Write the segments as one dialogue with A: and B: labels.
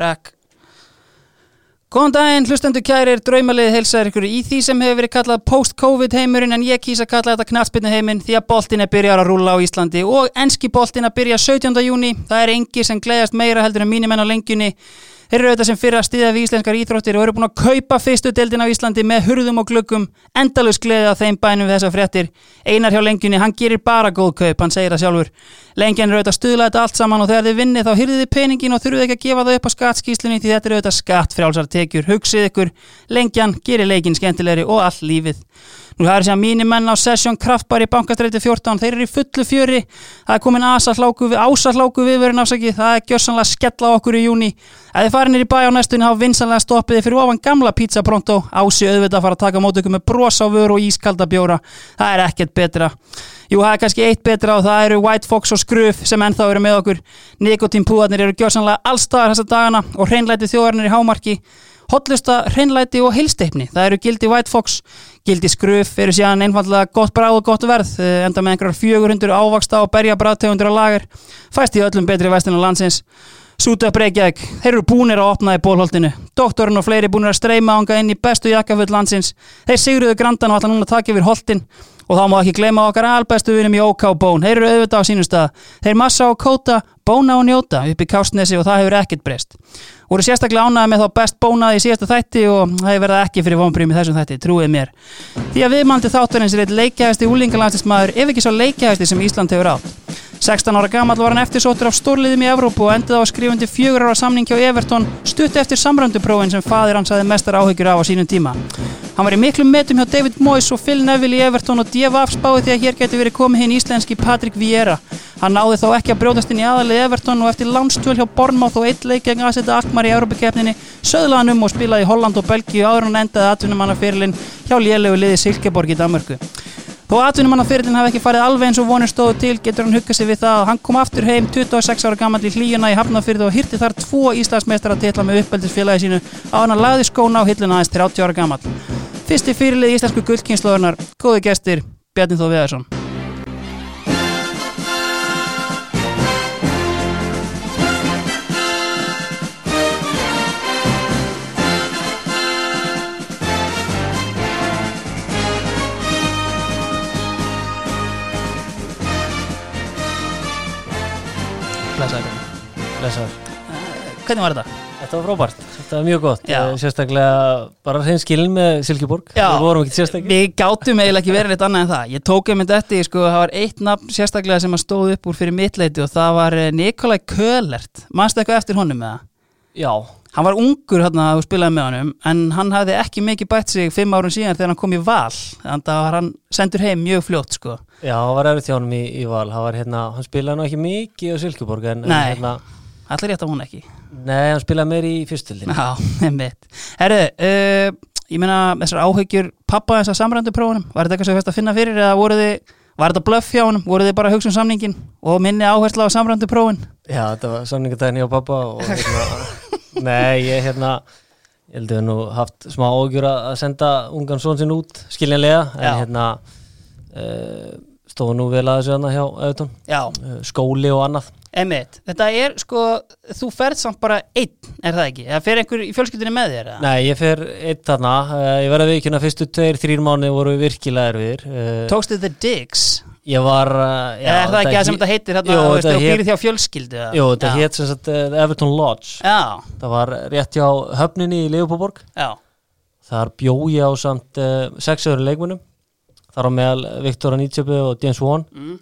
A: Rekk Góðan daginn, hlustendur kærir, draumalið heilsaður ykkur í því sem hefur verið kallað post-covid heimurinn en ég kýsa að kalla þetta knallspinnu heiminn því að boltin er byrjar að rúla á Íslandi og enski boltin að byrja 17. júni, það er engi sem gleðast meira heldur en mínimenn á lengjunni Þeir eru auðvitað sem fyrir að stiða við íslenskar íþróttir og eru búin að kaupa fyrstu deildin á Íslandi með hurðum og glöggum, endalus gleðið á þeim bænum við þessa fréttir. Einar hjá lengjunni, hann gerir bara góð kaup, hann segir það sjálfur. Lengjan eru auðvitað að stuðla þetta allt saman og þegar þið vinnið þá hyrðið þið peningin og þurfuð ekki að gefa það upp á skattskíslunni því þetta eru auðvitað skattfrjálsar tekjur. Hugsið ykkur, lengjan gerir leikin skemmtilegri og all lífið. Nú það er sem að mínir menn á Session Kraftbar í bankastræti 14, þeir eru í fullu fjöri, það er komin ásahláku við, viðverðin ásaki, það er gjörsanlega skella okkur í júni. Ef þið farinir í bæ á næstunni hafa vinsanlega stoppiði fyrir ofan gamla pizza pronto, ási auðvitað að fara að taka mót ykkur með bros á vöru og ískalda bjóra, það er ekkert betra. Jú, það er kannski eitt betra og það eru White Fox og Skruf sem ennþá eru með okkur. Nikotínpúðarnir eru gjörsanlega allstaðar þessa dagana og hreinlæti þjóðarnir í hámarki. Hotlusta, hreinlæti og heilsteipni. Það eru gildi White Fox, gildi skruf, eru síðan einfallega gott bráð og gott verð, enda með einhverjar 400 ávaksta og berja bráðtegundur á lager. Fæst í öllum betri vestunum landsins. Súta upp Reykjavík, þeir eru búnir að opna í bólholtinu. Doktorinn og fleiri búnir að streyma ánga inn í bestu jakkafull landsins. Þeir sigruðu grandan og ætla núna að taka yfir holtin og þá má ekki gleyma okkar albestu vinum í OK Bón. Þeir eru auðvitað á sínum stað. Þeir massa og kóta, bóna og njóta upp í Kástnesi og það hefur ekkert breyst. Voru sérstaklega ánaði með þá best bónaði í síðasta þætti og það hefur verið ekki fyrir vonbrými þessum þætti, trúið mér. Því að viðmandi þátturins er eitt leikjæðasti úlingalandstismæður ef ekki svo leikjæðasti sem Ísland hefur átt. 16 ára gammal var hann eftirsóttur af stórliðum í Evrópu og endið á skrifundi fjögur ára samning hjá Everton stutt eftir samrönduprófin sem fadir hans aðeins mestar áhyggjur á á sínum tíma. Hann var í miklum metum hjá David Moyes og Phil Neville í Everton og DFF spáði því að hér getur verið komið hinn íslenski Patrick Vieira. Hann náði þó ekki að brjóðast inn í aðalið Everton og eftir landstöl hjá Bournemouth og eitt leik gegn aðsetta Akmar í Európa-keppninni söðlaði hann um og spilaði í Holland og Belgíu áður hann endaði atvinnumannaferilinn hjá lélegu liði Silkeborg í Danmörku. Þó atvinnumannaferilinn hafi ekki farið alveg eins og vonir stóðu til getur hann huggað sig við það að hann kom aftur heim 26 ára gammal í hlíuna í Hafnarfyrðu og hýrti þar tvo Íslandsmeistra að titla með uppeldisfélagi sínu á hann að lagði skóna á hilluna aðeins 30 ára gammal. Fyrsti fyrirlið íslensku gullkynnslóðunar, góði gestir, Bjarni Þó Viðarsson.
B: Blessar.
A: Hvernig var þetta?
B: Þetta var frábært, þetta var mjög gott
A: Já.
B: Eh, Sérstaklega bara hrein skilin með Silkeborg
A: Já.
B: Við vorum ekki sérstaklega
A: Við gátum eiginlega ekki verið eitt annað en það Ég tók einmitt eftir, sko, það var eitt nafn sérstaklega sem að stóð upp úr fyrir mittleiti og það var eh, Nikolai Kölert Manstu eitthvað eftir honum með það?
B: Já,
A: Hann var ungur hérna og spilaði með honum en hann hafði ekki mikið bætt sig fimm árun síðan þegar hann kom í val þannig að hann sendur heim mjög fljótt sko.
B: já, það var erfitt hjá honum í, í val Hann, var, hérna, hann spilaði nú ekki mikið á Silkeborg en, en hérna,
A: Allir rétt á hún ekki?
B: Nei, hann spilaði meir í fyrstildin
A: Já, einmitt. Herru, uh, ég meina þessar áhyggjur pappa þessar samrændu prófunum var þetta eitthvað sem þú veist að finna fyrir eða voru þið var þetta blöff hjá honum, voru þið bara að hugsa um samningin og minni áhersla á samrændu prófun
B: Já, þetta var samningadaginn hjá pappa og hérna, Nei, ég hérna Ég held að við nú haft smá ágjur að senda ungan són sinn út skiljanlega en
A: Já.
B: hérna uh, stóðu nú vel að þessu hérna hjá
A: Já,
B: uh, skóli og annað
A: einmitt Þetta er sko, þú ferð samt bara einn, er það ekki? Eða fer einhver í fjölskyldinni með þér? eða?
B: Nei, ég fer eitt þarna, uh, ég verði að vikina fyrstu tveir, þrýr mánu voru virkilega erfiðir uh,
A: Tókstu The Digs?
B: Ég var uh,
A: Eða er það ekki það sem þetta heitir hérna, þú veist, þú býrið þjá fjölskyldu?
B: Jú, þetta
A: Já.
B: hétt sem sagt uh, Everton Lodge
A: Já,
B: Það var rétt hjá höfninni í Leopoldborg
A: já,
B: Þar bjó ég á samt uh, sex öðru leikmunum Þar á meðal Viktor Anitsjöbu og James Wan
A: mm.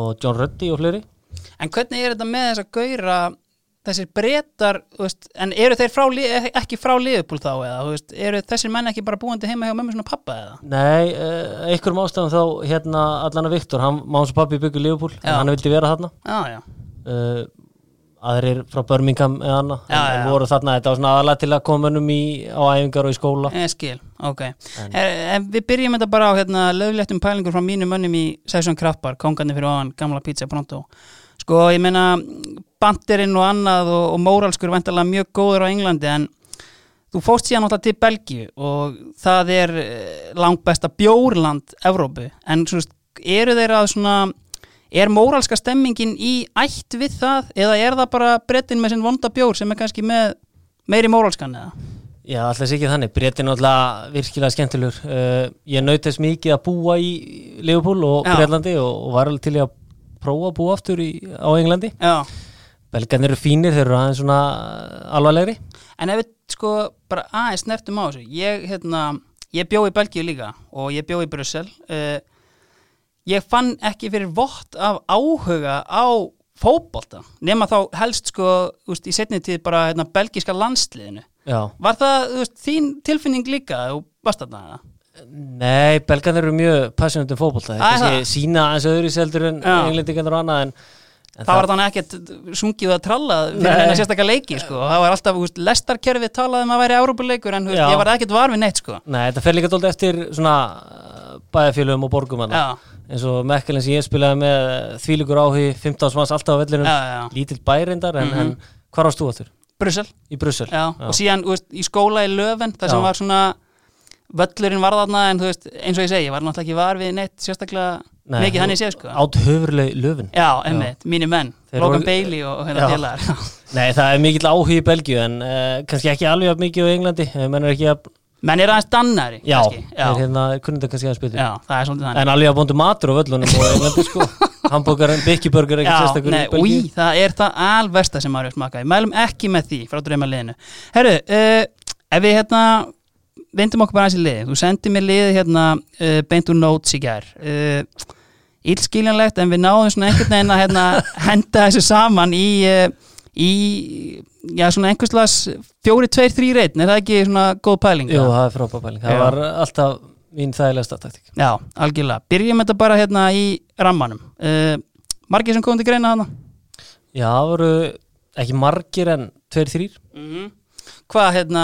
B: og John Ruddy og fleiri
A: En hvernig er þetta með þess að gauðra þessir breytar, en eru þeir frá, Li- ekki frá liðupúl þá eða, veist, eru þessir menn ekki bara búandi heima hjá mömmu svona pappa eða?
B: Nei, uh, einhverjum ástæðum þá hérna allan að Viktor, hann má hans pappi
A: Já.
B: en hann vildi vera þarna
A: Já, já,
B: uh, aðrir frá Birmingham eða annað,
A: Já,
B: en, voru þarna þetta var svona aðalega til að koma mönnum í, á æfingar og í skóla
A: ég skil, ok. En, en við byrjum þetta bara á hérna, lögléttum pælingur frá mínum mönnum í Session Kraftbar, kongandi fyrir ofan gamla pizza pronto. Sko, ég meina, bandirinn og annað og, og móralskur vantarlega mjög góður á Englandi en þú fóst síðan alltaf til Belgíu og það er eh, langbesta bjórland Evrópu, en svo veist, eru þeir að svona er móralska stemmingin í ætt við það eða er það bara brettin með sinn vonda bjór sem er kannski með meiri móralskan eða?
B: Já, alltaf sé ekki þannig, Bretin er náttúrulega virkilega skemmtilegur uh, Ég naut þess mikið að búa í Liverpool og
A: Já.
B: Bretlandi og, og var alveg til að prófa að búa aftur í, á Englandi.
A: Já,
B: Belgarnir eru fínir, þeir eru aðeins svona alvarlegri.
A: En ef við sko bara aðeins snertum á þessu. Ég, hérna, ég bjó í Belgíu líka og ég bjó í Brussel. Uh, ég fann ekki fyrir vott af áhuga á fótbolta nema þá helst sko úst, í setni tíð bara hérna, belgíska landsliðinu.
B: Já,
A: var það úst, þín tilfinning líka og varst þarna eða?
B: Nei, Belgarnir eru mjög passionate um
A: Það
B: þeir kannski sína aðeins öðru í seldur en
A: Já.
B: englendingarnir og annað en, en
A: það var þannig ekkert sungið að tralla fyrir þennan sérstakka leiki sko. það var alltaf, úst, lestarkerfið talað um að væri Európuleikur en úst,
B: Já.
A: ég var ekkert var við neitt sko.
B: Nei, þetta fer líka dóldi eftir svona uh, bæðafélögum og borgum
A: já,
B: eins og Mekkelin sem ég spilaði með þvílíkur áhugi 15 manns alltaf á vellinum
A: já, já,
B: lítill bæreindar en,
A: Mhm.
B: en hvar varst þú aftur?
A: Brussel
B: Í Brussel?
A: Já, og síðan úst, í skóla í Löfen þar sem
B: Já.
A: var svona völlurinn var þarna en þú veist, eins og ég segi, ég var náttúrulega ekki var við neitt sérstaklega
B: Nei,
A: mikið hann ég séð sko
B: Átt höfurleg löfin
A: Já, emmitt, mínir menn, Logan Bailey og, hérna
B: Já.
A: félagar
B: Nei, það er mikill áhugi í Belgíu en uh, kannski ekki alveg jafn mikið á Englandi menn er ekki að,
A: Menn er aðeins dannari
B: já,
A: kannski. já,
B: er hérna kunni þetta kannski að spila
A: já, það er svolítið þannig
B: en alveg að bóndu matur á völlunum og Englandi sko Hamburger, Bikkiburger ekki
A: Já,
B: sérstakur
A: nei, új, það er það alversta sem maður er smakað. Mælum ekki með því frá dreyma liðinu. Herru, uh, ef við hérna vindum okkur bara aðeins í liði. Þú sendið mér liðið hérna uh, beint úr notes í gær. Uh, Ílskiljanlegt en við náðum svona einhvern veginn að hérna, henda þessu saman í, uh, í já, svona einhverslas fjóri, tveir, þrý reytn. Er það ekki svona góð pæling?
B: Jú, það er frábæð pæling, það
A: Já.
B: var alltaf mín þægilegsta taktík
A: Já, algjörlega. Byrjum þetta bara hérna í rammanum. Margir sem komum til greina hana?
B: Já, það voru ekki margir en tveir, þrýr
A: Mm Hvað, hérna,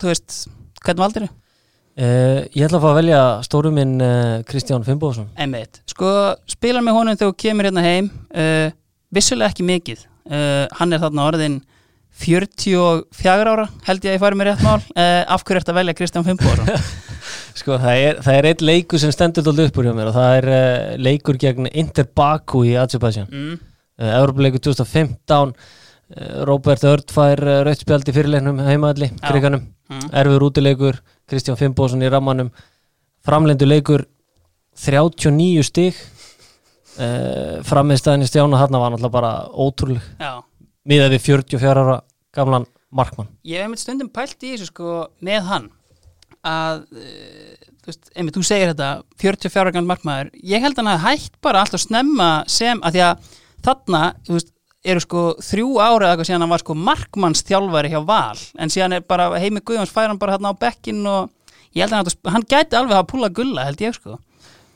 A: þú veist, hvernig valdir þau?
B: uh, Ég ætla að fá að velja stóru minn uh, Kristján Fimboðsson
A: Einmitt, sko, spilar með honum þegar þú kemur hérna heim uh, vissulega ekki mikið. Uh, hann er þarna orðin 44 ára, held ég að ég fari með rétt mál. Uh, af hverju ert að velja Kristján Fimboðsson
B: Sko, það er, það er eitt leikur sem stendur dálítið upp úr hjá mér og það er uh, leikur gegn Inter Baku í Azerbaijan.
A: Mm.
B: uh, Evropaleikur 2015 uh, Robert Örd fær uh, rautspjald í fyrirleiknum heimaðalli,
A: Já.
B: kriganum
A: Mm.
B: erfur útileikur, Kristján Fimboðsson í rammanum. Framlendu leikur 39 stig. Uh, frammiðstæðin í stjána þarna var náttúrulega bara ótrúleg. Miðað við 44 ára gamlan markmann.
A: Ég hef einmitt stundum pælt í þessu sko með hann. Að uh, þú veist, einmitt, þú segir þetta 44 ára gammal markmaður, ég held hann að hætt bara alltaf snemma sem að því að þarna, þú veist eru sko þrjú ára eða eitthvað síðan hann var sko markmannsþjálfari hjá Val. En síðan er bara Heimi Guðjóns fær hann bara hérna á bekkin og ég held að hann, hann gæti alveg að púla gulla held ég sko.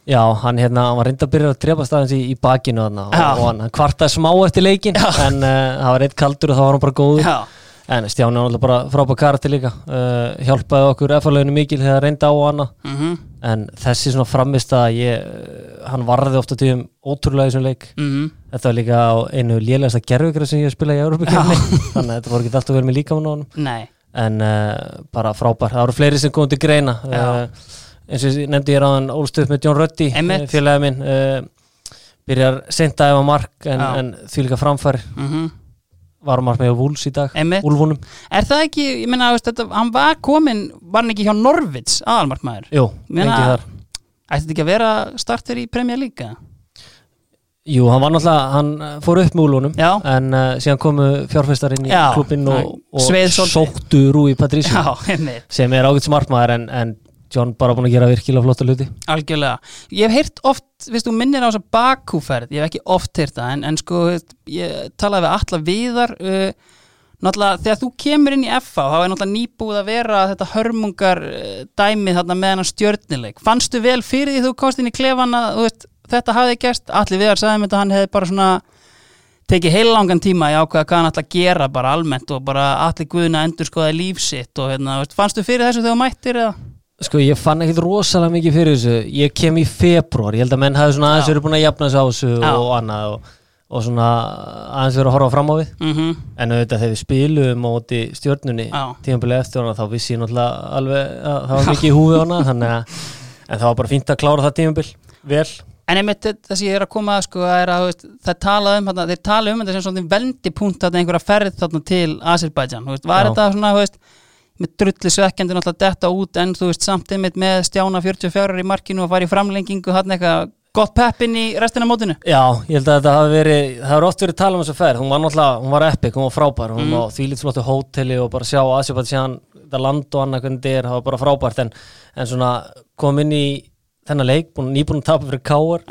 B: Já, hann, hérna, hann var reynda að byrja að drepa staðins í, í bakinu þarna og,
A: Já.
B: og hann, hann kvartaði smá eftir leikin en uh, það var eitt kaldur og þá var hann bara góður.
A: Já,
B: en Stjáni var náttúrulega bara frábæð karakter líka uh, hjálpaði okkur efalleginu mikil þegar reynda á hana.
A: Mhm,
B: en þessi svona framist að ég, uh, hann varði ofta tíðum ótrúlega í þessum leik.
A: Mhm.
B: Þetta var líka á einu lélegasta gerfugra sem ég spilaði í Európa-kefni þannig að þetta voru ekki alltaf verið með líka á honum.
A: Nei,
B: en uh, bara frábær, það voru fleiri sem komið til greina. Uh, eins og ég nefndi ég ráðan ólst upp með John Ruddy,
A: Einmitt.
B: eh, félagi minn uh, byrjar sent að efa mark en, en því líka framfæri.
A: Mhm
B: var mark með Wools í dag. Úlfunum
A: Er það ekki, ég meina, hann var komin, var hann ekki hjá Norvits aðalmarkmaður?
B: Jú,
A: Meina-
B: lengi þar
A: Ætti þetta ekki að vera starter í Premier League?
B: Jú, hann var náttúrulega, hann eh, fór upp með Úlfunum
A: Já,
B: en uh, síðan komu fjárfestar inn í
A: Já.
B: klubbinn og, og sóttu Rúi
A: einmitt,
B: sem er ágætt smartmaður en, en John bara búin að gera virkilega flotta hluti
A: algjörlega. Ég hef heyrt oft, þú minnir á þess að bakúferð, ég hef ekki oft heyrt það, en, en sko, ég talaði við alla viðar, uh, náttúrulega þegar þú kemur inn í FA, þá er náttúrulega nýbúið að vera þetta hörmungar uh, dæmið þarna með hann stjörnileik. Fannstu vel fyrir því þú komst inn í klefan að, þú veist, þetta hafði gerst, allir viðar sagði mér þetta, hann hefði bara svona tekið heilangan tíma í ákveða hvað hann ætla að gera bara almennt og bara allir guðuna endur skoða líf sitt og hérna, veist, fannstu fyrir þessu þegar þú mættir eða?
B: Sko ég fann ekkit rosalega mikið fyrir þessu. Ég kem í februar, ég held að menn hafi svona aðeins verið búin að jafna þessu á þessu
A: Já.
B: og annað og, og svona aðeins verið að horfa fram á við.
A: Mm
B: En auðvitað þegar við spilum á móti stjörnunni
A: Já.
B: tímabilið eftir hana þá vissi ég náttúrulega alveg að það var mikið í húfi hana þannig að en það var bara fínt að klára það tímabil. Vel.
A: En einmitt það sem ég er að koma að sko er að það tala um þarna, þeir tala um þetta sem svona vendipunkt þarna einhverja ferð þarna til veist, var þetta svona, þú veist, með drulli svekkjandi náttúrulega detta út en þú veist, samt einmitt með Stjána 44 í markinu og fara í framlengingu þarna eitthvað gott peppin í restina mótinu?
B: Já, ég held að þetta hafi verið, það hefur oft verið tala um þessa ferð, hún var náttúrulega, hún var epic, hún var frábær, hún
A: Mm.
B: var því lítið flottu hóteli og bara sjá Asjabætsjan, þetta land og þetta er, það var bara frábært, en, en svona kom inn í þennan leik, búin, nýbúin að tapa fyrir káar,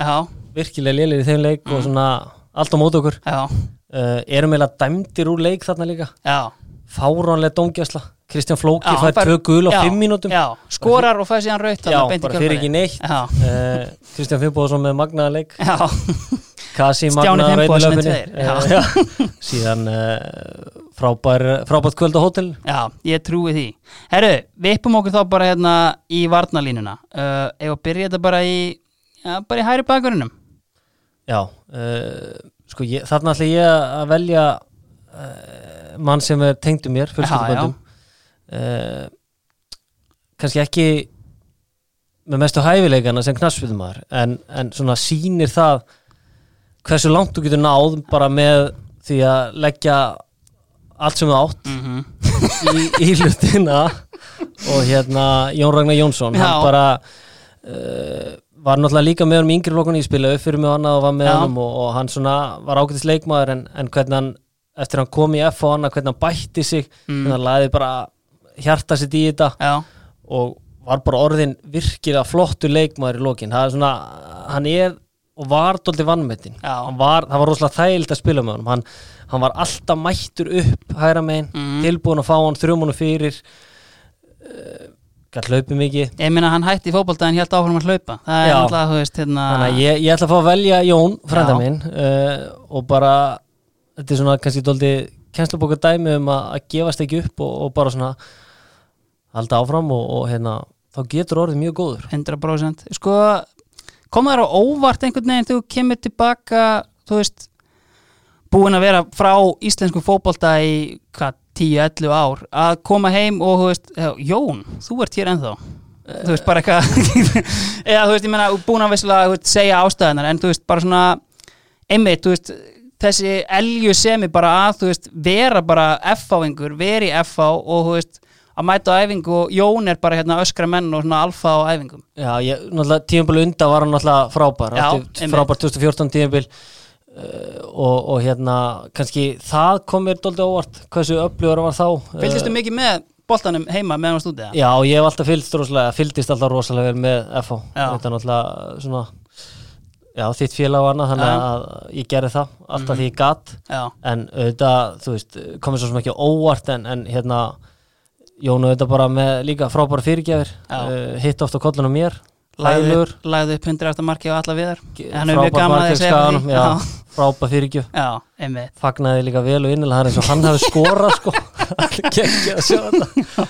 B: virkilega lélir í þeim leik og svona allt á móti okkur, uh, erum eiginlega dæmdir úr leik þarna líka,
A: já.
B: Fáránlega dómgjæsla, Kristján Flóki
A: Já,
B: fær
A: fær-
B: tvö gul á
A: já,
B: fimm mínútum,
A: Já, skorar og fæði síðan raut
B: bara fyrir ekki neitt. Uh, Kristján Finnbóðsson með magnaða leik,
A: já,
B: Kasi magnaða
A: já.
B: síðan uh, frábær, frábært kvöld á hótel.
A: Já, ég trúi því. Herru, við uppum okkur þá bara hérna í varnalínuna uh, Ef að byrja þetta bara í bara í hæri bakurinnum
B: Já, sko ég, þarna ætla ég að velja mann sem er tengdu mér, fjölskylduböndum uh, kannski ekki með mestu hæfileikana sem knassfjöldumar en, en svona sýnir það hversu langt þú getur náð bara með því að leggja allt sem þú átt
A: mm -hmm.
B: í, í hlutina og hérna Jón Ragnar Jónsson
A: Já.
B: hann bara uh, var náttúrulega líka með í yngri lokun í spila upp fyrir mig og var með honum og, og hann svona var ágætis leikmaður en, en hvernig hann eftir hann kom í F og annað hvernig hann bætti sig
A: Mm.
B: hann laði bara hjarta sitt í þetta
A: Já,
B: og var bara orðin virkilega flottur leikmaður í lokin. Það er svona, hann er og var
A: Já.
B: Hann var, það var rosalega þægild að spila með honum. Hann, hann var alltaf mættur upp hægra megin,
A: Mhm.
B: tilbúin að fá hann þrjumunu fyrir uh, gætt hlaupið mikið.
A: Ég meina hann hætti í fótbolta en hélt áfram að hlaupa. Það er náttúrulega, þú veist, hérna
B: ég, ég ætla að fá að velja Jón frænda minn uh, og bara þetta er svona kannski dóldi kennslubóka dæmi um að, að gefast ekki upp og, og bara svona halda áfram og, og hérna þá getur orðið mjög góður.
A: 100% Sko, kom það á óvart einhvern veginn þegar þú kemur tilbaka þú veist búin að vera frá íslensku fótbolta í hvað, 10-11 ár að koma heim og þú veist Jón, þú ert hér ennþá. Þú veist bara eitthvað eða þú veist, ég meina, búin að veist, segja ástæðanar, en þú veist, bara svona einmitt, þú veist þessi elju semi bara að, þú veist vera bara F-áingur, veri F-á og þú veist, að mæta á æfingu og Jón er bara hérna öskra menn og svona alfa á æfingum.
B: Já, ég, náttúrulega tímabil undan var hann náttúrulega frábær.
A: Já,
B: átti frábær 2014 tímabil uh, og, og hérna kannski það kom mér dóldi óvart. Hversu upplifur var þá
A: Fylgdistu
B: uh,
A: mikið með boltanum heima meðan þú eða?
B: Já, ég hef alltaf fylgst rosalega fylgdist alltaf rosalega vel með FH þetta er náttúrulega svona já, þitt félag og annað þannig.
A: Mhm.
B: að ég gerði það alltaf því ég gatt en auðvitað, þú veist, komið svo sem ekki á óvart en, en hérna Jónu auðvitað bara með líka frábæra fyrirgjafir uh, hitt ofta á kollunum mér
A: lagði
B: hæglegur,
A: upp, lagði upp 100 eftir marki og alla viðar. Hann er mjög
B: frábær
A: gaman að
B: markið
A: segja frá
B: skaganum
A: því.
B: já,
A: Já.
B: frábær fyrirgjöf.
A: Já, einmitt.
B: Fagnaði líka vel og innilega það er eins og hann hafi skorað sko. Ekki að sjá þetta.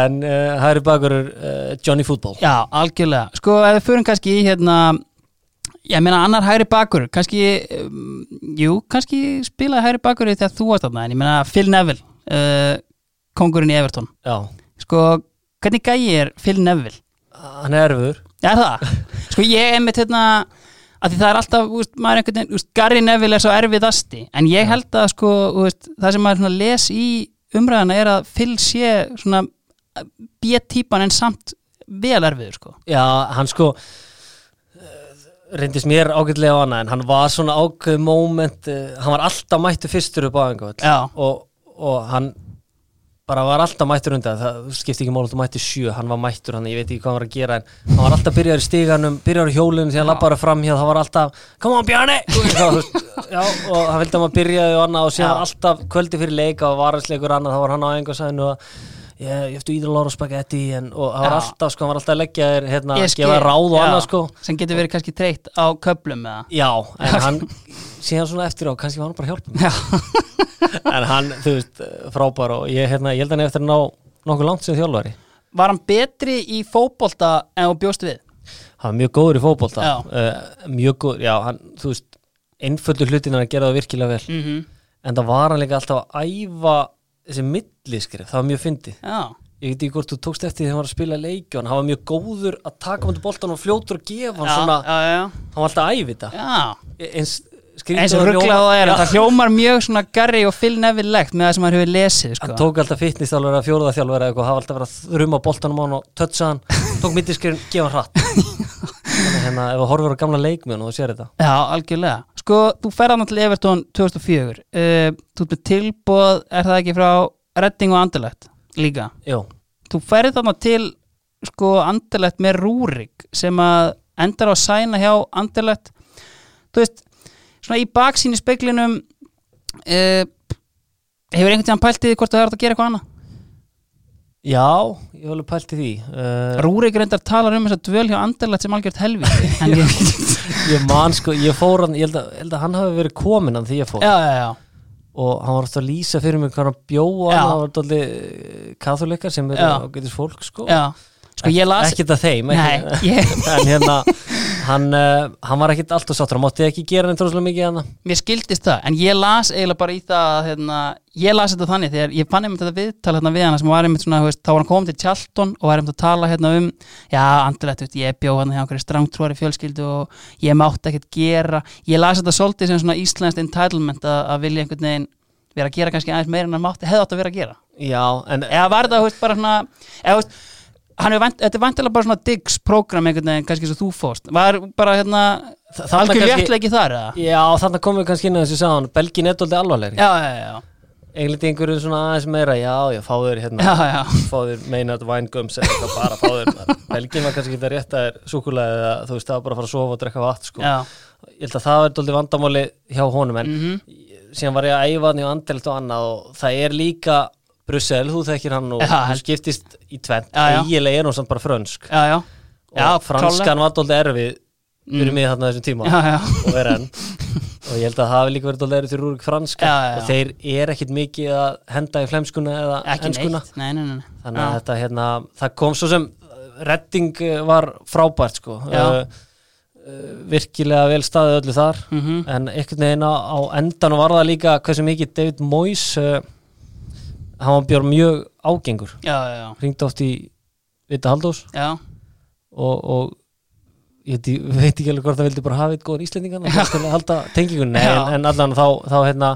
B: En uh, hægri bakur er uh, Johnny Football.
A: Já, algjörlega. Sko, ef við förum kannski í hérna Ég meina annar hægri bakur kannski, um, jú, kannski spilaði hægri bakur þegar þú varst þarna en ég meina Phil Neville uh, kongurinn í Everton.
B: Já,
A: Sko, hvernig gæi er Phil Neville?
B: hann er erfur
A: Já, er það? Sko ég er með hérna að því það er alltaf, úst, maður er einhvern veginn úst, Gary Neville er svo erfiðasti en ég held að sko, úst, það sem maður les í umræðana er að Phil sé svona B-típan en samt vel erfiður sko.
B: Já, hann sko reyndist mér ágætlega á hana en hann var svona ágæð moment uh, hann var alltaf mættu fyrstur upp á einhvern og, og hann bara var alltaf mættur undan það skipti ekki mál að þú mætti sjö, hann var mættur hann, ég veit ekki hvað hann var að gera en hann var alltaf byrjaður í stíganum, byrjaður í hjólinu síðan
A: Já.
B: labbaður fram hér, það var alltaf come on Bjarni Já, og hann vildi að maður byrjaði og annað og síðan alltaf kvöldi fyrir leika og varasleikur annað, þá var hann á engasæðinu og ég, ég eftir íður lára spagetti en, og það var alltaf, sko, hann var alltaf að leggja þér hérna,
A: skil,
B: gefa ráð og annað sko.
A: Sem getur verið kannski treytt á köplum eða?
B: Já, en hann síðan svona eftir á, kannski var hann bara að
A: Já,
B: en hann, þú veist, frábær og ég, hérna, ég held hann eigi eftir að ná nokkuð langt sem þjálfari.
A: Var hann betri í fótbolta en þú bjóst við?
B: hann var mjög góður í fótbolta.
A: Já.
B: uh, mjög góður, já, hann, þú veist einföldu hlutin að gera það virkilega vel.
A: Mm
B: en það var hann líka alltaf að æfa þessi milliskrif, það var mjög fyndið.
A: Já,
B: ég veit ekki hvort þú tókst eftir þegar hann var að spila leiki hann var mjög góður að taka mútið boltan og fljótur að gefa hann svona,
A: já, já,
B: hann var alltaf þetta
A: já.
B: eins
A: eins og
B: það
A: rugglað
B: hljómar-
A: það er
B: Já,
A: það hljómar mjög svona garri og fyllnefillegt með það sem maður hefur lesið sko.
B: hann tók alltaf fitnessþjálfur að fjóruða þjálfur eða hafa alltaf verið að þrjuma boltanum á hann og tötsa hann, tók mittiskrinn, gefa hann hratt. Hérna, ef þú horfur á gamla leikmjön og sér þetta.
A: Já, algjörlega sko, þú ferða til Evertón 2004 uh, þú ert með tilbúð er það ekki frá Redding og Anderlecht líka?
B: Jú,
A: þú ferði þarna til sko Anderlecht með Rúrik sem að endar á að sæna hjá Anderlecht. Þú veist, svona í baksíni speklinum uh, hefur einhvern tíðan pælt í því hvort það er að gera eitthvað annað
B: já, ég hef alveg pælt í því uh,
A: Rúrik reyndar talar um þess að dvöl hjá Anderlecht sem algjört helviti en ég,
B: ég man sko, ég fór hann ég held að, ég held að hann hafi verið komin hann því ég fór.
A: Já, já, já.
B: Og hann var alltaf að lýsa fyrir mig hvað hann bjóa
A: Já.
B: hann var alltaf katholikar sem er ágætis fólk sko.
A: Sko ég las
B: ekkert að þeim ekki,
A: Nei, ég,
B: en hérna hann, uh, hann var ekkert alltaf sáttur. Hann mátti ekki gera neitt droslega mikið hann
A: mér skildist það en ég las eiginlega bara í það að, hérna, ég las þetta þannig þegar ég fann einmitt þetta viðtal hérna við hana sem var einmitt svona, veist, þá var hann komið til Tjalton og var einmitt að tala hérna um já, veist, ég bjó hann hjá einhverju strangtrúari fjölskyldu og ég mátti ekkert gera. Ég las þetta svolítið sem svona íslenskt entitlement að, að vilja einhvern veginn vera að gera kannski aðeins meira en hann mátti hefði átt að vera að gera.
B: Já, en
A: eða var það, veist, bara svona eða, veist, hann er vant, þetta er vantilega bara svona digs program einhvern veginn, kannski svo þú fórst var bara hérna, algjör léttleiki þar eða?
B: já, þannig komum við kannski inn að þessu sagðan Belgin er doldið alvarlegri
A: Já, já, já,
B: eiginlega einhverju svona aðeins meira já, já, fáður hérna
A: já, já.
B: fáður meinat vængums eða eitthvað bara fáður Belgin var kannski ekki að rétta þér súkulega eða þú veist það var bara að fara að sofa og drekka vatn sko.
A: já.
B: ég held að það er doldið vandamáli hjá honum en
A: Mm
B: síðan var ég að æfa hann í andelt og annað og það er líka Brussel, þú þekkir hann og þú
A: held-
B: skiptist í tvent eiginlega er hún samt bara frönsk.
A: Já, já,
B: og
A: Já,
B: franskan var doldið erfið fyrir
A: Mm.
B: mig þarna þessum tíma.
A: Já, já.
B: og er enn. Og ég held að það hafi líka verið doldið erfið fyrir Rúrik franska. Og þeir er ekkit mikið að henda í flemskuna eða
A: ekki
B: enskuna.
A: Nei, nei, nei,
B: þannig að þetta hérna, það kom svo sem redding eh, var frábært sko. Uh, virkilega vel staðið öllu þar.
A: Mhm.
B: en einhvern veginn á, á endan var það líka hversu mikið David Moyes uh, hann var björn mjög ágengur. Ringdi oft í Vita Haldós og, og ég veit, ekki alveg hvort það vildi bara hafa eitt góðan íslendingan og til að halda tengingunni. En, en allan þá, þá hérna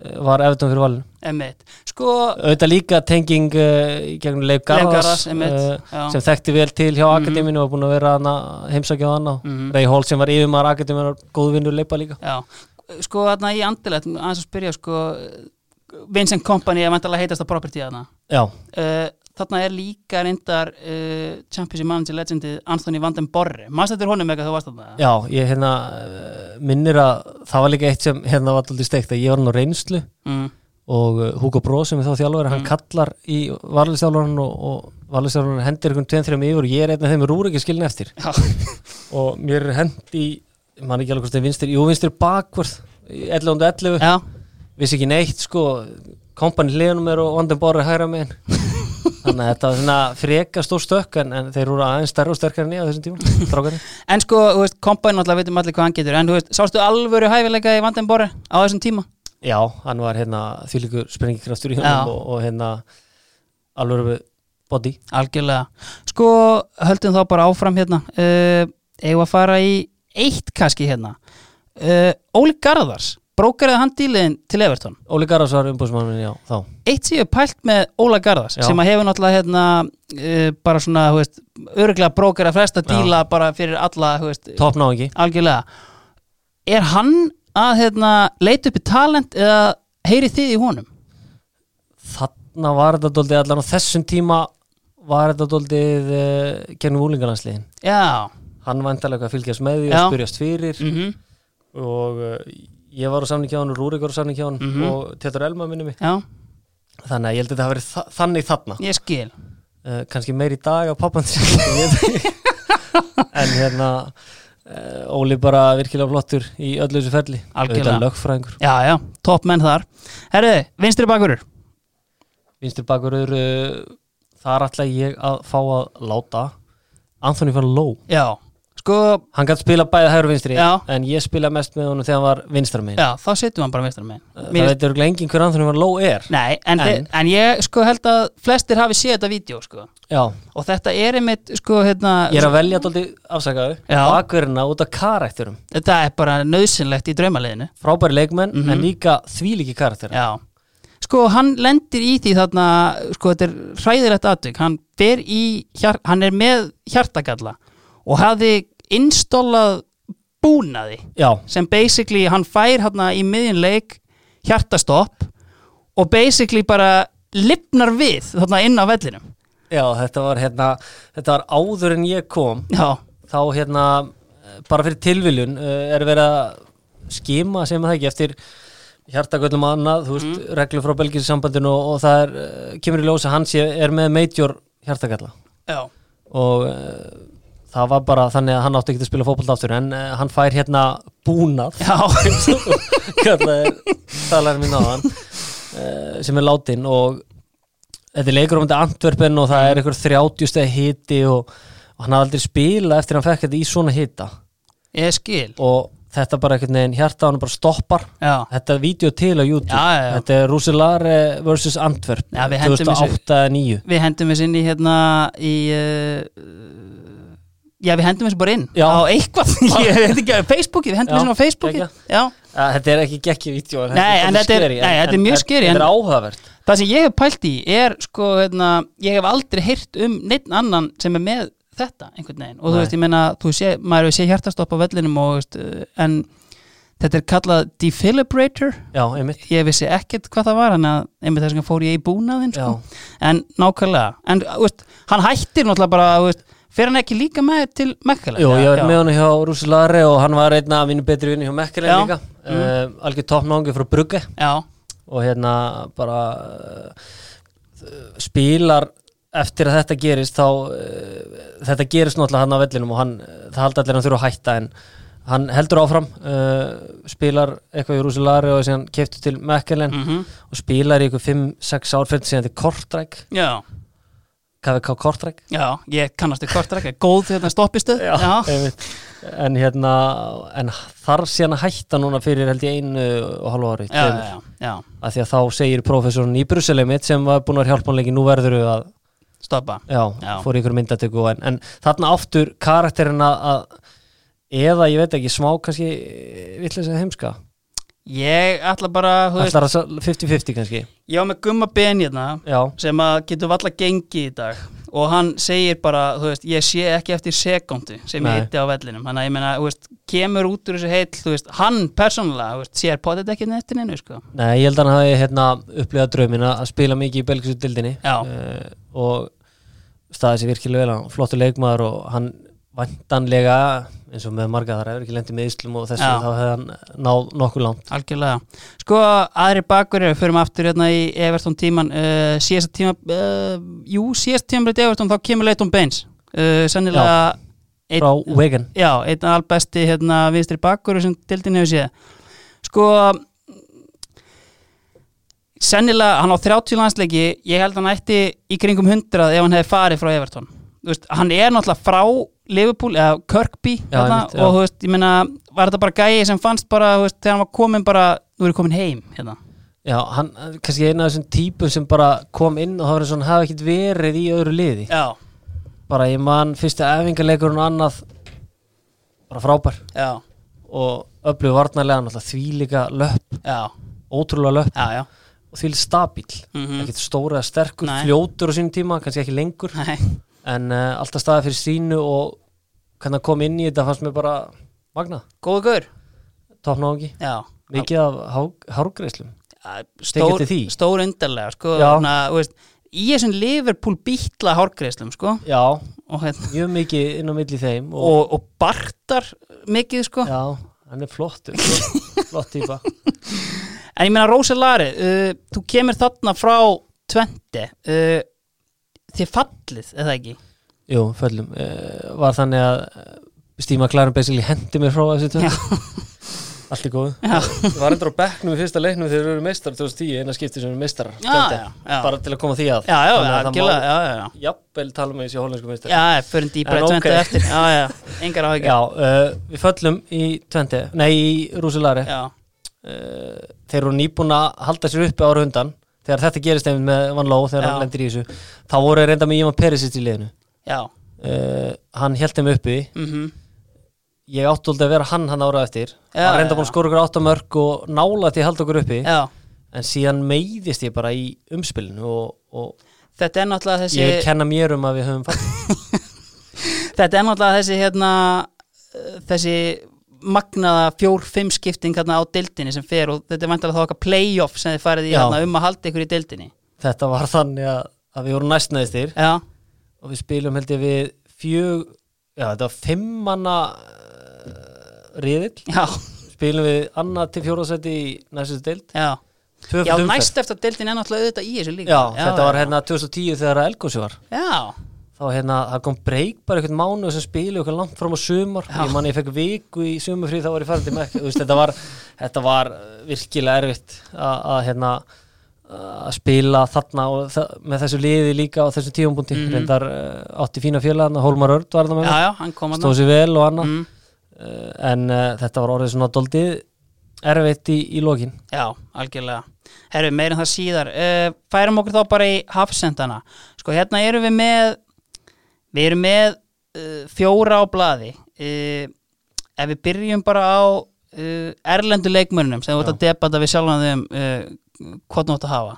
B: eh, var Evertón fyrir
A: emmitt sko,
B: auðvitað líka tenging uh, gegnum Leif Garðars uh, sem þekkti vel til hjá
A: Mhm.
B: akademinu og var búin að vera hana heimsækja á hana
A: Mhm.
B: Ray Hall sem var yfirmaður akademinu góðu vinnur Leipa líka.
A: Já. Sko, þarna í andilegt, aðeins að spyrja sko, Vincent Company er vantalega heitast að property þarna.
B: Já,
A: uh, þarna er líka reyndar uh, Championship Manager legendið Anthony Van den Borre, maður stættir honum eitthvað þú varst þarna?
B: Já, ég hérna uh, minnir að það var líka eitt sem hérna var alltaf steikt að ég var hann á reynslu
A: mm.
B: og uh, Hugo Bró sem er þá þjálfur hann
A: Mm.
B: kallar í varlistjálfurinn og, og varlistjálfurinn hendir einhvern tveim þrjum yfir og ég er einn af þeim rúr ekki skilin eftir. Og mér er hendi mann ekki alveg hvort það er vinstir, jú vinstir bakvörð 11.11
A: já,
B: vissi ekki neitt sko. Kompani hliðunum er og Vanden Borri hægra megin. Þannig að þetta var svona freka stór stökk en, en þeir eru aðeins stærri og sterkar en ég á þessum tíma
A: en sko, Company náttúrulega veitum allir hvað hann getur, en þú veist, sástu alvöru hæfileika í Van den Borre á þessum tíma?
B: Já, hann var hérna þýlikur sprengikraftur í
A: Já.
B: honum og, og hérna við body.
A: Algjörlega, sko, höldum þá bara áfram hérna, uh, eigum að fara í eitt kannski hérna. Uh, Óli Garðars brókaraði hann díliðin til Everton?
B: Óli Garðars var umbúsmannin, já, þá.
A: Eitt séu pælt með Óla Garðars
B: Já.
A: sem að hefur náttúrulega hérna uh, bara svona, þú veist, örglega brókara flesta
B: Já.
A: díla bara fyrir alla, þú veist,
B: topp ná ekki.
A: algjörlega. Er hann að hérna leita upp í talent eða heyri þið í honum?
B: þarna var þetta doldið allan á þessum tíma var þetta doldið uh, gennum úlingalansliðin
A: Já,
B: hann vantarlega að fylgjast með því og spyrjast fyrir.
A: Mm
B: og uh, ég var á samning hjá hann Rúrik var á samning hjá hann
A: Mhm.
B: og Tétur Elma minni mig.
A: Já,
B: þannig að ég held að þetta hafi verið þa þannig þarna.
A: Ég skil.
B: Uh, kannski meir í dag á pappan en hérna uh, Óli bara virkilega flottur í öllu þessu ferli. Auðvitað lögfræðingur.
A: Já, já, topp menn þar. Herriði, vinstri bakurur
B: vinstri bakurur uh, þar ætla ég að fá að láta Anthony van Loo
A: Já, sko,
B: hann gæti spila bæði hægur og vinstri
A: Já.
B: en ég spila mest með honum þegar hann var vinstra megin.
A: Já, þá setjum hann bara mestar með
B: það veit örgulega engin hver anþunum var low air
A: Nei, en,
B: En-
A: en, en ég sko held að flestir hafi séð þetta vídeo sko. Og þetta er einmitt sko hérna
B: ég er að velja dóldi afsakaðu
A: Já.
B: bakverðina út af karakterum.
A: Þetta er bara nöðsynlegt í draumaliðinu
B: frábæri leikmenn
A: Mhm.
B: en líka þvílíki karakter
A: Já, sko hann lendir í því þarna, sko þetta er hræðilegt atvik, hann hann er með hjartagalla og hafði installað búnaði
B: já,
A: sem basically hann fær hann í miðjun leik hjartastopp og basically bara lifnar við þarna inn á vellinum.
B: Já, þetta var hérna þetta var áður en ég kom.
A: Já,
B: þá hérna bara fyrir tilviljun uh, er verið að skima sem það ekki eftir hjartagöllum annað, þú veist,
A: Mhm.
B: reglur frá belgísu sambandinu og, og það er, uh, kemur í ljósa hans er með major hjartagalla.
A: Já,
B: og uh, það var bara þannig að hann átti ekki að spila fótbolt aftur en uh, hann fær hérna búnað. Talarinn minn á hann uh, sem er látin og þetta er leikur um þetta Antwerpen og það er einhver 30 steg hiti og, og hann hafði aldrei spilað eftir að hann fekk þetta í svona hita.
A: Ég skil.
B: Og þetta bara einhvern veginn hjarta hann bara stoppar.
A: Já,
B: þetta er vídeo til á YouTube.
A: Já, já,
B: þetta er Roselare vs. Antwerp
A: Já, við hendum
B: 2008-2009
A: við hendum við inn í hérna í uh, Já, við hendum þessu bara inn
B: Já.
A: á eitthvað, ég veit ekki, Facebooki, við hendum þessu á Facebooki. Já,
B: þetta er ekki gekkið
A: en þetta er- nei, þetta er mjög scary,
B: þetta er áhugavert.
A: það sem ég hef pælt í er sko, hérna, ég hef aldrei heyrt um neitt annan sem er með þetta einhvern veginn. Og þú
B: Nei.
A: veist, ég meina, þú sé, maður hefur sé hjartastopp á vellinum og, veist, en þetta er kallað defibrillator.
B: Já, einmitt.
A: Ég vissi ekkert hvað það var hann að einmitt þess að fór ég í búnaðinn sko. En veist, hann ekki líka með til Mekkala
B: Jú, ég var með hann hjá Roselare og hann var einna af mínu betri vinni hjá
A: Já.
B: Mekkelen líka.
A: Mm.
B: uh, algjör toppnáðungi frá Brugge.
A: Já,
B: og hérna bara uh, spilar eftir að þetta gerist þá uh, þetta gerist náttúrulega hann á vellinum og hann, það haldi allir að hann þurfa að hætta en hann heldur áfram spilar eitthvað í Roselare og síðan keftur til Mekkelen
A: mm
B: og spilar í eitthvað 5-6 ár fyrir síðan til Kortræk
A: já
B: KVK Kortræk
A: Já, ég kannast þið hvort ekki, góð þetta stoppistuð Já,
B: einmitt. en hérna en þarf síðan að hætta núna fyrir held ég einu og halvu ári
A: já, já, já,
B: að því að þá segir professorinn í Brusseli mitt sem var búin að vera hjálpanleiki nú verður að
A: stoppa.
B: Já,
A: Já.
B: fór ykkur myndatöku en, en þarna aftur karakterin að að- eða ég veit ekki smá kannski vittlega heimska
A: Ég ætla bara,
B: ætlar að 50-50 kannski.
A: Ég á með gumma ben hérna
B: já,
A: sem að getur valla gengið í dag. Og hann segir bara, þú veist, ég sé ekki eftir sekundu sem
B: Nei.
A: ég hitti á vellinum. Þannig að ég meina, þú veist, kemur út úr þessu heill þú veist, hann persónulega, þú veist, sér potið ekki eftir neinu, sko.
B: Nei ég held að hann hafi hérna upplifað draumina að spila mikið í belgisu dildinni
A: Já.
B: uh, og staðið sér virkilega vel, hann flottur leikmaður og hann vantanlega eins og með marga þar hefur ekki lendið með Íslum og þessu
A: Já.
B: þá hefði hann náð nokkuð langt
A: Algjörlega. Sko, aðri bakverðir, við förum aftur hérna í Everton tíman, uh, síðast tíma, uh, jú, síðast tíma breytið Everton, þá kemur Leighton Baines, uh, sennilega einn-
B: frá Wigan
A: Já, einn albesti hérna vinstri bakverður sem dildin hefur séð. Sko, sennilega, hann á 30 landsleiki, ég held að hann ætti í kringum 100 ef hann hefði farið frá veist, hann er náttúrulega frá Liverpool, eða Kirkby
B: Já,
A: þarna,
B: einmitt, já.
A: og þú veist, ég meina, var þetta bara gæi sem fannst bara, þú veist, þegar hann var komin bara, er ég komin heim, hérna.
B: Já, hann, kannski eina af þessum típum sem bara kom inn og það var eins og hann hafi ekkert verið í öðru liði.
A: Já,
B: bara ég man fyrstu efingarleikurinn og annað bara frábær.
A: Já,
B: og öflug varnarlega náttúrulega þvílíka löpp,
A: já,
B: ótrúlega löpp.
A: Já, já.
B: og þvílík stabíl,
A: Mm
B: ekkert stóra sterkur,
A: Nei.
B: fljótur á sínum tíma kannski ekki lengur,
A: Nei,
B: en uh, alltaf staðið fyrir sínu og hvernig hann kom inn í þetta fannst mér bara magna,
A: góðu gaur.
B: toppnáðungi
A: Já,
B: mikið af há, hárgreislum
A: stór, stór undarlega sko, hana, veist, í þessum Liverpool býtla hárgreislum sko, hérna,
B: mjög mikið inn á milli þeim og,
A: og, og bartar mikið sko.
B: já, hann er flottur flott, flott típa.
A: En ég meina Róselari uh, þú kemur þarna frá Tvente uh, þið fallið, eða ekki?
B: Jú, föllum uh, var þannig að Stíma Klarin basically hendi mér frá þessu tvö allt er góð
A: Já.
B: Ég var endur á bekknum í fyrsta leiknum þegar þeir eru meistar 2010, eina skipti sem eru meistarar
A: Já,
B: Twente.
A: já, já.
B: bara til að koma því að.
A: Já, já,
B: Þannig að það
A: algjörlega,
B: má
A: já, já, já.
B: jafnvel tala með þessi hollensku meistar
A: Já, fyrir dýbra
B: En
A: í
B: ok.
A: tvöndu eftir. Já, já, engar áhyggjur.
B: Já, uh, við föllum í Twente, nei í Rúsilari
A: Já,
B: uh, þeir eru nýbúin að halda sér uppi ára undan þegar þetta gerist einmitt með Van Ló þegar
A: Já.
B: hann lendir í þessu þá voru reynda með Íman Perisist í liðinu.
A: Já.
B: Uh, hann held þeim uppi.
A: Mhm.
B: Ég átti aldrei að vera hann hann ára eftir.
A: Já,
B: hann reynda búin að skora okkur áttamörk og nála til að halda okkur uppi.
A: Já,
B: en síðan meiðist ég bara í umspilinu og, og
A: þetta er náttúrulega þessi
B: ég kenna mér um að við höfum fætt
A: Þetta er náttúrulega þessi hérna uh, þessi magnaða fjór-fimm skipting á dildinni sem fer og þetta er vantilega þá okkar playoff sem þið farið í hérna um að halda ykkur í dildinni
B: þetta var þannig að, að við vorum næstnæðistir
A: Já,
B: og við spilum held ég við fjög já þetta var fimmanna uh, riðill.
A: Já,
B: spilum við annað til fjóraðsæti í næstu deild.
A: Já. Já, næst eftir dildin er náttúrulega auðvitað í þessu líka.
B: Já, þetta var hérna 2010 þegar Elgósi var.
A: Já,
B: þá hérna, það kom breyk bara einhvern mánu sem spilu okkur langt fram á sumar.
A: Já.
B: ég man ég fekk viku í sumafrið þá var ég til mekk veist, þetta, var, þetta var uh, virkilega erfitt að, hérna að spila þarna með þessu liði líka á þessum tíumbúndi mm
A: Mhm.
B: reyndar uh, átti fína fjölaðna, Hólmar Örd var það með
A: já,
B: mér,
A: já, hann kom að
B: stóð sér vel og annað.
A: Mm,
B: uh, en uh, þetta var orðið svona doldið erfitt í, í lokin.
A: Já, algjörlega. Herru, meir en það síðar. Uh, Færum okkur þá bara í hafsendana. Sko, hérna erum við með Við erum með uh, fjóra á blaði. Uh, Ef við byrjum bara á uh, erlendu leikmönnum sem þú ert að debata við sjálfan þeim uh, hvað þú átt að hafa.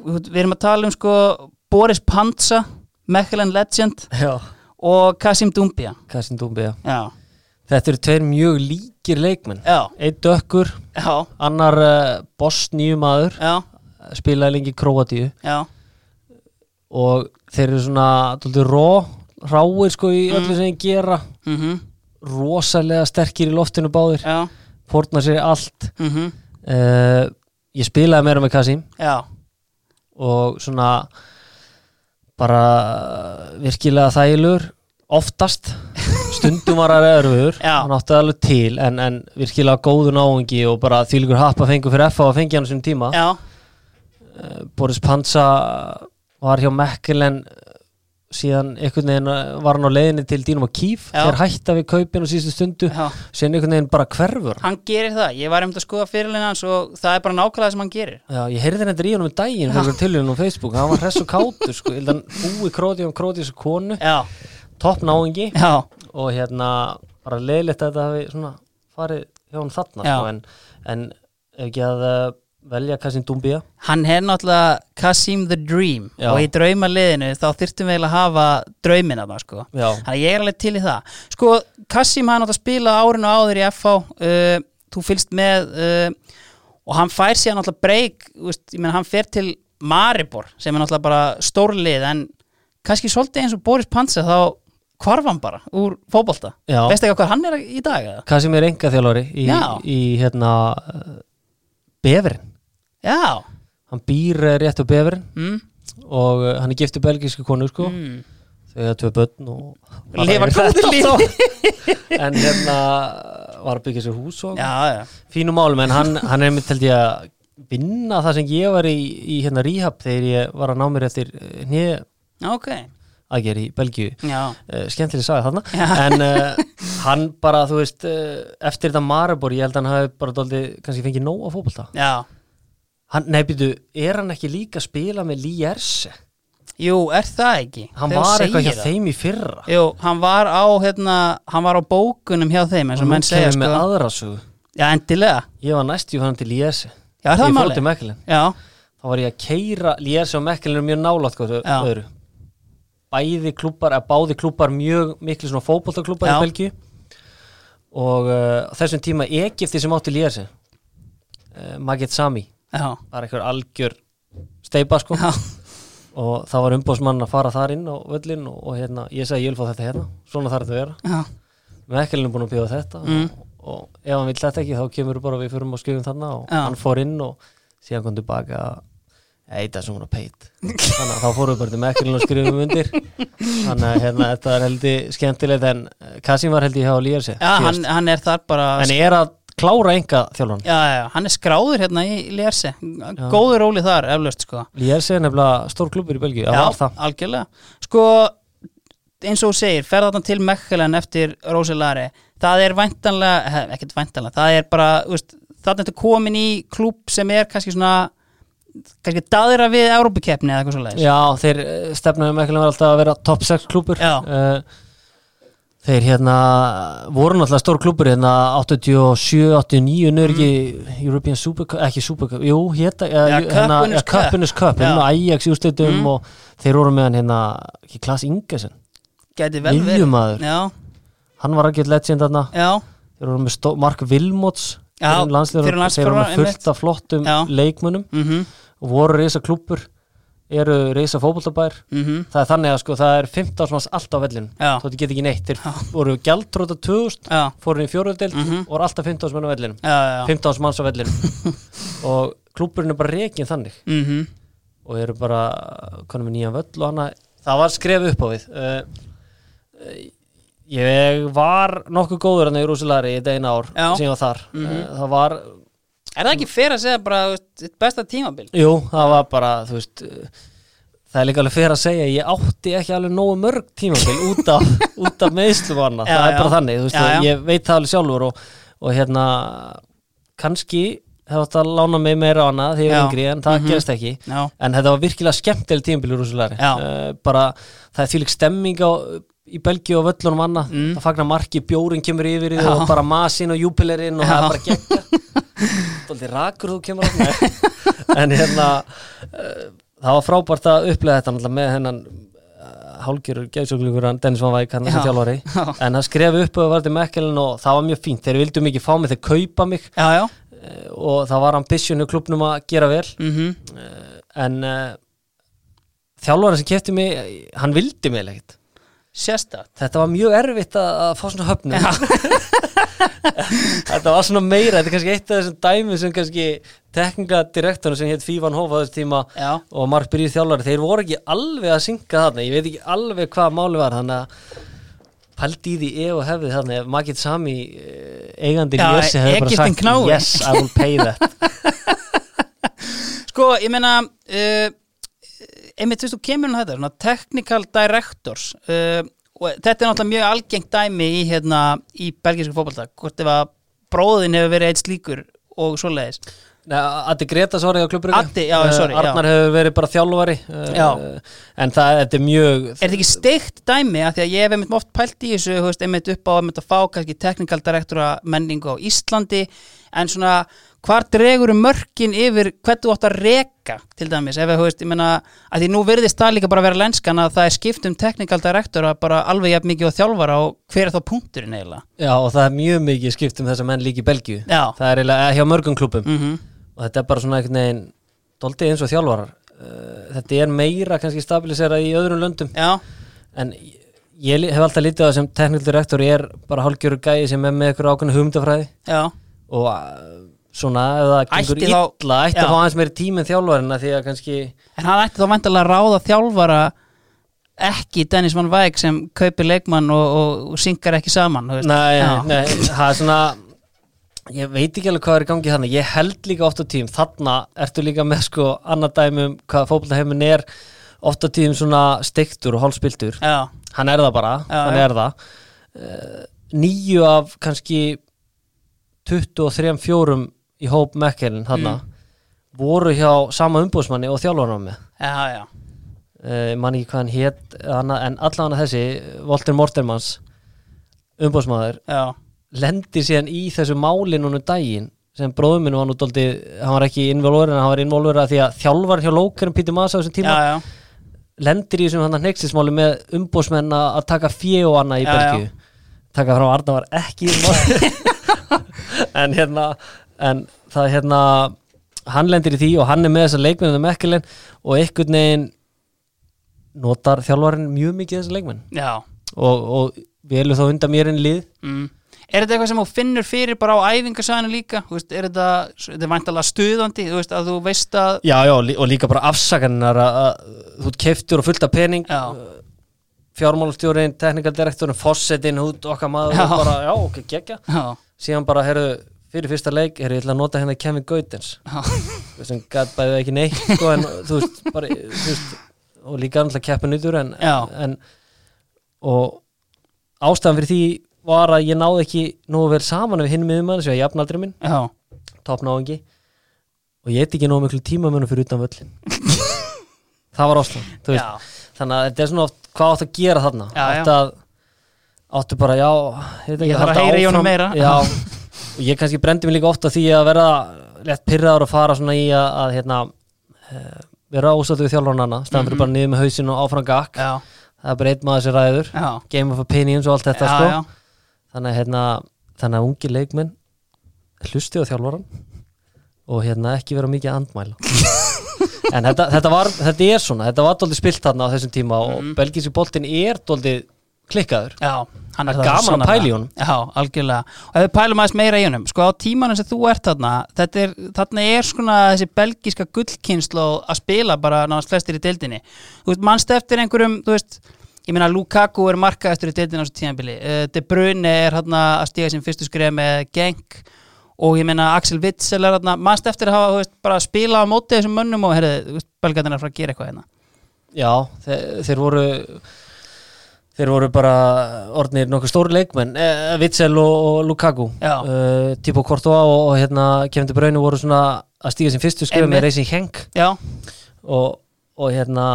A: Við erum að tala um sko Boris Pantsa, Mechelen Legend
B: já,
A: og Kasim Dumbia
B: Kassin Dúmbi já. Þetta eru tveir mjög líkir leikmenn. Dökkur,
A: já,
B: annar uh, bosníu maður
A: já,
B: spilaði lengi
A: já.
B: og þeir eru svona ró, ráir sko í öllu sem þeir gera.
A: Mm
B: rosalega sterkir í loftinu báðir.
A: Já,
B: fórna sér allt.
A: Mhm.
B: Uh, ég spilaði meira með Kassim. Og svona bara virkilega þægilegur. Oftast. Stundum var að erfiður. Hann átti alveg til en, en virkilega góður náungi og bara þvílíkur happa fengu fyrir FA að fengi hann sem tíma. Eh, Boris Pansa var hjá Mekkelen síðan einhvern veginn eh, var hann á leiðinni til Dínum og Kíf þeir hætta við kaupin á síðustu stundu
A: já.
B: síðan einhvern veginn bara hverfur.
A: Hann gerir það, ég var um að skoða fyrirlina hans og það er bara nákvæmlega sem hann gerir.
B: Já, ég heyrði þetta í honum um daginn fyrir tilhjörnum á Facebook, hann var hress og kátur sko, hann búi króti um króti þessu konu,
A: Já,
B: topp náingi
A: já,
B: og hérna bara leiðilegt að þetta hafi svona farið hjá hann þarna sko, en, en ef ekki að uh, velja Kassim Dumbia
A: hann er náttúrulega Kasim the Dream.
B: Já.
A: og í draumaliðinu þá þyrftum við að hafa draumina það sko. Þannig að ég er alveg til í það. Sko, Kassim hann átt að spila árinu áður í FH uh, Þú fylgst með uh, og hann fær síðan náttúrulega breyk veist, hann fer til Maribor sem er náttúrulega bara stórlið en kannski svolítið eins og Boris Pansa þá hvarf hann bara úr fótbolta.
B: Já.
A: Veistu ekki hvað hann er í dag?
B: Kassim er enga þjálfari í, í hérna Beverin,
A: Já,
B: hann býr uh, rétt á Beverin
A: mm,
B: og uh, hann er giftið belgísku konu sko.
A: Mm.
B: þau hafa tvö börn og
A: Lifa góðu lífi.
B: en hérna var að byggja sér hús og
A: Já, já,
B: fínum málum en hann, hann er mitt held ég að vinna það sem ég var í, í hérna rehab þegar ég var að ná mér eftir hnið
A: ok.
B: aðgerð í Belgíu. Uh, skemmtileg sagði þarna.
A: Já.
B: en uh, hann bara þú veist uh, eftir þetta Maribor ég held að hann hafi bara dóldi kannski fengið nóg að fótbolta.
A: Já
B: hann, nei býtu, er hann ekki líka að spila með Lierse
A: Jú, er það ekki?
B: hann
A: Þegar
B: var eitthvað hjá
A: það.
B: þeim í fyrra.
A: Jú, hann var á hérna, hann var á bókunum hjá þeim eins og menn segja
B: kemur með
A: sko.
B: aðra sögu.
A: Já, endilega.
B: Ég var næstjú hann til Lierse
A: Já, er það
B: ég fór til Mekkelin
A: Já,
B: þá var ég að keira Lierse og Mekkelin mjög nálátt sko,
A: Já.
B: öðru. Bæði klúpar, eða báði klúpar mjög miklu svona fótboltaklúpar
A: Já.
B: í Belgíu. Og uh, þessum tíma Egipti sem átti Lierse uh, Magit Sami var eitthvað algjör steipa sko.
A: Já,
B: og það var umbóðsmann að fara þar inn á völlin og, og hérna, ég sagði ég vil fá þetta hérna. Svona þarf þetta að vera.
A: Já,
B: Mekkelin er búin að bjóða þetta.
A: Mm.
B: og, og ef hann vil þetta ekki þá kemur bara við fyrir og skjöfum þarna og
A: Já.
B: hann fór inn og síðan kom tilbaka Eita svona peit. Þannig að þá fórum við bara til Mekkelin og skrifum undir. Þannig að hérna, þetta er heldur skemmtilegt en Kassim var heldur hjá Lýjarsi
A: hann, hann er þar bara
B: En er að klára enga þjálfan
A: Já, já, hann er skráður hérna í Lierse. Góður róli þar, eflaust sko.
B: Lýjarsi er nefnilega stór klubur í Belgíu.
A: Já, algjörlega. Sko, eins og þú segir, ferða þarna til Mechelen eftir Roselari Það er væntanlega, ekkert væntanlega Það er bara, veist, þarna er þetta komin í klub sem er kannski svona kannski daðira við Európa-keppni eða eitthvað svo leiðis
B: Já, þeir eh, ekki að vera alltaf að vera top 6 klúpur uh, Þeir hérna voru náttúrulega stór klúpur hérna 87, 89 nörgi mm. European Supercup, ekki Supercup Jú, hérna,
A: ja,
B: hérna Cupinus Cup, hérna Ajax í úrstöldum mm. og þeir voru með hann hérna ekki Klaas Ingesen
A: Gæti vel verið.
B: Hann var ekki legend þarna. Þeir voru með Mark Wilmots
A: fyrir
B: landslegur þeir eru fullt af flottum Já. leikmunum mm -hmm. og voru reysa klúpur eru reysa fókbóltabær mm -hmm. það er þannig að sko það er 15 ásmanns allt á vellinu. Þó þetta get ekki neitt. Þeir voru gæltróta 2000 fóru í fjóröldelt mm -hmm. og voru alltaf 15 ásmann á vellinu. 15 ásmanns á vellinu. Og klúpurinn er bara reygin þannig. Mhm. og eru bara konum við nýja völl og hana. Það var skref upp á við. Uh, uh, Ég var nokkuð góður hann í Rúsilari í degin ár sem ég var þar.
A: Mm -hmm.
B: það var
A: Er það ekki fyrir að segja bara veist, besta tímabil?
B: Jú, það var bara veist, það er líka alveg fyrir að segja ég átti ekki alveg nógu mörg tímabil út af, af meðslum og annað, það er bara þannig veist, já, já. ég veit það alveg sjálfur og, og hérna kannski það átti að lána mig meira á annað því ég er yngri en það mm -hmm. gerist ekki
A: já.
B: en þetta var virkilega skemmtileg tímabil í Rúsilari uh, bara það er því lík stemming á í Belgíu og völlunum annað mm. það fagnar marki, bjórin kemur yfir í þau og bara masin og júpilerinn og Já. það er bara er alltaf rakur þú kemur á en hérna uh, það var frábært að upplega þetta með hennan uh, hálgjörur geðsöklingur Dennis Van Væk, hann er sem þjálfari. En það skrefi upp og var til Mekkelin og það var mjög fínt, þeir vildu mikið fá mig þeir kaupa mig.
A: Já, já.
B: Uh, og það var ambisjonu klubnum að gera vel.
A: Mm -hmm.
B: en þjálfari sem kefti mig hann vildi mig leikt
A: Sérstætt.
B: Þetta var mjög erfitt að, að fá svona höfnum Þetta var svona meira Þetta er kannski eitt af þessum dæmi sem kannski tekninga direktorinn sem hétt Fívan Hóf á þessu tíma
A: Já.
B: og Mark Byrjir þjálfari þeir voru ekki alveg að synga þarna. Ég veit ekki alveg hvað máli var þannig að pældi í því ef og hefði þannig ef maður getur sami eh, eigandi
A: Jössi hefði bara sagt
B: yes I will pay that.
A: Sko ég meina uh, einmitt, þú kemur um þetta, svona technical directors uh, og þetta er náttúrulega mjög algengt dæmi í, hérna, í belgísku fólkválta, hvort ef að bróðin hefur verið eitt slíkur og svoleiðis.
B: Addi Greta, sorry, á
A: uh, sorry,
B: Arnar
A: já.
B: hefur verið bara þjálfari
A: uh,
B: en það, þetta er mjög
A: Er þetta ekki steikt dæmi, að því að ég hef einmitt oft pælt í þessu, einmitt upp á einmitt að fá kannski technical directora menningu á Íslandi, en svona hvar dregur um mörkin yfir hvernig þú átt að reka til dæmis? Ef þú veist, ég menna, að því nú verðist það líka bara að vera lenskan að það er skipt um technical director að bara alveg jafn mikið á þjálfara og hver er þá punkturinn eiginlega?
B: Já og það er mjög mikið skipt um þess að menn líki í Belgíu. Það er eiginlega hjá mörgum klubum
A: mm -hmm.
B: og þetta er bara svona einhvern veginn doldið eins og þjálfarar. Uh, þetta er meira kannski stabiliserað í öðrum löndum.
A: Já.
B: en ég hef alltaf lítið á það sem technical director er bara hálfgjörur gæi sem er með eitthvað ákveðna hugmyndafræði. Og svona, ef það gengur illa þá, ætti að fá aðeins meiri tíminn þjálfarina því að kannski
A: En hann ætti þá vantilega að ráða þjálfara ekki Dennis Van Væg sem kaupir leikmann og, og, og syngar ekki saman
B: Nei, nei, það er svona ég veit ekki alveg hvað er í gangi þannig. Ég held líka oft á tím, þarna ertu líka með sko annað dæmum hvað fókbaltaheimin er oft á tím svona stiktur og hálfspiltur hann er það bara,
A: já,
B: hann er það. Uh, nýju af kannski 23-4 í hóp Mekkelin þarna mm. voru hjá sama umbúsmanni og þjálfarnar með.
A: Já, já.
B: Uh, man ekki hvað hann hétt en allavega þessi, Volter Mortermans umbúsmaður lendir síðan í þessu máli núna daginn sem bróðuminn var núttaldi hann var ekki involverið en hann var involverið því að þjálfar hjá Lókerum Pítur Masa á þessum tíma
A: já,
B: lendir í þessum hann að nextismáli með umbúsmenn að taka fjö og annað í Belgíu. taka frá Arna var ekki en hérna en það er hérna hann lendir í því og hann er með þessa leikmenn um ekkilinn og einhvern veginn notar þjálfarinn mjög mikið þessa leikmenn
A: Já
B: og, og við erum þá undan mér einn lið
A: mm. Er þetta eitthvað sem þú finnur fyrir bara á æfingarsæðinu líka? Veist, er þetta, þetta er væntalega stuðandi, veist, að þú veist að
B: Já, já, og líka bara afsakannar að, að þú keftur og fullt af pening
A: Já.
B: fjármálustjórin, teknikaldirektorin fossetin, hút okkar maður
A: Já.
B: og bara, já, ok, geggja
A: Já,
B: síðan bara, herru, fyrir fyrsta leik herru, ég ætla að nota hérna Kevin Gautens
A: já,
B: sem gæt bæðið ekki neitt sko, en veist, bara, veist og líka annars keppin ytur en,
A: Já.
B: en og ástæðan fyrir því var að ég náði ekki nógu vel saman við hinn miðumann sem ég jafnaldri minn,
A: já,
B: toppnáðingi og ég heit ekki nógu miklu tíma mönnum fyrir utan völlin það var ástæðan
A: já,
B: þannig að þetta er svona oft hvað áttu að gera þarna?
A: Já, já.
B: áttu, að, áttu bara, já ég,
A: þarf að heyra í honum meira.
B: já, og ég kannski brendi mig líka ofta því að verða létt pyrraður og fara svona í að, að hérna, eh, vera ásáttu við þjálfarnana staðan fyrir
A: Mhm.
B: bara niður með hausinn og áfram gakk.
A: Já,
B: það er bara einn maður sem ræður.
A: Já,
B: game of opinions og allt þetta sko.
A: já.
B: þannig hérna, þannig að ungi leikmenn hlusti á þjálfaran og hérna ekki vera mikið að andmæla. En þetta, þetta var þetta er svona, þetta var doldið spilt þarna á þessum tíma og
A: Mhm.
B: belgísi boltin er doldið klikkaður.
A: Já, hann er
B: gaman að í honum.
A: Já, algjörlega. Og ef við pælum aðeins meira í honum Sko á tímanum sem þú ert þarna þetta er, Þarna er svona þessi belgíska gullkynslu að spila bara náðast flestir í deildinni. Þú veist, mannst eftir einhverjum Þú veist, ég meina Lukaku er markaðastur í deildinni á þessu tíðanbili uh, De Bruyne er þarna að stíga sem fyrstu skref með Genk. Og ég meina Axel Witzel er þarna mannst eftir að hafa, þú veist, bara að spila á móti þessum mönnum og herrið, þú veist, belgarnir er að fara að gera eitthvað hérna?
B: Já, þeir, þeir voru þeir voru bara orðnir nokkuð stóri leikmenn eh, Witzel og, og Lukaku.
A: Já.
B: uh, Tipo Courtois og, og hérna Kevin De Bruyne voru svona að stíga sem fyrstu
A: Einmitt.
B: með Racing Henk
A: Já,
B: og, og hérna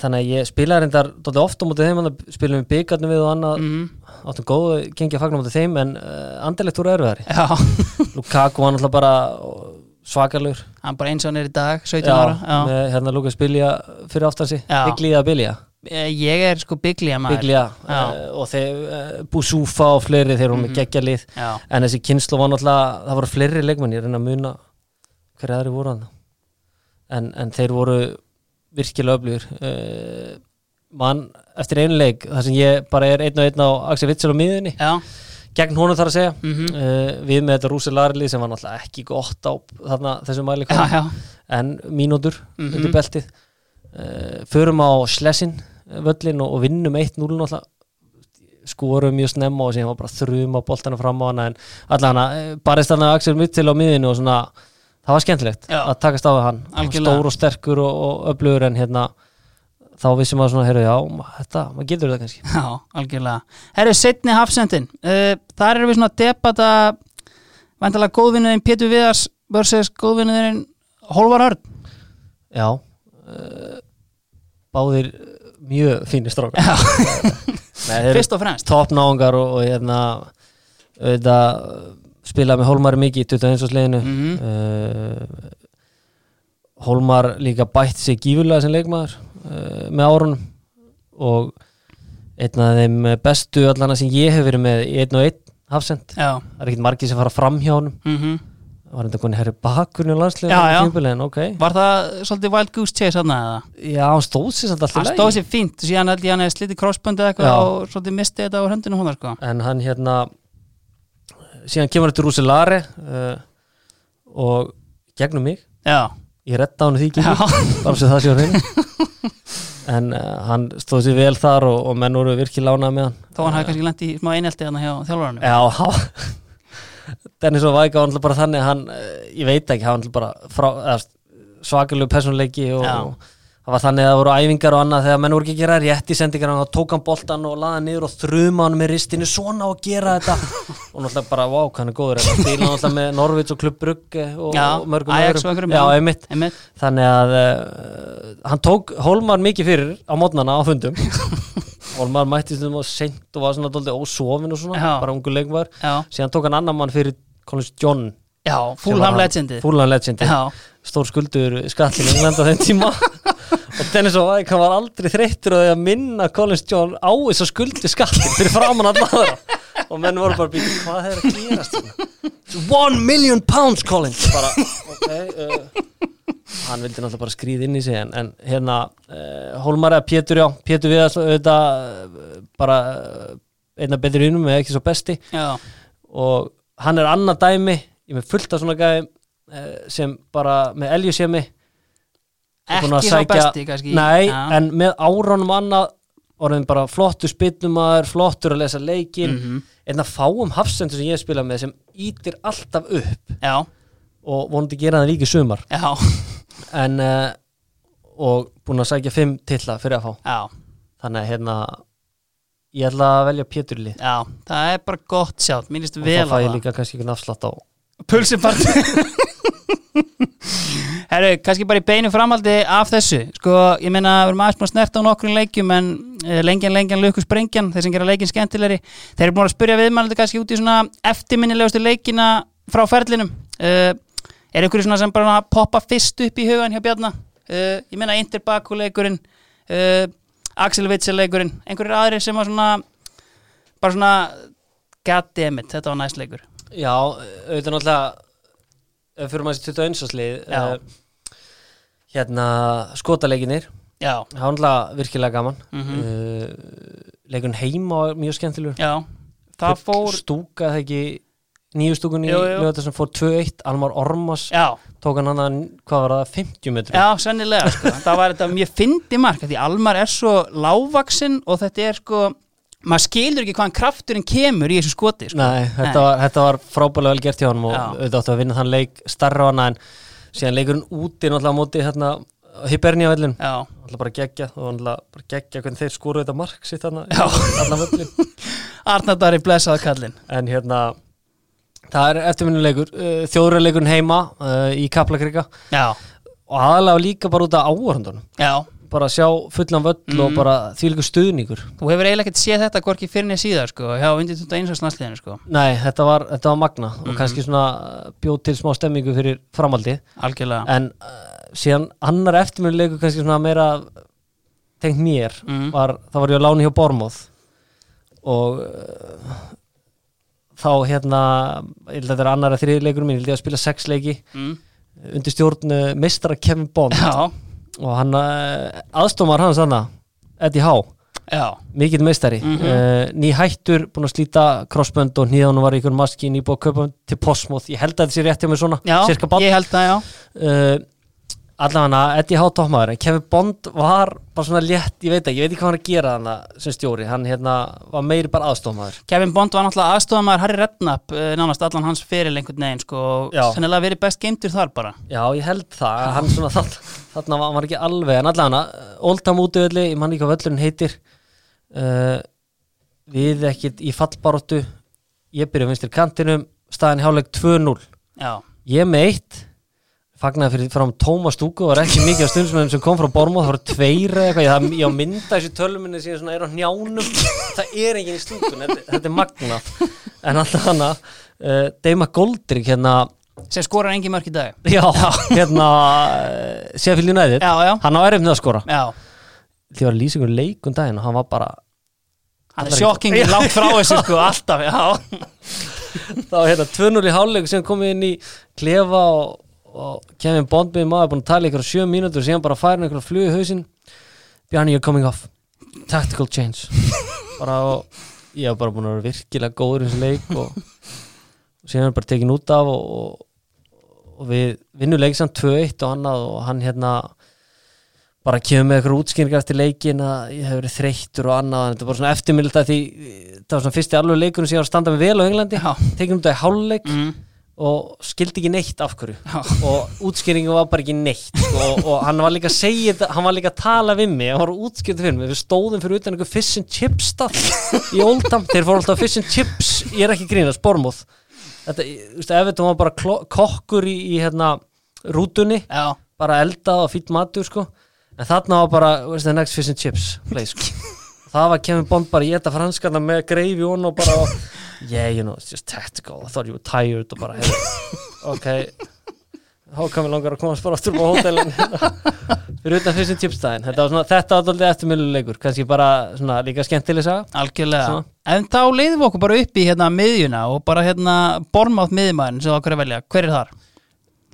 B: þannig að ég spilaði reyndar dálítið oft á mótið þeim, spilum við byggarnir við og annað,
A: mm,
B: áttum góð gengi að fagna mótið þeim, en uh, andilegt voru erfiðari.
A: Já.
B: Lukaku var náttúrulega bara svakalur.
A: Hann bara eins og hann er í dag, 17 ára Já.
B: með hérna Lukas Bilja fyrir aftansi,
A: Já.
B: Biglía Bilja
A: Eh, Ég er sko byggli að maður Já.
B: uh, og þeir uh, Busúfa og fleiri, þeir voru með
A: Mhm.
B: geggja lið.
A: Já,
B: en þessi kynslu var náttúrulega, það voru fleiri leikmenn ég reyna að muna hverja aðri voru hann en, en þeir voru virkilega öflugur uh, mann eftir einu leik þar sem ég bara er einn og einn á Axel Witzel á miðunni,
A: já,
B: gegn honum þar að segja.
A: Mhm.
B: Uh, við með þetta Rúsi Larli sem var náttúrulega ekki gott á þarna þessum mæli en mínútur
A: Mhm.
B: undir beltið. Förum á Slessin völlin og, og vinnum 1-0 náttúrulega skorum mjög snemma og síðan var bara þrjum á boltana fram á hana en allan hana, barist hana Axel Mittil á miðinu og svona, það var skemmtilegt
A: Já.
B: að takast á hann, Hann stór og sterkur og, og öflugur en hérna þá vissum maður svona, heyrðu, já, þetta, maður getur þetta kannski.
A: Já, algjörlega. Herru, setni hafsendin. Uh, Þar erum við svona að debata Væntalega góðvinnuðin Pétur Viðars versus góðvinnuðin Hólvar Örn.
B: Já uh, Báðir mjög fínir strákar.
A: Fyrst og fremst.
B: toppnáungar og, og hérna auðvitað spilaði með Hólmari mikið í 21. sliðinu
A: Mhm.
B: uh, Hólmar líka bætt sig gífurlega sem leikmaður uh, með árunum. Og einn af þeim bestu allana sem ég hef verið með í einn og einn hafsend það er ekkert margir sem fara fram hjá honum.
A: Mhm.
B: það var enda konið herri bakurinn á landsliðinu
A: Já, já.
B: tímabili, en ok.
A: Var það svolítið Wild Goose Chase hann eða?
B: já, hann stóð sér samt alltaf
A: Hann stóð sér fínt, síðan held ég hann hefði slitið krossböndið
B: Já.
A: eitthvað og svolítið misti þetta á höndinu hún sko.
B: en hann hérna síðan kemur þetta Rúsi Lare uh, og gegnum mig.
A: Já,
B: ég retta hann því ekki.
A: Já,
B: bara sem það sé á hreinu. En uh, hann stóð sér vel þar og, og menn voru virkilega lánað með hann.
A: Þó hann hafi
B: Dennis og Væka var náttúrulega bara þannig að hann, uh, ég veit ekki, hann var náttúrulega bara svakalegu personleiki og, og það var þannig að það voru æfingar og annað þegar menn voru ekki að gera rétt í sendingar og tók hann boltan og hann niður og þruma hann með ristinu svona og gera þetta. Og náttúrulega bara, wow, hann er góður þetta. Stíla náttúrulega með Norvits og Klubb Brugge og,
A: Já,
B: mörgum
A: einhverjum,
B: já, einmitt.
A: Einmitt.
B: þannig að uh, hann tók Hólmar mikið fyrir á mótnana á fundum Hólmar mætti stundum á seint og var svona dóldi ósofin og svona,
A: Já.
B: bara ungu leikmar síðan tók hann annan mann fyrir Collins John.
A: Já, Fulham legendið.
B: Fulham legendi,
A: Já,
B: stór skuldur skallin í England á þeim tíma. Og Dennis og hann var aldrei þreyttur að minna Collins John á þess að skuldi skallin fyrir framann allara og menn voru bara býtið hvað er að gerast hérna? One million pounds Collins. Bara ok uh, hann vildi náttúrulega bara skrýða inn í sig en, en hérna uh, Hólmar eða Pétur já, Pétur við auðvitað uh, bara uh, einna betri unum eða ekki svo besti
A: já,
B: og hann er annað dæmi ég með fullt af svona gæði sem bara með eljusemi
A: ekki sá besti kannski
B: nei, ja. en með áraunum annað orðin bara flottur spilnumar flottur að lesa leikin mm -hmm. að fáum hafsendur sem ég spila með sem ítir alltaf upp
A: Já.
B: og vonandi gera það líka sumar
A: Já.
B: En uh, og búin að sækja fimm tilla fyrir að fá.
A: Já.
B: þannig að hérna ég ætla að velja Péturli.
A: Já, það er bara gott sjátt, mínist vel
B: og það fæ ég líka kannski ekki náfslátt á
A: Pulsipart Herru, kannski bara í beinu framaldi af þessu, sko, ég meina við erum aðeins búin að snerta á nokkrum leikjum en uh, lengjan, lengjan, lukus, brengjan, þeir sem gera leikin skemmtilegri, þeir eru búin að spurja viðmælandi kannski út í svona eftirminnilegustu leikina frá ferlinum. Uh, er einhverju svona sem bara poppa fyrst upp í hugan hjá Bjarnar uh, ég meina Interbaku-leikurinn Axel Witzel-leikurinn einhverjir aðri sem var svona bara svona goddammit, þetta var næst leikur
B: Já, auðvitað náttúrulega fyrir maður sér 21. slið uh, hérna skotaleginir
A: Já.
B: það var náttúrulega virkilega gaman
A: mm -hmm.
B: uh, leikun heima var mjög skemmtilegur
A: Já, það fór
B: stúka það ekki nýju stúkun í sem fór 2-1 Almar Ormas
A: Já.
B: tók hann hann, hvað var það, 50 metri
A: Já, sennilega, sko. það var þetta mjög fyndi mark, því Almar er svo lágvaksinn og þetta er sko maður skilur ekki hvaðan krafturinn kemur í þessu skoti sko.
B: Nei, þetta Nei. var, þetta var frábælega vel gert hjá hann og auðvitað áttu að vinna þann leik starra á hana en síðan leikurinn úti náttúrulega á móti hérna Hibernia vellin alltaf bara gegja og bara gegja hvernig þeir skóru þetta mark sitt völlin
A: Arnardari blessaði kallin
B: en hérna það er eftirminnuleikur uh, þjóðurleikurinn heima uh, í Kaplakrika. Og aðalega líka bara út af áhörndunum
A: Já.
B: Bara sjá fullan völl mm. og bara því líka stuðningur.
A: Þú hefur eiginlega ekkert séð þetta gorki fyrir niður síðar sko, hjá undir þetta eins og snansliðinu sko.
B: Nei, þetta var, þetta var magna mm. og kannski svona bjóð til smá stemmingu fyrir framaldi
A: Algjörlega.
B: En uh, síðan annar eftirmjölulegu kannski svona meira tengt mér mm. var, það var ég að lána hjá Bormóð og uh, þá hérna ég held að þetta er annar að þriðleikur minn, ég held ég að spila sex leiki
A: mm.
B: undir stjórn uh, mistra Kevin Bond.
A: Já.
B: Og hann eh, aðstómar hans þannig Eddie Há mikill meistari. Mm -hmm. uh, ný hættur, búin að slíta crossbönd og nýðan var ykkur maski nýbúið að köpa til Postmoth, ég held að þetta sé rétt hjá mig svona
A: já, ég held að já.
B: Uh, allavega Eddie Há toppmaður Kevin Bond var bara svona létt ég veit ekki, ég veit ekki hvað hann að gera þannig sem stjóri, hann hérna var meiri bara aðstofmaður
A: Kevin Bond var náttúrulega aðstofmaður Harry Redknapp, eh, nánast allan hans fyrir einhvern veginn sko, sennilega verið best geimtur þar bara.
B: Já, ég held það, hann svona þarna var, ekki alveg, en allavega Oldham útöðli, ég man ekki hvað völlurinn heitir uh, við ekkit í fallbaróttu ég byrja vinstir kantinum staðin hjáleg 2-0 ég meitt fagnar fyrir fram Tómas Stúku var ekki mikið af stundsmennum sem kom frá Bormóð það voru tveir eða eitthvað, ég, ég mynda þessu tölminni sem er á njánum það er enginn í stúkun, þetta, þetta er magna en alltaf hana uh, Deima Goldring hérna
A: sem skorar engi mörk í dag.
B: Já, hérna uh, Seffield United,
A: já, já.
B: hann á erfnið að skora.
A: Já.
B: því var lýsingur leikun daginn og hann var bara
A: hann er sjokkingin langt frá þessu sko, alltaf, já.
B: Þá hérna 2-0 í háluleik sem komið inn í klefa og og Kevin Bond með maður búin að tala ykkur á sjö mínútur og síðan bara færa ykkur að fluga í hausin Bjarni, you're coming off. Tactical change. Bara og ég hef bara búin að vera virkilega góður í þessu leik og, og síðan er bara tekin út af og, og, og við vinnum leiksamt 2-1 og annað og hann hérna bara kemur með eitthvað útskynningar eftir leikin að ég hef verið þreyttur og annað. Þetta var svona eftirmilda því það var svona fyrsti alveg leikunum sem ég var að standa með vel á Englandi. Tekinum þetta í háluleik mm og skildi ekki neitt af hverju. Og útskýringu var bara ekki neitt og, og hann var líka að segja þetta hann var líka að tala við mig, hann var útskýrið fyrir mig. Við stóðum fyrir utan einhver fish and chips stað í Oldham, þeir fór alltaf fish and chips ég er ekki grínast, bormóð þetta, þú veist, ef þetta var bara kokkur í, í hérna rútunni
A: Já.
B: bara eldað og fýtt matur sko, en þarna var bara where's the next fish and chips place sko. Það var Kevin Bond bara ég þetta franskarna með greifi og bara yeah, you know, it's just tactical. I thought you were tired og bara hey, ok. Þá kam við langar að komast bara aftur á hótelin. Fyrir utan fyrst tipstæðin þetta var svona, þetta var doldið eftirmjöluleikur kannski bara svona líka skemmtileg saga.
A: Algjörlega, svona. en þá leiðum við okkur bara upp í hérna miðjuna og bara hérna bormátt miðjumæðin sem okkur er velja, hver er þar?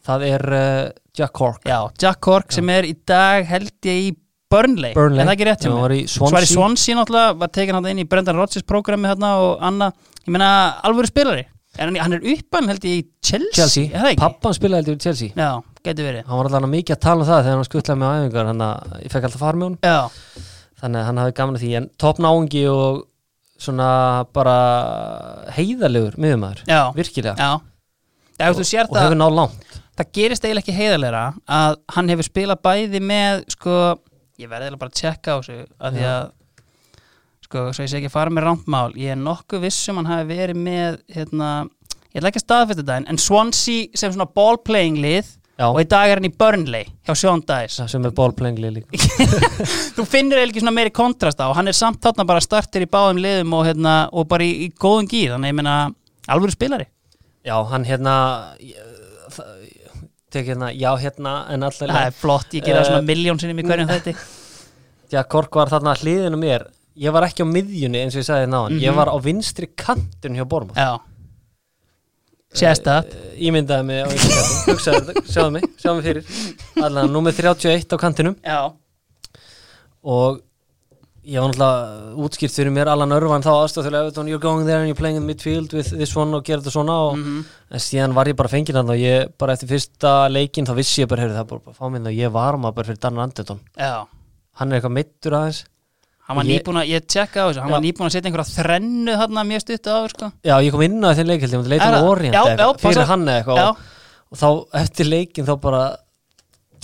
B: það er uh, Jack Cork.
A: Já, Jack Cork Já. sem er í dag held ég í Burnley,
B: Burnley.
A: en það ekki rétt
B: hjá
A: var í Swansea. Náttúrulega, var tekin hann inn í Brendan Rodgers programmi hérna og Anna, ég meina alvöru spilari. Er hann, er uppan held ég í Chelsea,
B: Chelsea,
A: er
B: pappan spilaði heldur í Chelsea.
A: Já, getur verið.
B: Hann var alltaf mikið að tala um það þegar hann skuttlaði með æfingar hann að ég fekk alltaf fara með hún
A: Já,
B: þannig að hann hafi gaman að því en topp náungi og svona bara heiðalegur miðumæður,
A: já,
B: virkilega.
A: Já. Sér
B: og
A: það,
B: hefur náð langt.
A: Það gerist eiginlega ekki heiðarlegra að hann hefur spilað bæði með sko, ég verði bara að tjekka á þessu að því að sko, svo ég sé ekki að fara með rántmál ég er nokkuð vissum hann hafi verið með hérna, ég ætla ekki að staðfesta þetta en, Swansea sem svona ballplaying lið
B: Já,
A: og í dag er hann í Burnley hjá Sean Dice
B: sem er ballplengli líka.
A: Þú finnir eiginlega ekki svona meiri kontrast á og hann er samt þarna bara startir í báðum liðum og, hérna, og bara í, í góðum gýr þannig ég meina alvöru spilari.
B: Já, hann hérna það- tek hérna, já hérna en
A: það
B: alltaf
A: er flott, ég gera það
B: Eh,
A: svona miljón sinnum í hverjum þetta
B: Já, Kork var þarna hliðinu mér. Ég var ekki á miðjunni eins og ég sagði náðan ég
A: Mhm.
B: var á vinstri kantun hjá Bormar
A: já. Sést það?
B: Ímyndaði mig á vinstri kantun sjáðu mig, sjáðu mig fyrir. Allan númer 31 á kantinum.
A: Já,
B: og ég var náttúrulega útskýrt fyrir mér Allan Örvan þá Everton, you're going there and you're playing in midfield with this one og gera þetta svona og
A: Mhm.
B: en síðan var ég bara fengið hann og ég bara eftir fyrsta leikin þá vissi ég bara, heyrðu það bara, fá minn og ég var maður bara fyrir Danner Anderton
A: já
B: hann er eitthvað meittur aðeins
A: hann var nýbúin að, ég tjekka á þessu hann var
B: Já.
A: nýbúin að setja einhverja þrennu þarna mjög stuttu á sko.
B: já, ég kom inn á þinn leikildi, ég
A: Er
B: um
A: já,
B: fyrir hann eitthvað og, og þá eftir leikin þá bara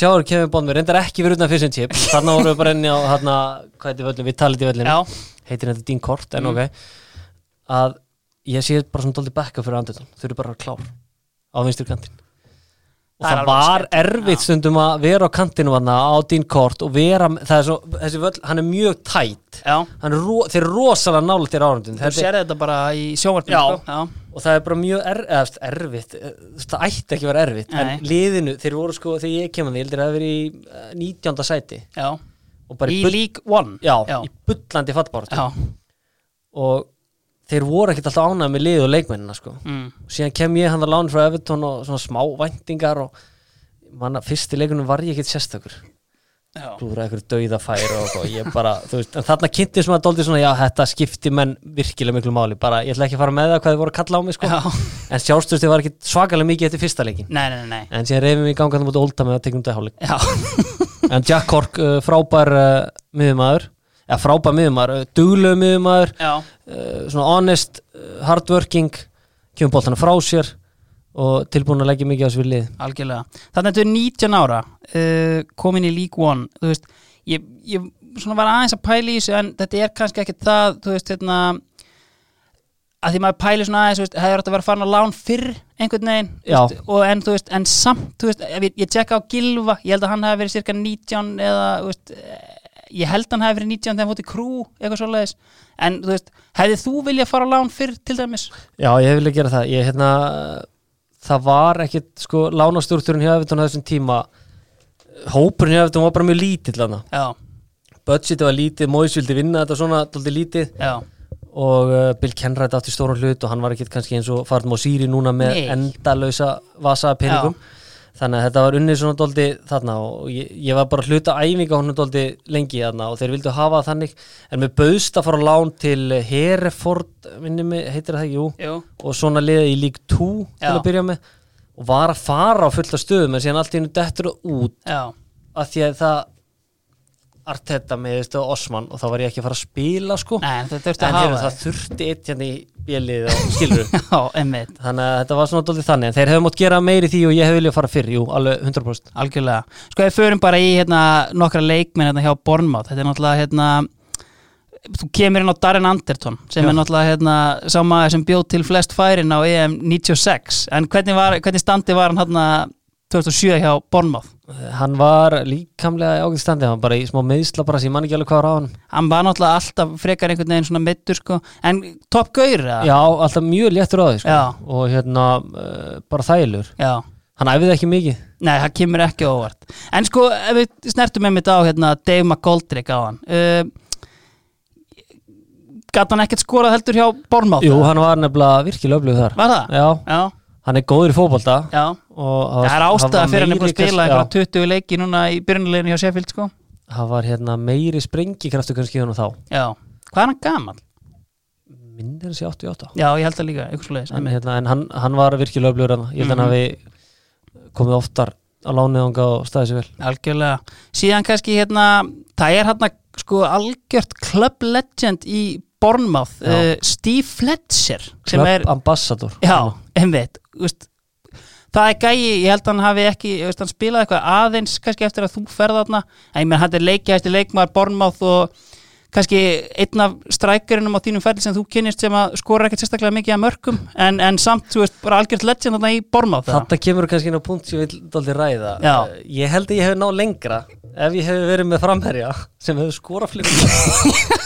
B: Tjáður kemur bónd mér, reyndar ekki fyrir utan fyrst chip. Þarna vorum við bara inni á þarna, hvað heitir völlin, í völlin
A: já,
B: heitir þetta dín kort, en
A: Mm.
B: ok. Að ég sé bara svona dóldi bekka fyrir Anderton, þau eru bara klár á vinstur kantin og
A: Það
B: það, var erfitt
A: já.
B: stundum að vera á kantinu þarna á dín kort og vera, það er svo, þessi völl hann er mjög tætt hann er, ro, þeir eru rosalega nála til árundin
A: þú sér þetta bara í sjónvarpinu
B: Já.
A: sko. já,
B: og það er bara mjög er, eða, erfitt eh, það ætti ekki að vera erfitt
A: Nei.
B: en liðinu, þeir voru sko, þegar ég kemur það hafi verið í eh, 19. sæti
A: já.
B: og bara
A: í League One
B: já,
A: já,
B: í bullandi fallbáratu
A: já.
B: og þeir voru ekkert alltaf ánægð með lið og leikmennina sko.
A: Mm.
B: síðan kem ég hann að lána frá Everton og svona smá væntingar og manna, fyrsti leikunum var ég ekkert sérstakur klúra eitthvað dauða færi og eitthvað. ég bara, þú veist, en þarna kynnti sem að dóldi svona, já, þetta skipti menn virkilega miklu máli, bara, ég ætla ekki að fara með það hvað þið voru að kalla á mig, sko,
A: já.
B: en sjálfstöðstu var ekki svakalega mikið eftir fyrsta leikin,
A: nei, nei, nei,
B: en síðan reyfum við í ganga það mútið ólta með að tegnum þetta hálfleik, en Jack Cork uh, frábær uh, miðumæður, eða frábær miðumæður, uh, duglegu miðumæður
A: já,
B: uh, svona honest, uh, hardworking kemur boltana frá sér og tilbúin að leggja mikið á þessu við lið
A: algjörlega. Þannig að þetta er 19 ára uh, komin í League One þú veist, ég, ég svona var aðeins að pæla í þessu en þetta er kannski ekki það þú veist, hérna að því maður pæli svona aðeins, þú veist, hefur þetta verið að fara á lán fyrr einhvern veginn veist, og en, þú veist, en samt, þú veist, ég, ég tjekka á Gilva, ég held að hann hefði verið cirka 19 eða, þú veist eh, ég held hann hefði verið 19 þegar hann fótt í krú eitthvað svoleiðis, en þú veist hefði þú viljað fara á lán fyrr til dæmis?
B: Já, ég vilja gera það. Ég, hérna, það var ekkit sko, lánastúrturinn hjá Evertón á þessum tíma hópurinn hjá Evertón var bara mjög lítill hana.
A: já,
B: budgetið var lítið, Móis vildi vinna þetta svona dálítið lítið.
A: Já,
B: og uh, Bill Kenwright átti stóran hlut og hann var ekkit kannski eins og Fardm og Sýri núna með
A: Nei.
B: endalausa vasa peningum þannig að þetta var unnið svona dóldi þarna og ég, ég var bara að hluta æfinga honum dóldi lengi þarna og þeir vildu hafa þannig. En með bauðst að fara lán til Hereford, minni mig, heitir það ekki, jú.
A: Jú,
B: og svona liðið í League 2 til að byrja með. Og var að fara á fullta stöðum en síðan allt í hennu dettur það út
A: já,
B: af því að það Arteta með Osman og þá var ég ekki að fara að spila sko
A: nei, en þetta þurfti
B: en
A: að hafa
B: það þurfti eitt hérna í bjelið og skilur
A: já, emmitt
B: þannig að þetta var svona dólið þannig en þeir hefðu mótt gera meiri því og ég hef viljað fara fyrr, jú, alveg 100%
A: Algjörlega. Sko við förum bara í hérna, nokkra leikmenn hérna, hjá Bornmátt. Þetta er náttúrulega hérna, þú kemur inn á Darren Anderton sem
B: Já.
A: er náttúrulega hérna, maður sem bjóð til flest færin á EM 96. En hvernig, var, hvernig standi var hann hérna 2007 hjá Bornmátt?
B: hann var líkamlega í ágætt standi hann var bara í smá meðsla bara sem ég man ekki alveg hvað var á hann
A: Hann var náttúrulega alltaf frekar einhvern veginn svona meittur sko. En topp gaur eða?
B: já, alltaf mjög léttur á því sko.
A: Já.
B: og hérna, uh, bara þælur
A: Já.
B: hann æfiði ekki mikið
A: Nei, það kemur ekki óvart. En sko, ef við snertum með mitt á hérna, Dave McGoldrick á hann. Uh, Gat hann ekkert skorað heldur hjá Bornmátt?
B: jú, hann var nefnilega virkilega öflug þar
A: Var það?
B: já,
A: Já,
B: hann er góður í og
A: Það er ástæða fyrir hann að spila einhverja 20 leiki núna í byrjunleginu hjá Sheffield sko.
B: það var hérna meiri sprengikraftu kannski í honum þá
A: Já. Hvað er hann gaman?
B: minnir hans í 88
A: já, ég held það líka, leiðis
B: en, hérna, en hann, hann var virkilega öflugur hann ég held
A: Mhm.
B: hann hafi komið oftar á lániðanga og staðið sér vel
A: algjörlega, síðan kannski hérna það er hérna sko algjört club legend í
B: Já.
A: uh, Steve Fletcher sem
B: Club
A: er,
B: ambassador
A: já, einmitt veist, það er gæi, ég held að hann hafi ekki veist, hann spilaði eitthvað aðeins kannski eftir að þú ferð þarna, en ég menn hann er leikjæsti leikmaður Bournemouth og kannski einn af strækjurinnum á þínum ferli sem þú kynnist sem að skora ekkert sérstaklega mikið að mörgum en, en samt, þú veist, bara algjört legend þarna í eða?
B: Þetta kemur kannski inn á punkt sem ég vil daldi ræða
A: Já.
B: Eh, Ég held að ég hef náð lengra ef ég hef verið með framherja sem hefur skorað fleiri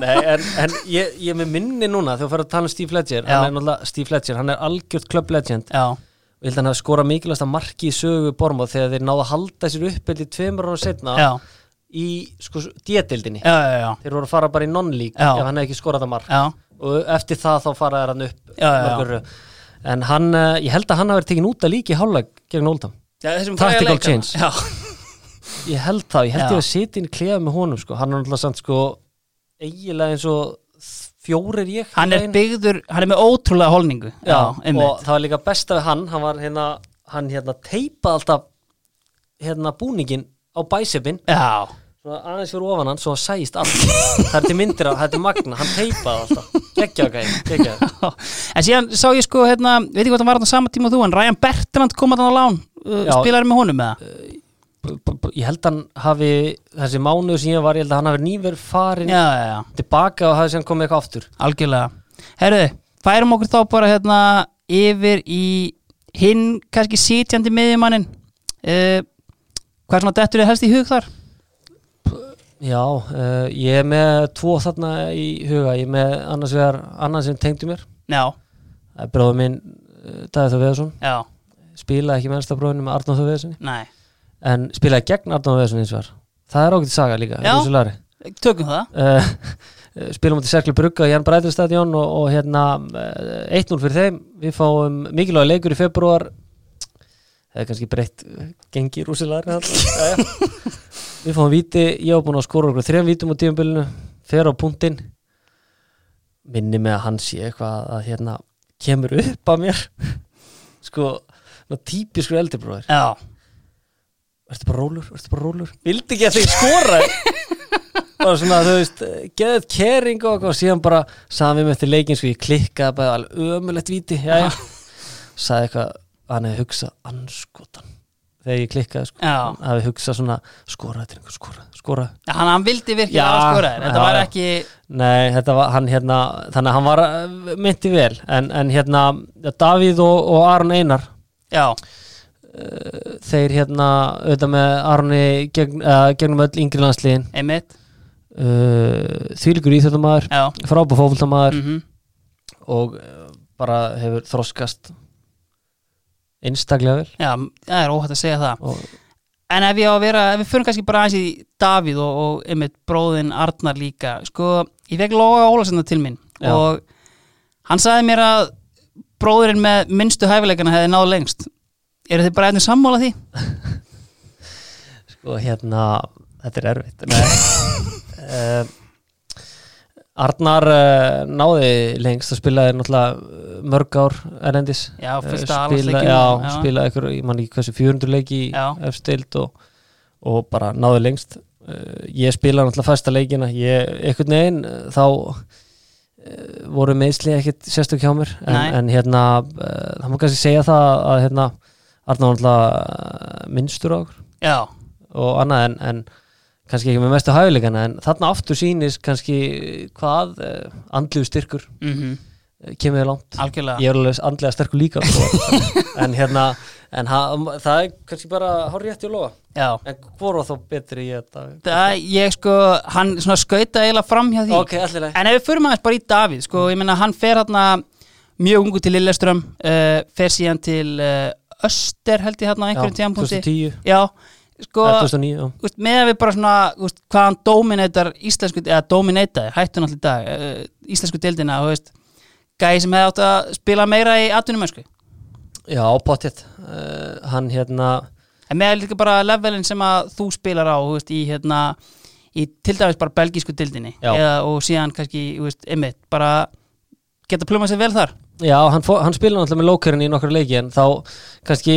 B: Nei, en, en ég, ég með minni núna þegar þú fyrir að tala um Steve Fletcher
A: Já.
B: hann er náttúrulega Steve Fletcher, hann er algjört club legend
A: Já,
B: og ég held að hann hafi skorað mikilvægsta marki í sögu Bormóð þegar þeir náðu að halda sér upp eða tveimur ára setna
A: já,
B: í sko D-dildinni
A: já, já, já,
B: þeir voru að fara bara í non-league
A: Já.
B: ef hann hefði ekki skorað það mark
A: já.
B: og eftir það þá faraði hann upp
A: Já, já, já.
B: mörgur röð. en hann, eh, ég held að hann hafi verið tekin út að líka í hálfleik gegn Oldham
A: Já, þessum
B: Tactical
A: fræga leikana.
B: change.
A: Já,
B: ég held það, ég held
A: Já.
B: ég að sitja inn í klefa með honum sko. hann er náttúrulega samt sko eiginlega eins og fjórir ég
A: hann er byggður, hann er með ótrúlega holningu.
B: Já,
A: einmitt.
B: og það var líka besta við hann hann var hérna, hann hérna teipaði alltaf hérna búningin á bæsepin
A: Já,
B: svona aðeins fyrir ofan hann svo hann sæist allt. Það er til myndir á, þetta er magna, hann teipaði alltaf. Geggja gæði, geggja
A: en síðan sá ég sko, hérna, veit ekki hvað hann var á sama tíma og þú, en Ryan Bertrand kom að hann á lán. Uh,
B: Já.
A: spilaði með honum með það
B: ég held hann hafi þessi mánuð sem ég var, ég held að hann hafi nýverð farin
A: Já, já, já,
B: tilbaka og hafi sem komið eitthvað aftur.
A: Algjörlega. Herðu, færum okkur þá bara hérna yfir í hinn kannski sitjandi miðjumannin. Uh, Hvað er svona dettur þið helst í hug þar?
B: Já, uh, ég er með tvo þarna í huga, ég er með annars vegar annan sem tengdi mér, er bróður minn uh, Dæði Þór Veðarsson,
A: já,
B: spilaði ekki mennsta bróðinu með Arnóð Þór Veðarssoni,
A: nei
B: en spilaði gegn Arnóð Þór Veðarsson eins og var, það er ágætt saga líka,
A: Já. Tökum það.
B: Uh, spilum átti Serkli Brugga í Jan Bræðurstadion og, og hérna uh, 1-0 fyrir þeim, við fáum mikilvæg leikur í februar það er kannski breytt gengi Rússi Lari þarna. við fáum víti, ég var búin að skora okkur þrejum vítum á tíumbilinu, fer á punktinn. Minni með að hann sé eitthvað að hérna kemur upp að mér. Sko, ná típiskur eldirbróðir
A: Já,
B: Ertu bara rólur, ertu bara rólur? Vildi ekki að þeir skora? Og svona, þú veist, geðið kering og og síðan bara sagði við með eftir leikin svo ég klikkaði bara alveg ömulegt víti. Já, já, sagði eitthvað hann hefði hugsað anskotan þegar ég klikkaði sko, hann hefði hugsað svona skora, þetta er einhver skora, skora
A: Já, hann, hann vildi
B: Já,
A: að skora Þetta
B: já,
A: var ekki
B: Nei, þetta var hann hérna þannig að hann var uh, myndi vel. En, en hérna, Davíð og, og Aron Einar
A: Já,
B: þeir hérna auðvitað með Arni gegn, uh, gegnum öll yngri landsliðin. Uh, þvílíkur íþjóttamæður
A: Já,
B: frábær fótboltamaður
A: mhm.
B: og uh, bara hefur þroskast einstaklega vel.
A: Já, það er óhætt að segja það.
B: Og
A: En ef ég á að vera, ef við fyrir kannski bara aðeins í Davíð og, og einmitt bróðin Arnar líka, sko, ég fekk Lóa Ólasinna til mín
B: Já.
A: og hann sagði mér að bróðurinn með minnstu hæfileikana hefði náð lengst eru þið bara eftir sammála því?
B: sko hérna þetta er erfitt. Uh, Arnar uh, náði lengst og spilaði náttúrulega mörg ár erendis
A: Já, fyrsta
B: já,
A: já.
B: spilaði ykkur, ég man ekki hversu 400 leiki efstild og, og bara náði lengst. Uh, ég spilaði náttúrulega fæsta leikina. Ég, einhvern veginn uh, þá voru meðsli ekkit sérstök hjá mér. En, en hérna það má kannski segja það að hérna Arnar var náttúrulega uh, minnstur á okkur.
A: Já,
B: og annað en, en kannski ekki með mestu hæfileikana en þarna aftur sýnist kannski hvað uh, andlegu styrkur
A: mhm,
B: uh, kemur þér langt.
A: Algjörlega.
B: Ég er alveg andlega sterkur líka sko. en hérna en ha, það er kannski bara hár rétt í að lofa
A: Já,
B: en hvor var þá betri í þetta?
A: Það, ég sko, hann skauta eiginlega fram hjá því.
B: Ok, allir leið
A: En ef við förum aðeins bara í Davíð, sko, ég meina hann fer hérna mjög ungu til Lilleström, uh, fer síðan til uh, Öster held ég hérna á einhverjum tíðanpunkti.
B: 2010,
A: Já, sko,
B: eða 2009 já.
A: úst, með að við bara svona, úst, hvað hann dominatar íslensku, eða dominataði, hættu náttúrulega í dag, uh, íslensku deildina, þú veist, gæði sem hefði átt að spila meira í atvinnumösku.
B: já, pottitt uh, hann hérna
A: En með líka bara levelin sem að þú spilar á, veist, í hérna, í til dæmis bara belgísku dildinni, eða, og síðan kannski, þú veist, einmitt, bara geta plumað sér vel þar
B: Já, hann, fó, hann spila náttúrulega með lókerinn í nokkru leiki en þá kannski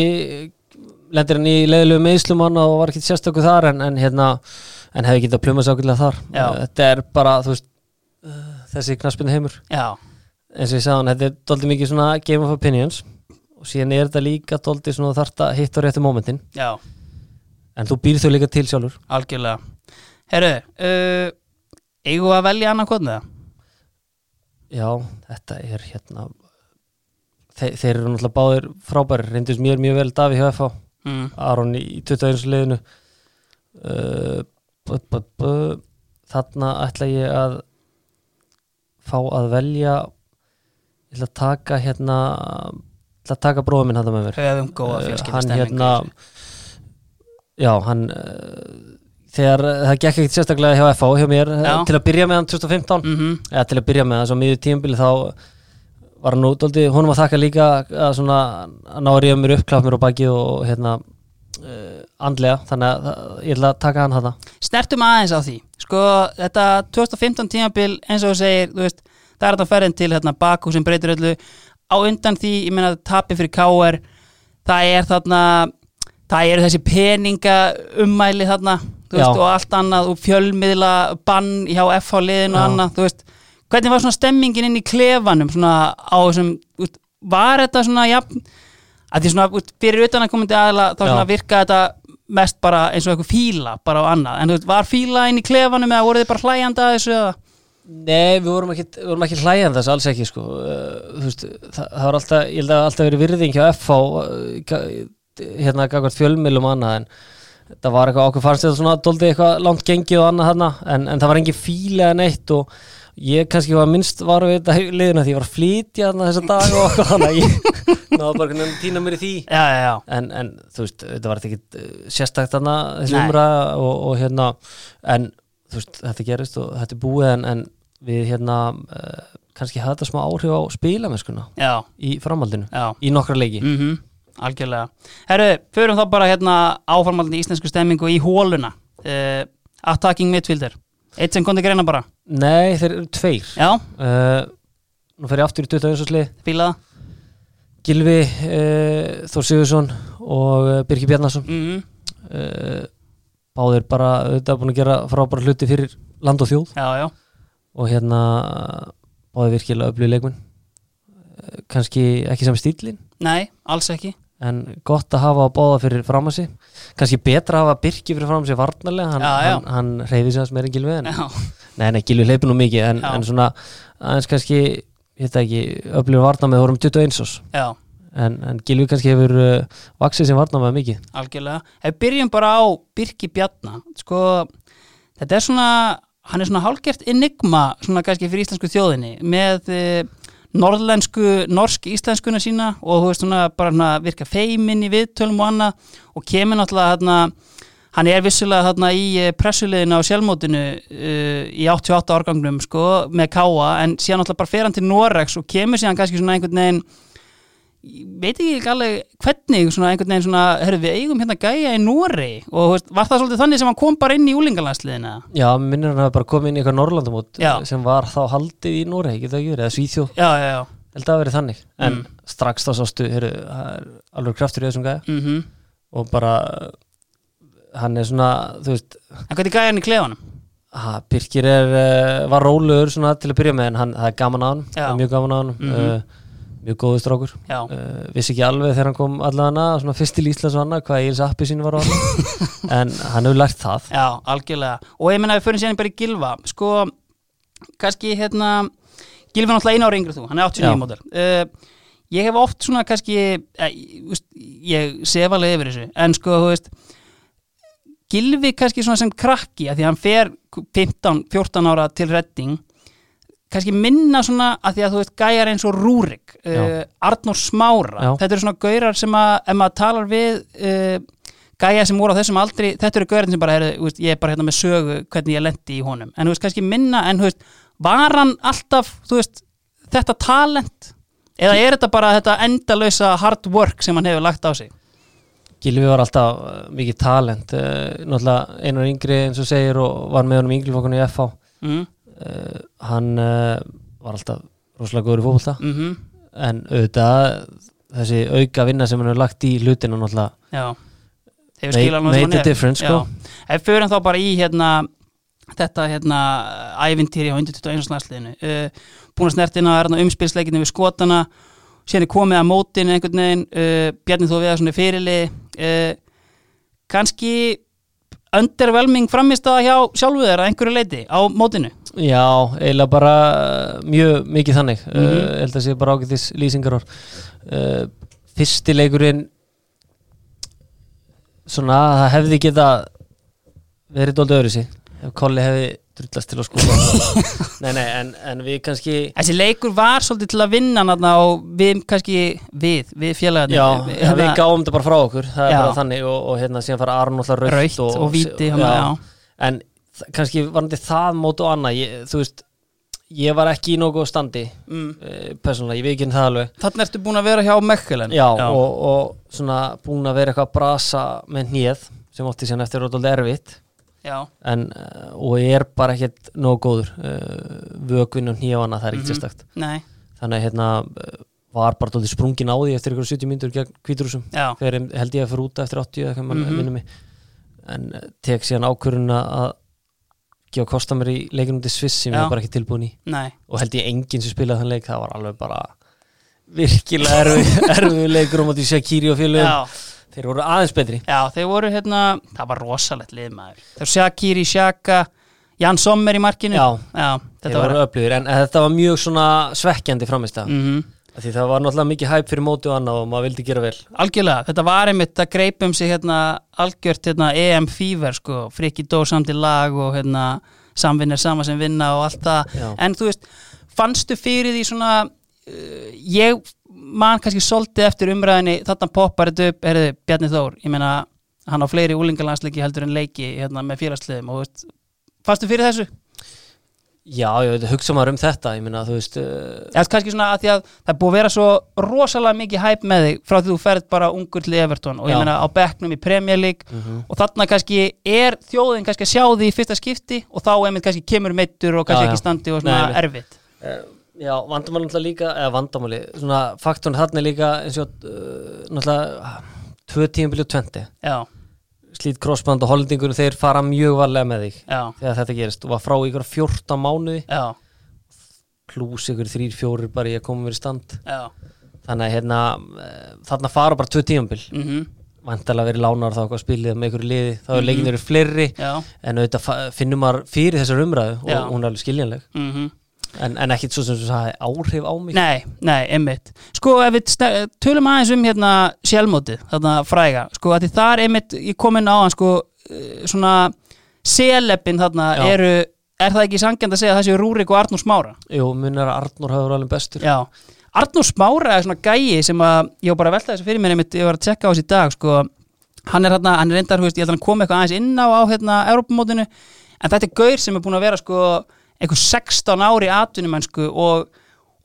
B: lendir hann í leiðilegu meðslumann og var ekki sérstöku þar en, en hérna en hefði getað plumað sér ákveðlega þar.
A: Já.
B: Þetta er bara, veist uh, þessi knaspinu heimur.
A: Já,
B: eins og ég sagði hann, þetta er doldið mikið svona game of opinions og síðan er þetta líka doldið svona þarta hitt á réttu momentin
A: já,
B: en þú býr þau líka til sjálfur.
A: Algjörlega. Herru, uh, eigum við að velja annað kodnið það?
B: Já, þetta er hérna Þe, þeir eru náttúrulega báðir frábæri reyndist mér mjög vel Daví hjá FH
A: Mm.
B: Aron í 21. liðinu uh, bu, bu, bu, þarna ætla ég að fá að velja ég ætla að taka hérna ég ætla að taka bróða minn hann með mér
A: Höfum góða
B: Uh,
A: fjölskylda
B: hann hérna já, hann uh, þegar það gekk ekkert sérstaklega hjá FH hjá mér
A: Já.
B: til að byrja með hann 2015
A: mm -hmm.
B: eða til að byrja með það, svo miður tímabili þá var hann út aldrei, honum að þakka líka að svona, að ná að ríða mér upp klapp mér á baki og hérna uh, andlega, þannig að það- ég ætla að taka hann hana
A: Snertum aðeins á því. Sko, þetta 2015 tímabil eins og þú segir, þú veist það er þetta ferðin til hérna, Baku sem breytir öllu. Á undan því, ég meina tapi fyrir KR það er þarna það eru þessi peninga ummæli þarna, þú veist,
B: Já.
A: og allt annað og fjölmiðla bann hjá FH liðin og annað, þú veist hvernig var svona stemmingin inn í klefanum svona á þessum, var þetta svona jafn, að því svona fyrir utan að komandi aðla, þá
B: Já.
A: svona virka þetta mest bara eins og eitthvað fíla bara á annað, en þú veist, var fíla inn í klefanum eða voru þið bara hlæjandi að þessu eða?
B: Nei, við vorum ekki, við vorum ekki hlæjan þess alls ekki sko þú veist, það, það var alltaf, ég held að alltaf verið virðing hjá FH ga- hérna gagvart fjölmilum annað en það var eitthvað, okkur fannst þetta svona dóldi eitthvað langt gengið og annað þarna en, en það var engin fíla en eitt og ég kannski var minnst var við þetta liðina því ég var að flytja þarna þessa dag og þannig að ég náðu bara að týna mér í því
A: Já, já, já,
B: en, en þú veist, þetta var ekki sérstakt þarna þessi umræða og, og hérna en þú veist, þetta gerist og þetta er búið en, en við hérna uh, kannski hafði þetta smá áhrif á spilamennskuna
A: já,
B: í framhaldinu,
A: já.
B: í nokkra leiki
A: Mm algjörlega. Herru, förum þá bara hérna áformaldandi íslensku stemmingu í hóluna. Uh, attacking midfielder. Eitt sem kom til greina bara.
B: Nei, þeir eru tveir
A: Já,
B: uh, Nú fer ég aftur í 21. slið
A: fíla það.
B: Gilvi uh, Þór Sigursson og uh, Birki Bjarnason
A: Mm
B: uh, báðir bara auðvitað búin að gera frábæra hluti fyrir land og þjóð
A: Já, já.
B: og hérna báði virkilega öflug leikmenn Eh, kannski ekki sem stílin
A: Nei, alls ekki.
B: en gott að hafa að báða fyrir fram að sig kannski betra að hafa Birki fyrir fram að sig varnarlega, hann, hann, hann reyði sig aðeins meira en Gilvi en, nei, nei, Gilvi hleypi nú mikið en, en svona aðeins kannski veit ekki, öflugur varnar með vorum 21 ás en, en Gilvi kannski hefur uh, vaksið sem varnar með mikið.
A: Algjörlega. Ef byrjum bara á Birki Bjarna, sko, þetta er svona, hann er svona hálgert enigma, svona kannski fyrir íslensku þjóðinni, með uh, norðlensku, norsk-íslenskuna sína og þú veist svona bara svona virka feimin í viðtölum og annað og kemur náttúrulega hérna hann er vissulega þarna í eh, pressuliðinu á sjálfmótinu uh, í 88 árgangnum sko með Káa en síðan náttúrulega bara fer hann til Norex og kemur síðan kannski svona einhvern veginn ég veit ekki alveg hvernig svona einhvern veginn svona, herru við eigum hérna gæja í Norei og veist, var það svolítið þannig sem hann kom bara inn í úlingalandsliðina
B: Já, minnir hann hafi bara komið inn í eitthvað Norrlandumót sem var þá haldið í Noregi, getur það ekki verið, eða Svíþjóð.
A: Já, já, já,
B: held að það verið þannig. En
A: Mm.
B: strax þá sástu, er alveg kraftur í þessum gæja.
A: Mhm.
B: Og bara hann er svona, þú veist
A: en hvernig gæja hann í klefanum?
B: ha, Birkir er, uh, var rólegur svona til að byrja með en hann, það er gaman á hann það er mjög gaman á hann
A: Mhm.
B: uh, mjög góður strákur. Uh, vissi ekki alveg þegar hann kom allavega svona fyrst til Íslands og annað hvað Íls appi sín var á en hann hefur lært það.
A: Já, algjörlega. Og ég menna við fyrir síðan bara í Gilva sko, kannski hérna Gilvi er náttúrulega einu ári yngri en þú, hann er 89
B: Já.
A: mótel uh, ég hef oft svona kannski eh, ég, ég sef alveg yfir þessu. En sko, þú veist Gilvi kannski svona sem krakki að því hann fer 15, 14 ára til redding kannski minna svona að því að þú veist gæjar eins og Rúrik uh,
B: Já.
A: Arnór Smára
B: Já.
A: þetta eru svona gaurar sem að ef maður talar við uh, gæja sem voru á þessum aldri þetta eru gaurar sem bara er, veist, ég er bara hérna með sögu hvernig ég lendi í honum en þú veist kannski minna en þú veist var hann alltaf veist þetta talent eða er þetta bara þetta endalösa hard work sem hann hefur lagt á sig
B: Gilvi var alltaf uh, mikið talent náttúrulega einar yngri eins og segir og var með honum ynglifokkunni í FH
A: mm.
B: Uh, hann uh, var alltaf rosalega góður í fótbolta.
A: Mm
B: en auðvitað þessi auka vinna sem hann hefur lagt í hlutinu náttúrulega made,
A: hann hann er.
B: difference sko.
A: Ef förum þá bara í hérna þetta hérna ævintýri á 121. landsliðinu. Uh, búin að snertina er umspilsleikinu við skotana. Síðan er komið að mótinu einhvern veginn. Uh, Bjarni þó við að svona fyrirli uh, kannski underwhelming framist að hjá sjálfu þeirra einhverju leiti á mótinu?
B: Já, eiginlega bara uh, mjög mikið þannig. Mm
A: Mhm.
B: uh, held að sé bara ágætis lýsingar uh, Fyrsti leikurinn svona það hefði geta verið dóldi öðru sig ef Kolli hefði drullast til að skóla Nei, nei, en, en við kannski
A: Þessi leikur var svolítið til að vinna þarna og við kannski, við, við félagarnir
B: Já,
A: við,
B: ja, við gáum þetta bara frá okkur það er
A: Já.
B: bara þannig og, og hérna síðan fara Aron alltaf raukt,
A: og, og víti já. Já.
B: en kannski varandi það mót og annað, ég, þú veist ég var ekki í góð standi
A: Mm.
B: uh, persónulega, ég veit það alveg
A: Þannig ertu búin að vera hjá Mekkelen
B: já, Og, og svona búin að vera eitthvað að brasa með hnið sem ótti síðan eftir vera erfitt
A: já.
B: En, uh, og ég er bara ekkert nógu góður uh, vökvinn og annað, það er ekkert
A: Mhm.
B: sérstakt. Þannig að hérna uh, var bara dóldi sprungin á því eftir ykkur 70 mínútur gegn kvíturúsum ég- held ég að fyrir út eftir 80 eða hvað mann
A: Mhm.
B: minnum mig. En tek síðan ákvörun að gefa kosta mér í leikunum til Sviss sem ég
A: Já.
B: var bara ekki tilbúin í.
A: Nei.
B: Og held ég enginn sem spilaði þann leik það var alveg bara virkilega erfið erfi leikur um að því Shakiri og félögum þeir voru aðeins betri.
A: Já, þeir voru hérna Það var rosalegt lið maður. Þeir Shakiri, Shaka, Jan Sommer í markinu.
B: Já,
A: þetta
B: þeir
A: var
B: voru öflugir en þetta var mjög svona svekkjandi framist
A: mm
B: því það var náttúrulega mikið hæp fyrir móti og annað og maður vildi gera vel.
A: Algjörlega, þetta var einmitt að greipum sig hérna algjört hérna EM Fever sko, frikki dó samt í lag og hérna samvinnir sama sem vinna og allt það.
B: Já.
A: en þú veist, fannstu fyrir því svona uh, ég man kannski svolítið eftir umræðinni þarna poppar þetta upp, erðu Bjarni Þór ég meina, hann á fleiri úlingalandsleiki heldur en leiki hérna með félagsliðum og veist, fannstu fyrir þessu?
B: já, ég veit, hugsa maður um þetta ég minna, þú veist uh,
A: Eða kannski svona að því að það búið að vera svo rosalega mikið hæp með þig frá því þú ferð bara ungur til Everton og ég meina á bekknum í Premier League
B: mhm.
A: og þarna kannski er þjóðin kannski að sjá því í fyrsta skipti og þá einmitt kannski kemur meittur og kannski
B: Já, já.
A: ekki standi og svona erfitt
B: Uh, já, vandamáli náttúrulega líka eða vandamáli, svona faktun þarna líka eins og uh, náttúrulega tvö tímabili og tventi
A: Já,
B: slít crossband og holdingur þeir fara mjög varlega með þig
A: já,
B: þegar þetta gerist. Og var frá ykkur 14 mánuði.
A: Já,
B: plús ykkur 3-4 bara koma mér í stand.
A: Já.
B: Þannig að hérna uh, þarna fara bara tvö tímabil.
A: Mm
B: vandalega verið lánar þá eitthvað spilið með ykkur liði. Þá er
A: Mhm.
B: leikin eru fleiri.
A: Já,
B: en auðvitað finnum maður fyrir þessar umræðu og hún er alveg skiljanleg.
A: Mhm
B: en, en ekkit svo sem þú sagði áhrif á mig?
A: Nei, nei, einmitt. Sko, ef við tölum aðeins um hérna sjálfmótið, þarna fræga. Sko, að því þar einmitt, ég kom inn á hann sko, eh, svona seleppin þarna
B: Já.
A: eru er það ekki sangjand að segja séu Rúrik og Arnúr Smára?
B: Jú, mun er að Arnór hafður alveg bestur.
A: Já, Arnúr Smára er svona gæi sem að, ég var bara að velta þessu fyrir mér einmitt, ég var að tjekka á þessi dag sko, hann er hérna, hann er reyndar, þú veist, ég held að hann kom eitthvað aðeins inn á, á hérna, en þetta er gaur sem er búin að vera sko, einhver 16 ári atvinnumennsku og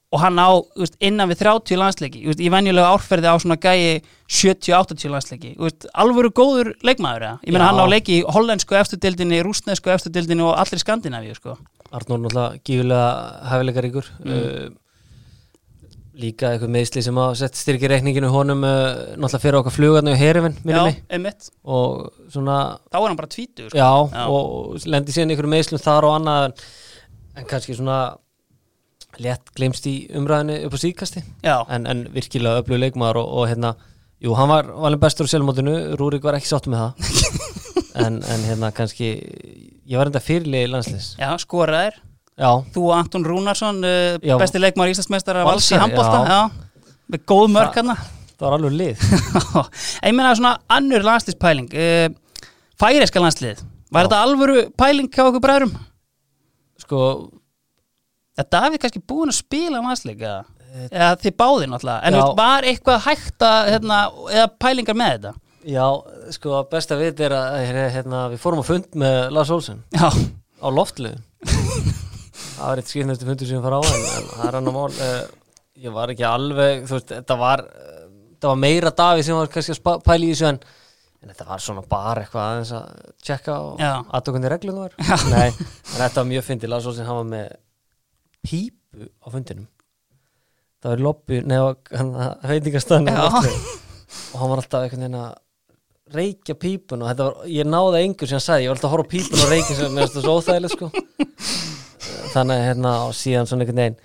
A: og hann á veist, innan við 30 landsleiki veist, í venjulega árferði á svona gæi 70-80 landsleiki veist, alvöru góður leikmaður eða? ég meina
B: Já.
A: hann á leiki í hollensku eftirdildinni rúsnesku eftirdildinni og allir Skandinavíu sko.
B: Arnór náttúrulega gífulega hæfileikaríkur
A: Mm.
B: uh, líka eitthvað meðsli sem að sett styrki reikninginu honum uh, náttúrulega fyrir okkar flugarnu í herifin og svona
A: þá er hann bara tvítur sko.
B: já,
A: Já.
B: og lendi síðan ykkur meðslum þar og annað en, kannski svona létt glemst í umræðinu upp á síkasti en, en virkilega öflug leikmaður og, og hérna, jú, hann var valin bestur á sjálfmótinu, Rúrik var ekki sáttu með það. En, en hérna kannski ég var enda fyrirlið landslis
A: já, skoraðir.
B: Já,
A: þú og Anton Rúnarsson uh,
B: Já.
A: besti leikmaður Íslandsmeistara vals í handbólta
B: já.
A: já. með góð mörk hann
B: það var alveg lið.
A: Ég meina svona annur landsliðspæling uh, færiska landslið var þetta alvöru pæling hjá okkur bræðurum?
B: Sko,
A: Já, Davíð kannski búin að spila landsleik eða, eða þið báðir náttúrulega en
B: Já.
A: var eitthvað hægt að hérna, eða pælingar með þetta?
B: Já, sko besta vit er að hérna, við fórum á fund með Lars
A: já,
B: á loftlið það var eitt skýrnustu fundur sem ég fara á en, en það er annar mál uh, ég var ekki alveg, þú veist, þetta var uh, þetta var meira Davíð sem var kannski að pæla í þessu en, en þetta var svona bara eitthvað aðeins að tjekka og aðtökundi reglum var. Nei, en þetta var mjög fyndið, Lars Olsen hann var með pípu á fundinum. Það var lobby neða veitingastöðan
A: Já.
B: og hann var alltaf einhvern veginn að reykja pípun og þetta var, ég náði engur sem sagði, ég var alltaf að horfa pípun og reykja sem það svo óþægilegt sko. Þannig hérna og síðan svona einhvern veginn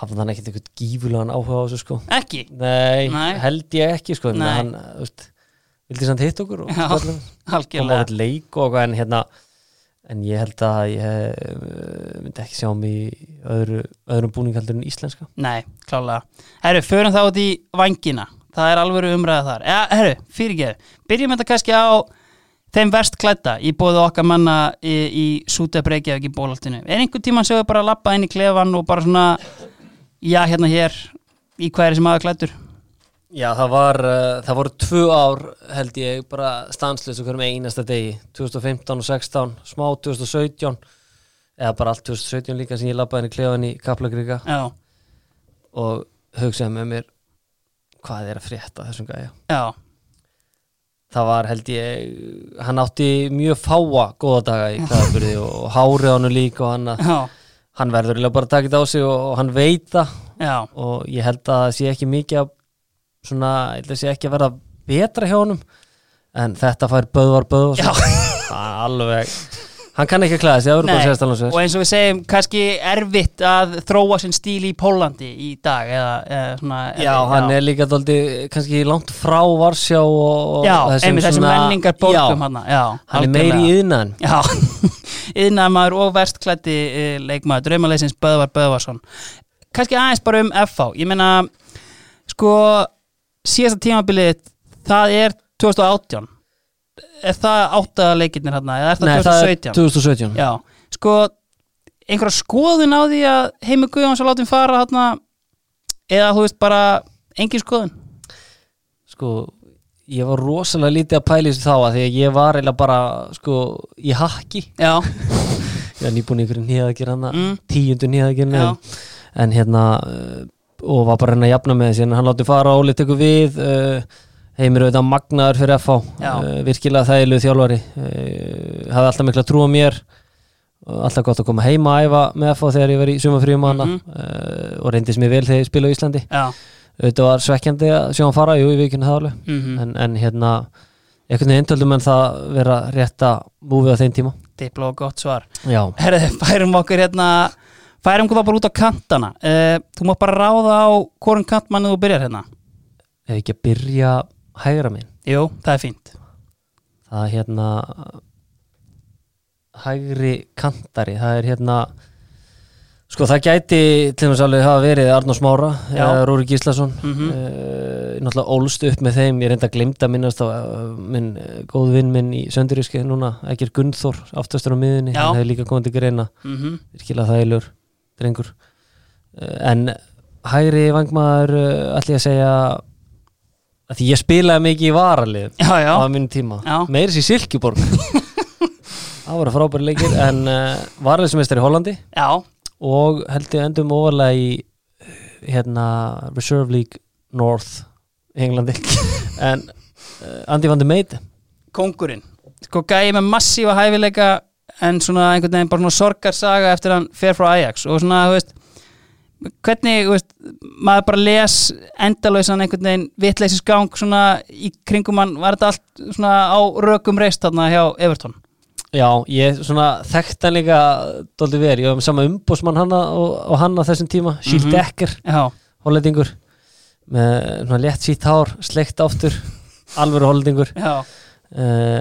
B: hafði hann ekkert einhvern gífulegan áhuga á þessu sko.
A: Ekki?
B: nei,
A: Nei.
B: held ég ekki sko. En
A: Nei.
B: hann, þú veist, vildi samt hitt okkur og koma á leik og en hérna en ég held að ég uh, myndi ekki sjá mig öðru, öðrum búningaldur en íslenska.
A: Nei, klálega. Herru, förum þá út í vangina Það er alveg umræða þar. Ja, Herru, fyrirgeðu, byrjum þetta kannski á þeim verst klædda í bóðu okkar manna í, í Súta Breykjavík í bólaltinu Er einhver tímann sem við bara lappa inn í klefan og bara svona já, hérna hér í er sem aða klæddur
B: Já, það var, uh, það voru tvö ár held ég bara stanslös okkur með einasta degi. 2015 og 16, smá 2017 eða bara allt 2017 líka sem ég labbaði inn í klefan í Kaplagríka
A: Já,
B: og hugsaði með mér hvað er að frétta þessum gæja?
A: Já,
B: það var held ég hann átti mjög fáa góða daga í klæðaburði og hárið á hann líka og hann,
A: já,
B: hann verður eiginlega bara að taka þetta á sig og, og hann veit það.
A: Já.
B: Og ég held að það sé ekki mikið að svona, ég held að sé ekki að verða betra hjá honum en þetta fær Böðvar Böðvar
A: Já.
B: alveg. Hann kann ekki að klæða sig,
A: Nei, og eins og við segjum, kannski erfitt að þróa sinn stíl í Pólandi í dag eða, eða svona
B: Já, hann er líka dóldi kannski langt frá Varsjá og, og
A: Já, einmitt þessum menningar borgum
B: já,
A: hann Já,
B: hann er meiri í yðnaðan
A: Já, yðnaðamaður og verstklætti uh, leikmaður, draumaleysins Böðvar Böðvarsson. Kannski aðeins bara um FH ég meina, sko síðasta tímabilið það er 2018 er það áttaða leikirnir hann eða er það
B: Nei, það er
A: 2017?
B: 2017
A: Já, sko einhverja skoðun á því að Heimi Guðjóns að láta hann fara hann eða þú veist bara engin skoðun
B: Sko, ég var rosalega lítið að pæla í þessu þá að því að ég var eiginlega bara sko, í hakki
A: Já,
B: ég var nýbúin í ykkur nýjaðakir hann
A: Mm.
B: tíundu nýjaðakir
A: Já.
B: en, en hérna og var bara reyna að jafna með þessi hann láti fara og Óli tekur við uh, heimir auðvitað magnaður fyrir FH uh, virkilega þægilegu þjálfari uh, hafði alltaf mikla trú á mér alltaf gott að koma heima að æfa með FH þegar ég var í sumafríum hana
A: Mhm.
B: uh, og reyndist mér vel þegar ég spila á Íslandi.
A: Já.
B: Auðvitað var svekkjandi að sjá hann fara, jú, ég vikinu það alveg.
A: Mm
B: en, en hérna einhvern veginn töldum en það vera rétt að múfið á þeim tíma.
A: Diplo og gott svar. Herðu, færum okkur hérna færum okkur þá bara út á kantana. Uh, Þú mátt bara ráða á hvorum kantmannu þú byrjar hérna.
B: Ef ekki að byrja hægra minn
A: Jú, það er fínt.
B: Það er hérna hægri kantari það er hérna sko það gæti til dæmis alveg hafa verið
A: Já.
B: eða Rúri Gíslason.
A: Mhm.
B: uh, náttúrulega ólst upp með þeim ég reynda að glemta að minnast á uh, minn góð vinn minn í Sönduríski núna, Egger Gunnþór, aftastur á miðunni hann hefur líka komið til greina.
A: Mm
B: virkilega þægilegur drengur. Uh, en hægri vangmaður uh, ætla ég að segja að því ég spilaði mikið í varalið
A: Já, já,
B: á minn tíma. Meiris í Silkeborg það voru frábæri leikir en uh, varaliðsmeistar í Hollandi.
A: Já,
B: og held ég endum ofalega í hérna Reserve League North í Englandi. En uh, Andy van de Meid
A: kongurinn Sko gæði með massífa hæfileika en svona einhvern veginn bara svona sorgarsaga eftir hann fer frá Ajax og svona, þú veist hvernig, þú veist, maður bara les endalauðsan einhvern veginn vitleisins gang svona í kringum hann var þetta allt svona á rökum reist þarna hjá Everton?
B: Já, ég svona þekkt hann líka dóldi verið, ég var með sama umbósmann hanna og, og hann á þessum tíma, Schild
A: Mhm.
B: Dekker
A: Já,
B: hollendingur með svona létt sítt hár, sleikt aftur alvöru hollendingur.
A: Já,
B: uh,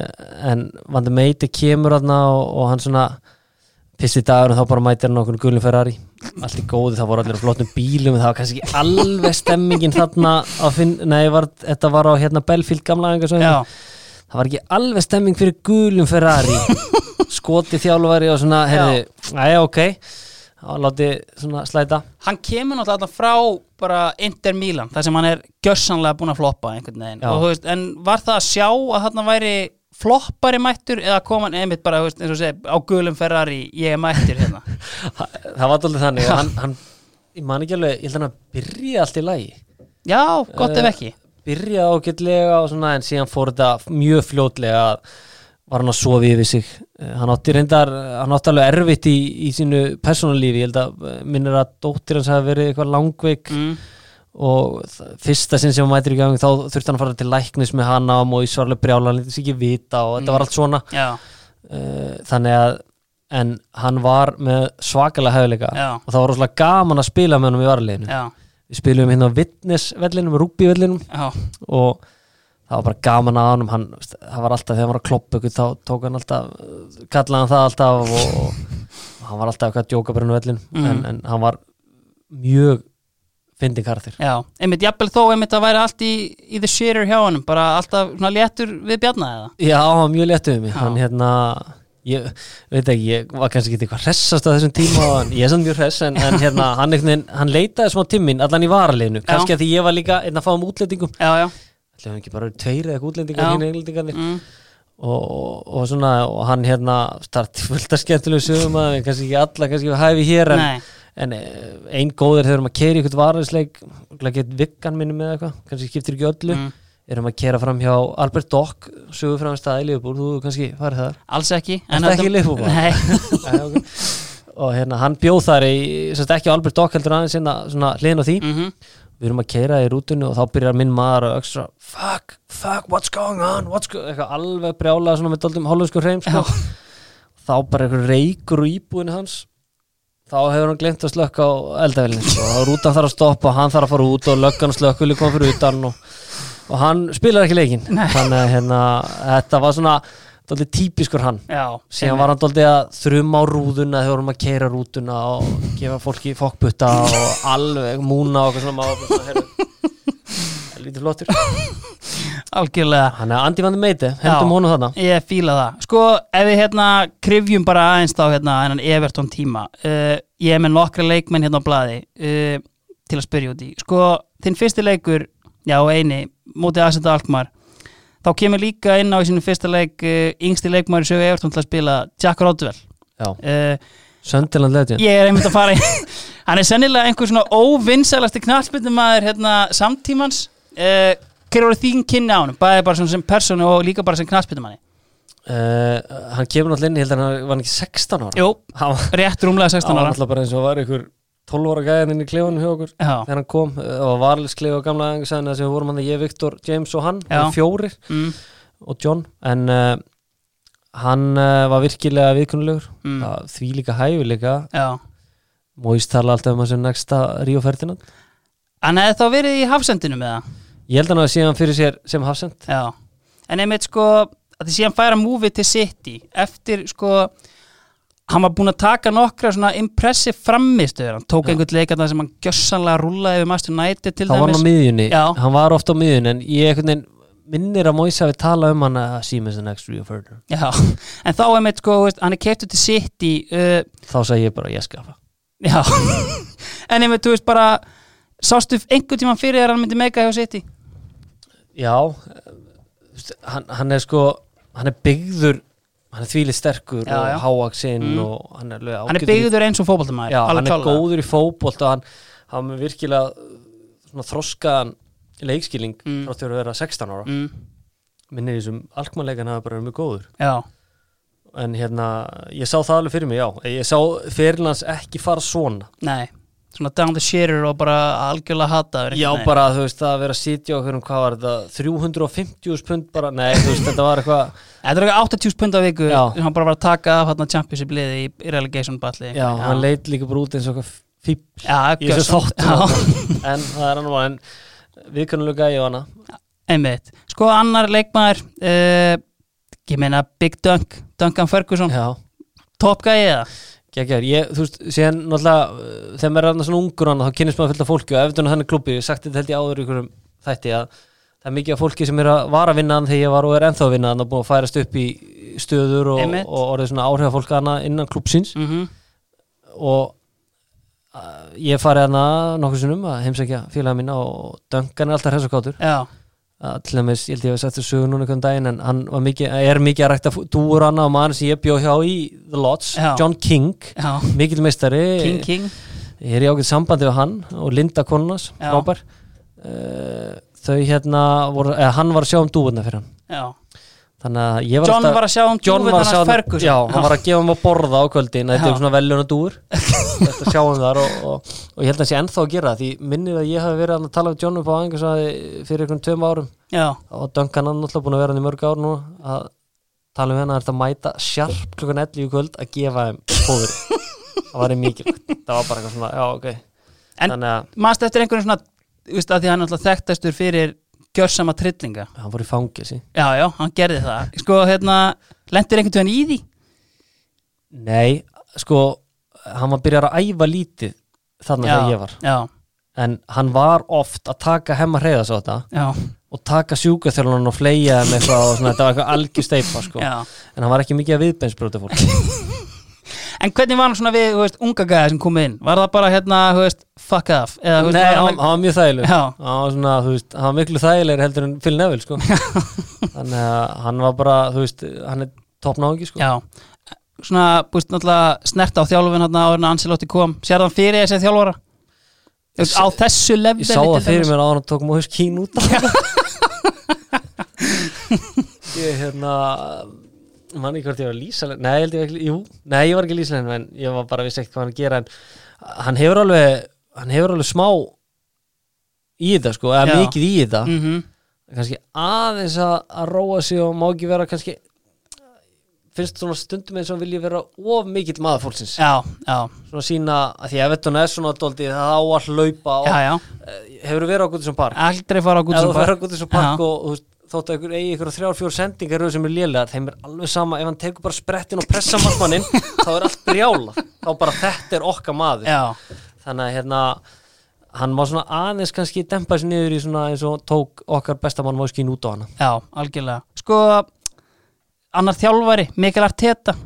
B: en Van de Meite kemur og, og hann svona fyrsti dagur og þá bara mætir hann okkur gulum Ferrari. Allt í góði, það voru allir flottum bílum það var kannski ekki alveg stemmingin þarna á finn, nei, var, þetta var á hérna Belfield gamla það var ekki alveg stemming fyrir gulum Ferrari. Skoti þjálfari og svona, herði, næja, ok. Þá láti svona slæta.
A: Hann kemur náttúrulega frá bara Inter Milan, þar sem hann er gjössanlega búin að floppa einhvern veginn. Og, veist, en var það að sjá að þarna væri floppari mættur eða kom hann einmitt bara veist, eins og segi, á gulum Ferrari ég er mættur hérna?
B: Það var alveg þannig hann, hann, ég man ekki alveg, ég held að hann að byrja allt í lagi.
A: Já, gott ef
B: Eh,
A: ekki.
B: byrja ágætlega og svona en síðan fór þetta mjög fljótlega að var hann að sofi yfir sig. Eh, hann átti reyndar, hann átti alveg erfitt í, í sínu persónulífi, ég held að eh, minnir að dóttir hans hafi verið eitthvað langveik.
A: Mm.
B: og fyrsta sinn sem hann mætir í gang þá þurfti hann að fara til læknis með hana og í svarlega brjála, hann lítið sér ekki vita og þetta
A: Mm.
B: var allt svona.
A: Já,
B: uh, þannig að en hann var með svakalega hefðleika
A: já,
B: og það var rosalega gaman að spila með hann í varaliðinu.
A: Já,
B: við spilum hérna á Witness vellinum, Rúbi vellinum.
A: Já,
B: og það var bara gaman að hann hann, það var alltaf þegar hann var að kloppa ykkur þá tók hann alltaf, kallaði hann það alltaf og, og hann var alltaf eitthvað að djóka bara hann vellin,
A: Mhm.
B: en, en hann var mjög fyndin karþir
A: já einmitt, jafnvel þó einmitt að væri allt í, í the shitter hjá honum, bara alltaf svona léttur við bjarna eða?
B: Já, hann var mjög léttu við mig.
A: Já.
B: hann hérna ég veit ekki, ég var kannski ekki eitthvað hressast á þessum tíma og ég er samt mjög hress en, en hérna, hann, hann leitaði smá timmin allan í varaliðinu, kannski að því ég var líka einn að fá um útlendingum,
A: já, já,
B: ætlum við ekki bara tveir eða eitthvað útlendingar hinn englendingarnir?
A: Mm,
B: og, og, og svona og hann hérna starti fullt af skemmtilegu sögum að kannski ekki alla, kannski við hæfi hér en, en eh, ein góður þegar maður keri ykkur varðisleik get vikkan minni með eitthvað kannski skiptir ekki öllu.
A: Mm,
B: erum að kera fram hjá Albert Dock sögur fram stað í Liverpool, þú kannski farið þar?
A: Alls ekki
B: Er það ekki í Liverpool, bara?
A: Nei,
B: Nei, ok. og hérna hann bjóð þar í ekki Albert Dock heldur aðeins hérna, svona hliðin á því.
A: Mhm,
B: við erum að keira í rútunni og þá byrjar minn maður að ökstra fuck, fuck, what's going on? What's go eitthvað alveg brjála svona með doldum hollensku hreim sko. þá bara eitthvað reykur úr íbúinu hans. Þá hefur hann glemt að slökka á eldavelin sko. og rútan þarf að stoppa, hann þarf að fara út og löggan slökkuli kom fyrir utan og, og hann spilar ekki leikin þannig að hérna, þetta var svona doldið típiskur hann
A: já
B: síðan var hann doldið að þrjum á rúðuna þegar vorum að keira rútuna og gefa fólki fokkbutta og alveg múna og eitthvað svona lítið flottur
A: algjörlega
B: hann er Andi Vandi Meiti, hendum
A: Já.
B: honum þarna
A: Ég fíla það. Sko, ef við hérna krifjum bara aðeins þá hérna hennan Everton tíma. Uh, ég er með nokkra leikmenn hérna á blaði uh, til að spyrja út í. Sko, þinn fyrsti leikur, já, eini, mótið aðsenda Alkmaar, þá kemur líka inn á í sinu fyrsta leik uh, yngsti leikmaður í sögu Everton til að spila Jack Rodwell.
B: Já,
A: Uh,
B: Söndiland Legend.
A: Ég er einmitt að fara í hann er sennilega einhver svona óvinnsælasti knallbyttumæður hérna samtímans. Uh, hver voru þín kynni á hann bæði bara svona sem persónu og líka bara sem knallbyttumanni
B: uh, Hann kemur náttúrulega inn, ég held að hann var hann ekki 16 ára.
A: Jú, rétt rúmlega 16
B: hann var
A: ára.
B: náttúrulega bara eins og var einhver 12 ára gæðin inn í klefanum hjá okkur.
A: Já,
B: þegar hann kom, það var varlisklefa gamla æfingasæðina sem við vorum hann, ég, Viktor, James og hann
A: Já.
B: og fjórir.
A: Mm,
B: og John en uh, hann uh, var virkilega viðkunnulegur.
A: Mm,
B: því líka hæfileika.
A: Já.
B: Móist tala alltaf um þessu næsta Ríó Ferdinand.
A: Hann hefði þá verið í hafsendinu með það
B: Ég held hann að hann fyrir sér sem hafsend.
A: Já, en einmitt sko að því síðan færa múfið til City eftir sko hann var búinn að taka nokkra svona impressive framistöður, hann tók
B: Já.
A: einhvern leikar sem hann gjössanlega rúlaði við Master United til
B: Þá var hann á
A: dæmis.
B: miðjunni,
A: Já.
B: hann var ofta á miðjunni en ég einhvern veginn minnir að Móist hafi talað um hann að Siemens the next Ríó Ferdinand
A: Já, en þá einmitt sko veist, hann er keiptur til City uh,
B: Þá sagði ég bara ég skafa
A: Já, en einmitt þú veist bara sástu einhvern tímann fyrir að hann myndi meika hjá City?
B: Já eh, hann, hann er sko hann er byggður hann er þvílið sterkur
A: Já, já.
B: og háaksinn
A: Mm.
B: og hann er,
A: hann er byggður eins og fótboltamæður
B: Já, hann er góður í fótbolt og hann, hann er virkilega uh, svona þroskaðan leikskilning
A: Mm.
B: frá því að vera 16 ára.
A: Mm,
B: minnir því sem alkmannleikan hafa bara verið mjög góður.
A: Já,
B: en hérna, ég sá það alveg fyrir mig, já. Ég sá fyrirlands ekki fara svona.
A: Nei svona down the shitter og bara algjörlega hataður
B: já, bara, þú veist, það að vera að sitja okkur um hvað var þetta, 350 pund bara, nei, þú veist, þetta var eitthvað
A: Þetta er eitthvað 80 pund á viku
B: Já.
A: hann bara var að taka af hann championship liði í, í relegation balli
B: já, hann leit líka bara út eins og eitthvað
A: Já,
B: í þessu þáttum en það er hann var, en viðkannulega ég og hana
A: Einmitt. Sko annar leikmaður uh, ég meina Big Dunk Duncan Ferguson,
B: já,
A: top
B: Gekkjar, ég, þú veist, síðan náttúrulega uh, þegar maður er annars svona ungur hann þá kynnist maður fullt af fólki og eftir þannig klubbi, ég sagt þetta held ég áður í einhverjum þætti að það er mikið af fólki sem er að vara að vinna hann þegar ég var og er ennþá að vinna hann og búin að færast upp í stöður og, og orðið svona áhrif fólk hana innan klubbsins
A: mm
B: og uh, ég farið hana nokkur sinnum að heimsækja félaga mína og Duncan er alltaf hress og kátur
A: Já,
B: til dæmis, ég held ég að setja sögur núna einhvern daginn en hann mikið, er mikið að rækta dúur hana og maður sem ég bjó hjá í The Lots,
A: Já.
B: John King
A: já,
B: mikill meistari.
A: King King.
B: Ég er í ágætt sambandi við hann og Linda Konunas, frábær. Uh, þau hérna voru, eða, hann var að sjá um dúurna fyrir hann.
A: Já.
B: Þannig að ég var
A: John
B: alltaf
A: var að sjá um
B: John
A: dúfið
B: var að sjá
A: hans
B: um,
A: Ferguson.
B: Já, hann var að gefa um að borða á kvöldin þetta
A: Já.
B: er svona veljuna dúur þetta sjáum þar og, og, og ég held að það sé ennþá að gera því minnir að ég hafi verið að tala við John upp á aðeingarsæði fyrir einhvern tveim árum.
A: Já,
B: og Duncan hann náttúrulega búin að vera hann í mörg ár nú að tala um hennar að þetta mæta sjarp klukkan 11 í kvöld að gefa þeim fóður það var mikilvægt, það var bara eitthvað svona já ok,
A: En-
B: að
A: mannst eftir einhvern svona gjörsama trillinga.
B: Hann fór í fangilsi
A: já, já, hann gerði það. Sko, hérna, lendir einhvern veginn í því?
B: Nei, sko hann var byrjar að æfa lítið þannig þegar ég var.
A: já,
B: en hann var oft að taka hemma hreyðas á þetta
A: já,
B: og taka sjúkaþjálun og fleia þeim eitthvað og svona, þetta var eitthvað algjör steipa sko.
A: já.
B: En hann var ekki mikið að viðbeinsbrjóta fólk
A: En hvernig var hann svona við, þú veist, unga gæði sem kom inn? Var það bara hérna, þú veist, fuck off? Eða, veist,
B: Nei,
A: var
B: hann, hann var mjög þægileg
A: Já.
B: hann var svona, þú veist, hann var miklu þægilegri heldur en Phil Neville, sko þannig að hann var bara, þú veist, hann er toppnáðingi, sko
A: Já, svona, búist náttúrulega snert á þjálfun hérna áður en Ancelotti kom Sér það fyrir þessi þjálfara? Veist, Á þessu leveli
B: Ég sá það fyrir mér að hann tók Móhus Kín út Ég, hérna mann ekki hvort ég var að lýsa Nei, ég held ég ekki, jú, nei, ég var ekki að lýsa henni en ég var bara vissi ekkert hvað hann að gera en hann hefur alveg, hann hefur alveg smá í þetta, sko, eða
A: Já.
B: mikið í þetta
A: mm -hmm.
B: kannski aðeins að, að róa sig og má ekki vera kannski finnst svona stundum eins og vilji vera of mikill maður fólksins
A: Já, já,
B: svona sína, að því að Everton er svona dóldi það á að hlaupa og
A: já, já
B: hefur verið á Guðsson Park
A: Aldrei fara á
B: ef þú fer á
A: Park
B: Guðsson Park
A: Já.
B: og þú veist, þóttu ykkur eigi ykkur þrjár, fjór sendingar sem er lélegar, þeim er alveg sama. Ef hann tekur bara sprettin og pressa markmanninn þá er allt brjála, þá bara þetta er okkar maður,
A: Já,
B: þannig að hérna hann má svona aðeins kannski dempa sér niður í svona eins og tók okkar bestamann Móskín út á hana.
A: Já, algjörlega. Sko, annar þjálfari, Mikael Arteta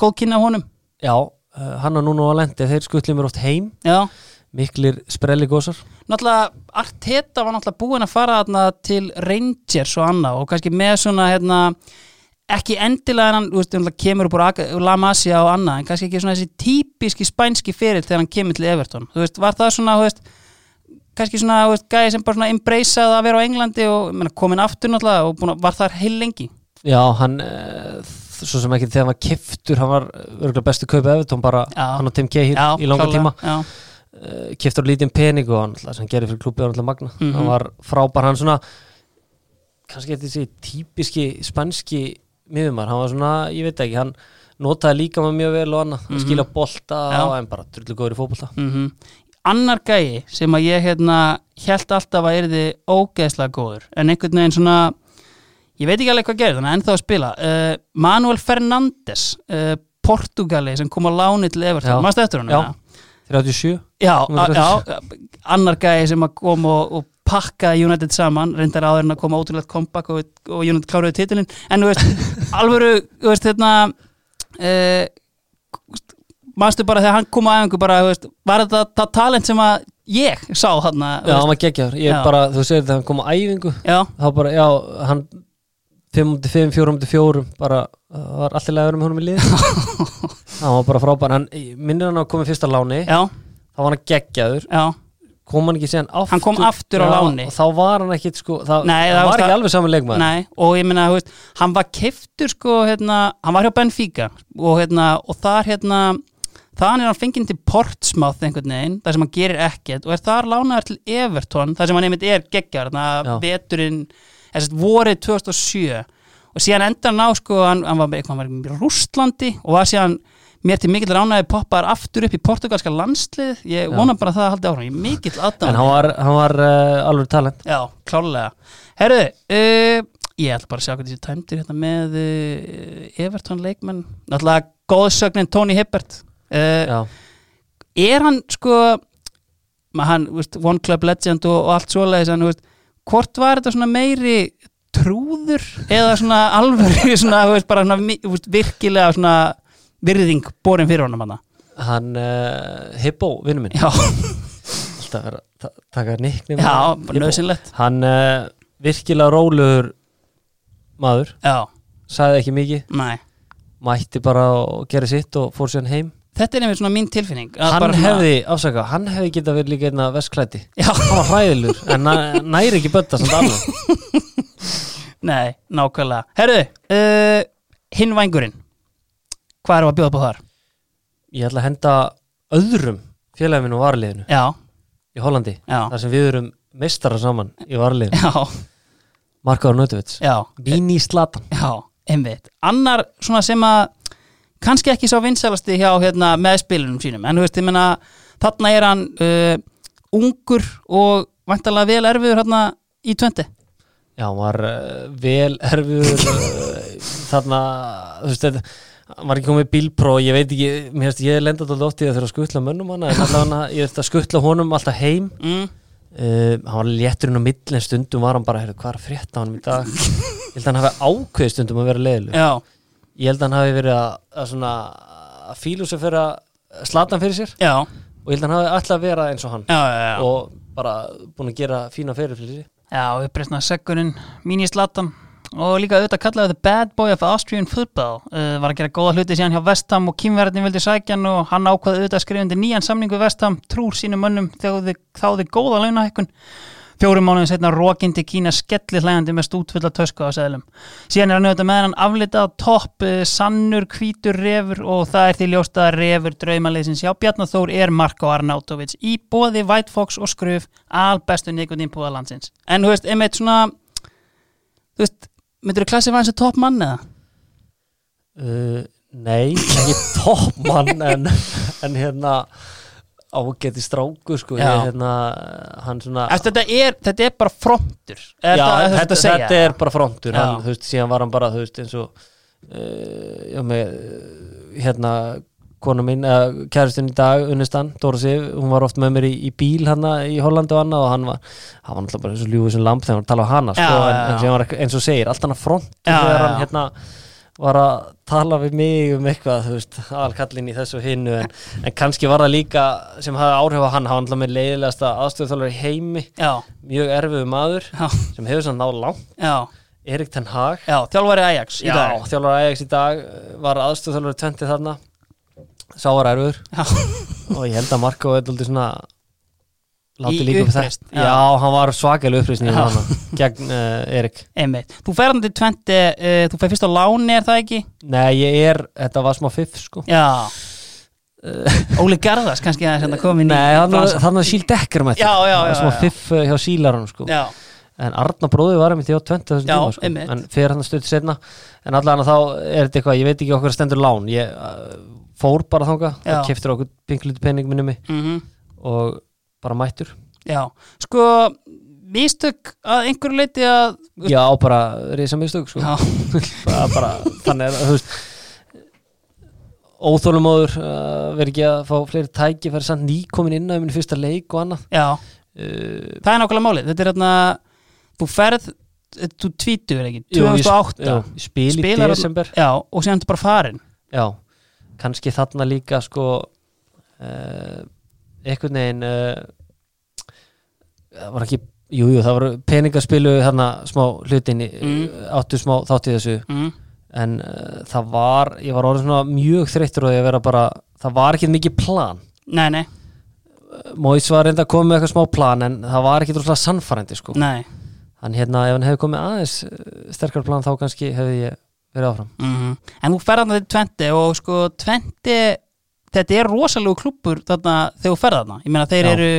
A: Góð kynna honum.
B: Já, uh, hann og núna á lendi þeir skutli mér oft heim,
A: Já,
B: miklir sprelligósar
A: náttúrulega Arteta var náttúrulega búinn að fara þarna til Rangers og annað og kannski með svona hérna, ekki endilega en hann þú veist, náttúrulega kemur úr La Masia og annað en kannski ekki svona þessi típiski spænski fyrir þegar hann kemur til Everton. Þú veist, var það svona, þú veist kannski svona, þú veist, gæði sem bara svona embraceað að vera á Englandi og ég meina, komin aftur náttúrulega og búin, var þar heil lengi?
B: Já, hann uh, svo sem ekki þegar hann var kiftur hann var örgulega bestu kaupa Evertón bara
A: Já.
B: hann og Tim Cahill í langa tíma.
A: já,
B: uh, kiftur lítinn pening og hann alltaf, sem gerir fyrir klubbi var alltaf magna
A: Mhm.
B: hann var frábær, hann svona kannski eitthvað þessi típiski spanski miðumar, hann var svona, ég veit ekki hann notaði líka maður mjög vel og annað mm
A: Mhm.
B: skilja bolta
A: Já.
B: og en bara drullu góður í fótbolta
A: mm annar gæi sem að ég hérna held alltaf að erði ógeðslega góður en einhvern veginn svona ég veit ekki alveg hvað gerir þannig ennþá að spila uh, Manuel Fernandes uh, Portugali sem kom á láni til. Everton, maður eftir hann?
B: Já. 37
A: já, já, annar gæi sem að kom og, og pakkaði United saman reyndar áður en að koma ótrúlega comeback og, og United kláruði titilin en þú veist, alvöru þú veist, hérna uh, manstu bara þegar hann kom að æfingu bara, þú veist, var þetta það talent sem að ég sá hann
B: Já, hann var geggjaður, ég
A: Já.
B: bara, þú segir þegar hann kom á æfingu
A: já,
B: þá bara, já, hann 5-5, 4-4 bara, var allir legur með honum í lið hann var bara frábær. Hann, minnir hann að koma í fyrsta láni?
A: Já,
B: þá var hann geggjaður,
A: já.
B: Kom hann ekki síðan aftur?
A: Hann kom aftur á
B: Já,
A: láni.
B: þá var hann ekkit sko, það,
A: Nei, það
B: það
A: var
B: ekki
A: það-
B: alveg saman leikmaður.
A: Nei, og ég veist, hann var keftur sko, hérna, hann var hjá Benfica. Og hérna, og þar hérna þaðan er hann fenginn til Portsmouth einhvern veginn, þar sem hann gerir ekkert. Og er þar lánaður til Everton, þar sem hann einmitt er geggjar,
B: Já.
A: þarna veturinn eða sett vorið 2007 og síðan endar hann á, sko, hann, hann var með Rústlandi og var síðan mér til mikill ránaði poppaðar aftur upp í portugalska landslið, ég vona bara að það haldi áfram, ég er mikill
B: en
A: aðdáðan
B: hann var, hann var uh, alveg talent.
A: Já, klálega Herðu, uh, ég ætla bara að sjá hvað þessi tæmdir hérna með uh, Everton leikmenn. Náttúrulega góðsögnin Tony Hibbert. Er hann sko hann, veist, One Club Legend og, og allt svoleiðis en, veist, hvort var þetta svona meiri trúður eða svona alvöru svona, veist, bara svona, virkilega svona virðing borin fyrir honum hann
B: hann uh, Hippo, vinnu minn.
A: Já,
B: alltaf vera, ta taka nicknum
A: já, nöðsynlegt
B: hann uh, virkilega rólegur maður,
A: Já,
B: sagði ekki mikið.
A: Næ
B: mætti bara og gera sitt og fór sér heim.
A: Þetta er einmitt svona mín tilfinning að
B: hann
A: bara svona-
B: hefði, afsaka, hann hefði getað verið líka einna vestklæti
A: Já,
B: hann var hræðilur, en næ- næri ekki bötta samt alveg.
A: Nei, nákvæmlega. Herðu, uh, hinn vængurinn Hvað við að bjóða på þar?
B: ég ætla að henda öðrum félaginu og varliðinu
A: já,
B: í Hollandi
A: já,
B: þar sem við erum mestara saman í varliðinu Markaður Nautovits
A: já,
B: Víni Slatan
A: já, einmitt. Annar svona sem að kannski ekki sá vinsælasti hjá hérna, meðspilunum sínum, en þú veist, ég menna þarna er hann uh, ungur og vantarlega vel erfiður hérna í 20
B: Já, hann var uh, vel erfiður uh, þarna þú veist, þetta var ekki komið bílpró, ég veit ekki mér veist, ég lenda þetta oft í að þurfa að skuttla mönnum hana en allavega ég veist að skuttla honum alltaf heim.
A: Mm.
B: uh, hann var létturinn á mill en stundum var hann bara, heyrðu, hvað er að frétta honum í dag? Ég held að hann hafi ákveð stundum að vera
A: já,
B: ég held að hann hafi verið að, að svona að fílu sig fyrir að slata hann fyrir sér.
A: Já,
B: og ég held að hann hafi alltaf að vera eins og hann.
A: Já, já, já.
B: og bara búin að gera fína fyrir fyrir sig.
A: Já, og líka auðvitað kallaði The Bad Boy of Austrian Football. Uh, var að gera góða hluti síðan hjá Vestham og Kimverðin vildi sækja hann og hann ákvaði auðvitað að skrifa undir nýjan samningu Vestham trúr sínum mönnum þáði, þáði góða launahækkun. Fjórum mánuðin setna rókindi Kína skelli hlægandi með stútfulla tösku á seðlum. Síðan er hann auðvitað með hann aflitað topp uh, sannur hvítur refur og það er því ljóst að refur draumaliðsins hjá Bjarnathór er Marko Arnautovic í bóði White Fox og Skruf albestu nikotín púða landsins. En þú veist, einmitt svona þú veist, myndur þú klassið var hans að topp mann eða?
B: Uh, nei, ekki toppmann en, en hérna ágæti stráku sko ég, hérna, svona
A: Eftir, þetta, er, þetta er bara frontur. Er
B: já,
A: það,
B: þetta, þetta er bara frontur hann, þú veist, síðan var hann bara þú veist, eins og uh, já, með, hérna konu mín, eða kæristun í dag unnustan, Dóra Sif, hún var oft með mér í, í bíl hann í Hollandi og annað og hann var hann var náttúrulega bara eins og ljúfið sem lamp þegar hann var að tala á hana sko,
A: Já, já,
B: en, en eins og segir, allt hann að frontur
A: Já,
B: þegar hann hérna var að tala við mig um eitthvað, þú veist, aðalkallin í þessu hinnu, en, en kannski var það líka sem hafði áhrif á hann, hann var með leiðilegasta aðstöðuþálar í heimi,
A: Já,
B: mjög erfiðu maður
A: já,
B: sem hefur sann náð langt, Erik Ten Hag.
A: Já, þjálfari Ajax í dag.
B: þjálfur Ajax í dag uh, var aðstöðþjálfur tventi þarna sá var erfur og ég held að Marko er daldið svona
A: Í
B: látið líka
A: uppreisn,
B: þetta
A: já.
B: Já, hann var í
A: Já.
B: hana gegn uh, Erik.
A: Einmitt. Þú fer hann til 20 uh, þú fer fyrst á láni, er það ekki?
B: Nei, ég er, þetta var smá fiff sko.
A: Já. Óli Garðars kannski að koma inn í
B: Nei, þannig að Síl Dekker mætti.
A: Já, já,
B: Það var
A: já,
B: smá fiff hjá Sílarann sko.
A: Já,
B: En Arna bróði var einmitt hjá 20 þessum tíma sko. En fyrir hann stöðu setna En allan þá er þetta eitthvað, ég veit ekki okkur stendur lán. Ég uh, fór bara þanga
A: Já.
B: og keftir okkur pinkluti penning minni mig.
A: Mm
B: og bara mættur.
A: Já. Sko, mistök að einhverju leiti að
B: Já, bara reysa mistök sko. Bara, bara, þannig er þú veist óþólumóður uh, verið ekki að fá fleiri tæki fyrir samt nýkomin inn á í minn fyrsta leik og annað.
A: Já,
B: uh,
A: það er nákvæmlega málið. Þetta er hérna, ferð þú tvítur ekki,
B: jú, ég sp-
A: 2008
B: jú, ég spil í desember.
A: Já, og síðan þetta bara farin
B: já, kannski þarna líka sko uh, einhvern veginn uh, það var ekki Jú, jú, það voru peningaspilu þarna smá hlutin
A: Mm.
B: áttu smá þátt í þessu.
A: Mm.
B: en uh, það var, ég var orðin svona mjög þreyttur og ég vera bara, það var ekki mikið plan.
A: Nei, nei,
B: Móis var reynda að koma með eitthvað smá plan en það var ekki droslega sannfærandi sko.
A: nei
B: en hérna ef hann hefði komið aðeins uh, sterkar plan þá kannski hefði ég verið áfram.
A: Mm En þú ferð þarna til 20 og sko 20 þetta er rosalegu klúppur þarna þegar þú ferð þarna. Ég meina þeir
B: Já.
A: eru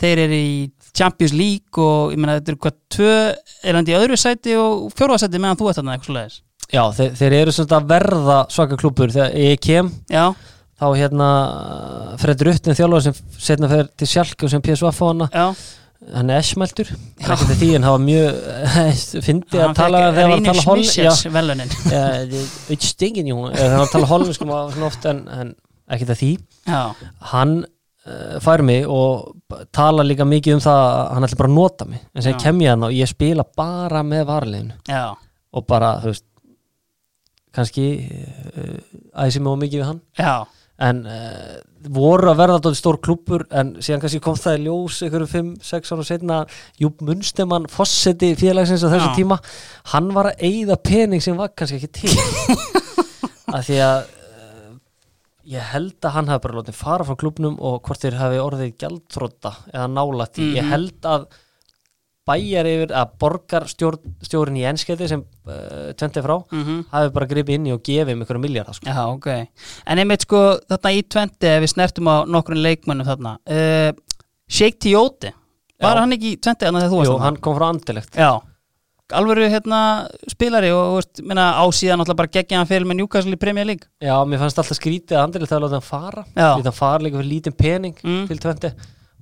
A: þeir eru í Champions League og ég meina þetta eru hvað tvö er hann í öðru sæti og fjórða sæti meðan þú ert þarna eitthvað svoleiðis?
B: Já, þeir, þeir eru svona að verða svaka klúpur þegar ég kem
A: Já,
B: þá hérna Freddur Uttin þjálfur sem setna fer til Sjálk og sem PSV hana
A: já,
B: hann er esmeltur ekki til því en hann var mjög fyndi að tala þegar hann tala hol
A: Smissers velunin
B: auðvitað stingin jú þegar hann tala holenskum og svona oft en, en ekki til því. Hann uh, fær mig og tala líka mikið um það að hann ætla bara að nota mig. En sem kem ég hann og ég spila bara með varleginu og bara, þú veist kannski uh, æsi mig og mikið við hann.
A: Já.
B: En uh, voru að verða dálítið stór klúppur en síðan kannski kom það í ljós einhverju 5-6 ára setna Júp Munstemann Fosseti félagsins á þessu
A: Já.
B: tíma hann var að eyða pening sem var kannski ekki til að því að uh, ég held að hann hafi bara látið fara frá klúbnum og hvort þeir hafi orðið gjaldþrótta eða nálætti, ég
A: Mhm.
B: held að bæjar yfir að borgarstjórin í enskeiði sem uh, tventi frá
A: mm
B: hafi bara gripið inn í og gefið um einhverja miljardar sko.
A: Já, ok. En einmitt sko, þarna í 20, ef við snertum á nokkurinn leikmönnum þarna, uh, Sheik Tjóti, var
B: Já.
A: hann ekki í 20 annað þegar þú varst
B: Jú, hann kom frá andilegt
A: Já, alvöru hérna spilari og, veist, minna ásíðan alltaf bara geggja hann fyrir með Newcastle í Premier League.
B: Já, mér fannst alltaf skrítið að andilegt að láta hann fara. Lítið hann fara líka fyrir lítinn pening
A: Mm.
B: til tventi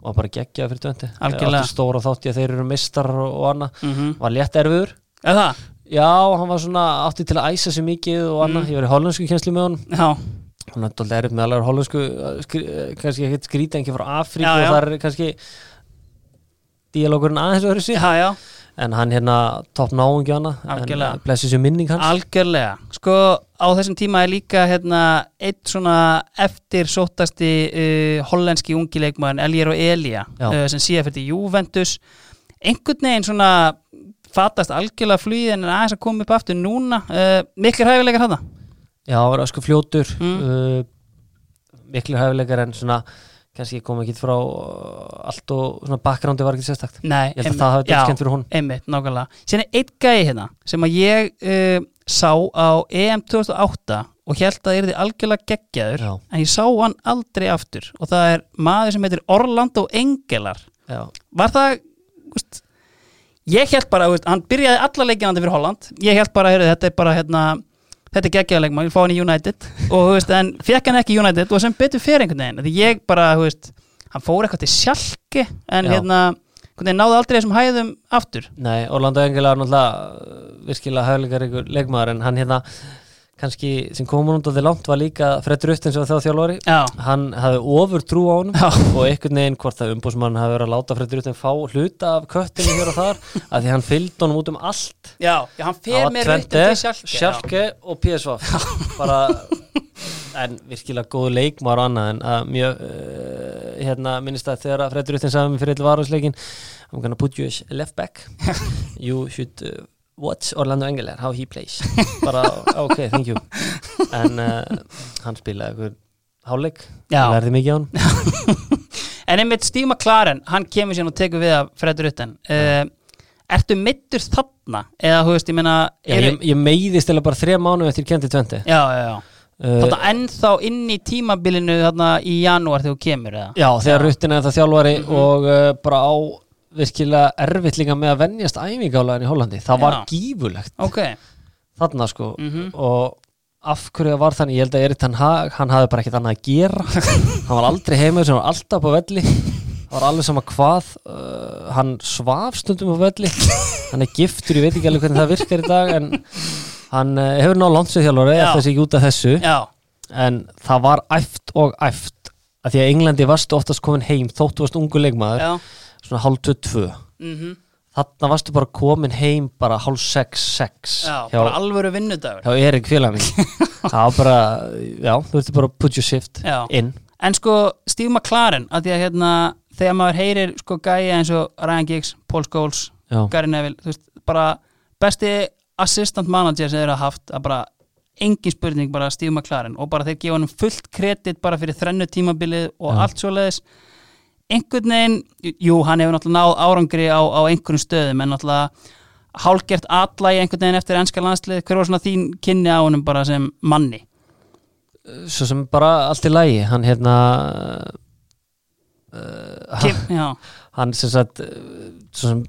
B: og hann bara geggjaði fyrir
A: Algjörlega.
B: Áttu stóra þátti að þeir eru mistar og, og annað.
A: Mm -hmm.
B: Var létt erfiður.
A: Eða?
B: Já, hann var svona átti til að æsa sig mikið og annað,
A: Mm.
B: ég var í hollensku kjenslu með honum.
A: Já,
B: hann er doldið erfitt með alveg hollensku skri, uh, kannski ekkert skrítið ekki frá Afríku
A: Já,
B: og það er kannski díalókurinn aðeins öðru sig
A: já, já,
B: en hann hérna topp náungi hana en uh, blessi sér minning hans
A: algjörlega. Sko, á þessum tíma er líka hérna eitt svona eftir sóttasti uh, hollenski ungi leikmaðurinn Elger og Elia
B: Já.
A: uh, sem síðan fyrir Juventus. Einhvern veginn svona fatast algjörlega flugið en aðeins að koma upp aftur núna. Uh, hana?
B: já, hann var sko fljótur
A: Mm.
B: uh, miklu hæfileikar en svona kannski kom ekki frá uh, allt og svona backgroundi var ekki sérstakt.
A: Nei,
B: ég held að það hafi þetta skemmt fyrir hún.
A: einmitt, nákvæmlega. Síðan er eitt gæi hérna sem að ég uh, sá á EM 2008 og held að það er því algjörlega geggjaður
B: já,
A: en ég sá hann aldrei aftur. Og það er maður sem heitir Orlando Engelar.
B: Já,
A: var það úst, ég held bara, úst, hann byrjaði alla leikinandi fyrir Holland. Ég held bara, heyrðu, þetta er bara hérna, þetta er geggjaðarleikmann, ég fá hann í United og þú veist, en fekk hann ekki í United og sem betur fyrir einhvern veginn, því ég bara þú veist, hann fór eitthvað til sjálki en
B: Já.
A: hérna, veginn náði aldrei þessum hæðum aftur
B: nei, Orlando Engel er náttúrulega uh, virkilega hæfileikar ykkur leikmaður en hann hérna kannski sem kom hún út af því langt var líka Fred Rutten sem var þá þjálfari
A: Já,
B: hann hafði ofur trú á
A: Já.
B: og einhvern veginn hvort það umbúsmann hafi verið að láta Fred Rutten fá hluta af köttinu hér og þar að því hann fylgd honum út um allt.
A: Já, já hann
B: var
A: með rautin til sjálki
B: Schalke og PSV bara en virkilega góð leikmaður og annað en að mjög uh, hérna minnist að þegar að Fred Rutten sagði mér fyrir eitthvað varusleikin I'm gonna put you as left back. You should uh, watch Orlando Engeler how he plays bara ok, thank you en uh, hann spilaði einhver hálfleik,
A: Já.
B: lærði mikið á hann
A: En einmitt Steve McLaren, hann kemur síðan og tekur við af Fred Rutten uh, Ertu mittur þarna? Eða, þú veist, ég meina
B: Já, ég, ég meiðist eða bara þrjá mánu eftir kendi tventi
A: já, já, já.
B: uh,
A: Þarna ennþá inn í tímabilinu þarna í janúar þegar þú kemur eða?
B: Já, þegar Ruttin er það þjálfari
A: Mhm.
B: og uh, bara á virkilega erfitt líka með að venjast æfingálaðin í Hollandi. Það var
A: Já.
B: gífulegt
A: Ok,
B: þarna sko.
A: Mhm.
B: og af hverju það var þannig, ég held að Erik Ten Hag hann hafði bara ekkert annað að gera. Hann var aldrei heima sem var alltaf på velli. Það var alveg sama hvað uh, hann svaf stundum á velli. Hann er giftur, ég veit ekki alveg hvernig það virkar í dag en hann uh, hefur náðu
A: Já.
B: eftir sig út af þessu.
A: Já,
B: en það var æft og æft. Að því að Englandi varstu oftast komin heim þóttu varst ungu leikmaður.
A: Já
B: svona hálf 22
A: mm
B: þarna varstu bara komin heim bara hálf 6, 6
A: Já,
B: hjá,
A: bara alvöru vinnudagur.
B: Hjá Erik félag minn. Það var bara, já, þú ertu bara put your shift
A: Já.
B: inn.
A: En sko, Steve McLaren að því að hérna, þegar maður heyrir sko gæja eins og Ryan Giggs, Paul Scholes
B: já,
A: Gary Neville, þú veist, bara besti assistant manager sem þeir hafa haft að bara engin spurning bara Steve McLaren. Og bara þeir gefa hann fullt kredit bara fyrir þrennu tímabilið og
B: Já.
A: allt svo leiðis einhvern veginn, jú, hann hefur náttúrulega náð árangri á, á einhverjum stöðum en náttúrulega hálgert alla í einhvern veginn eftir ennska landslið, hver var svona þín kynni á honum bara sem manni?
B: Svo sem bara allt í lægi hann hérna uh,
A: Kim, já,
B: hann sem sagt uh, svo sem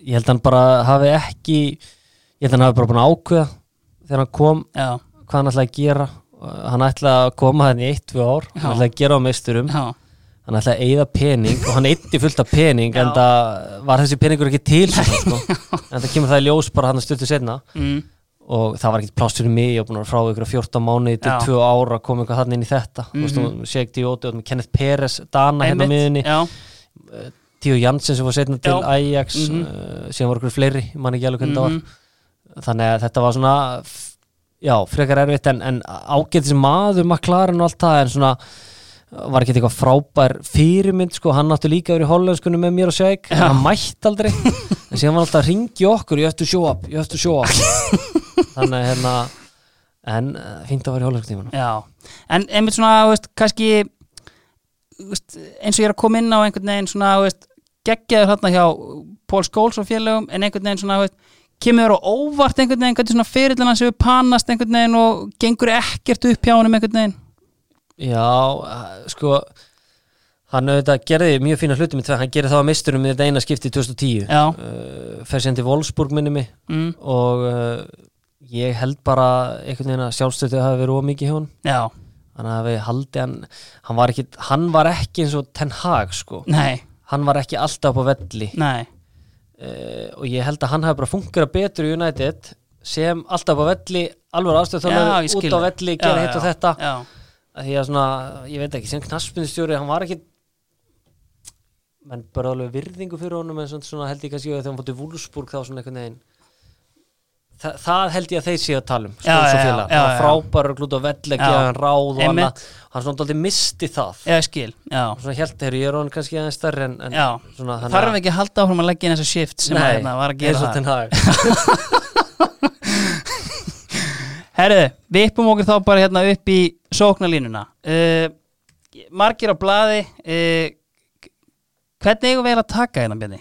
B: ég held að hann bara hafi ekki ég held að hann hafi bara búin að ákveða þegar hann kom
A: já,
B: hvað hann ætlaði að gera. Uh, hann ætlaði að koma hann í eitt, tvö ár
A: Já.
B: hann ætlaði að gera á meisturum.
A: Já,
B: hann ætlaði að eyða pening og hann eytti fullt af pening en það var þessi peningur ekki til sko. en það kemur það í ljós bara hann stuttu setna
A: mm,
B: og það var ekkert pláss fyrir mig ég var búin að frá ykkur 14 mánuði til
A: Já.
B: 2 ára að koma eitthvað hann inn í þetta mm. -hmm. Sheik Dióti og Kenneth Peres Dana hérna miðunni
A: já,
B: Tíu Janssen sem var setna til
A: Já.
B: Ajax
A: Mhm.
B: uh, síðan voru ykkur fleiri, ég man ekki alveg hvernig það
A: mhm,
B: var þannig að þetta var svona já, frekar erfitt en, en ágætis maður maklarinn og allt það en svona var ekki eitthvað frábær fyrirmynd sko, hann átti líka verið í hollenskunni með mér og Sheik,
A: Já.
B: hann mætt aldrei. En síðan var hann alltaf að ringi okkur. Ég ættu show up, ég ættu show up. Þannig hérna en uh, fínt að vera í hollensku tímanum
A: já. En einmitt svona, veist, kannski veist, eins og ég er að koma inn á einhvern veginn svona, veist, geggjaður hérna hjá Paul Scholes og félögum en einhvern veginn svona, veist, kemur á óvart einhvern veginn, hvernig svona fyrirlin hans hefur panast einhvern veginn og gengur ekkert upp hjá honum einhvern veginn
B: Já, uh, sko hann auðvitað gerði mjög fína hluti með það, hann gerði það á misturum með þetta eina skipti 2010
A: Já,
B: uh, fer sér til Wolfsburg minni mig.
A: Mm,
B: og uh, ég held bara einhvern veginn að sjálfstöðu hafi verið ómikið hjá hann
A: já,
B: hann hafi haldið hann hann var ekki, hann var ekki eins og Ten Hag sko,
A: nei,
B: hann var ekki alltaf på velli.
A: Nei.
B: Uh, og ég held að hann hafi bara fungerað betur í United sem alltaf á velli alveg
A: skil
B: út á velli, gera hitt og þetta.
A: Já,
B: að því að svona, ég veit ekki, sem knaspinstjóri hann var ekki menn bara alveg virðingu fyrir honum en svona, held ég kannski að þegar hann fótti Vúlsburg þá svona einhvern veginn Þa, það held ég að þeir séu að tala um
A: Já,
B: og
A: já, já,
B: það var
A: já.
B: frábæra glúta á
A: Já.
B: gefa hann ráð og annað. Hann svona aldrei misti það.
A: Ég skil, já.
B: Og svona held þeir, ég er hann kannski aðeins stærri en, en
A: Já,
B: svona
A: þarf ekki að halda áfram að leggja inn þessa shift sem að hérna var að gera
B: og
A: það Herðu, við yppum okkur þá bara hérna upp í sóknarlínuna. Uh, Margir á blaði uh, Hvernig eigum við að taka hérna Bjarni?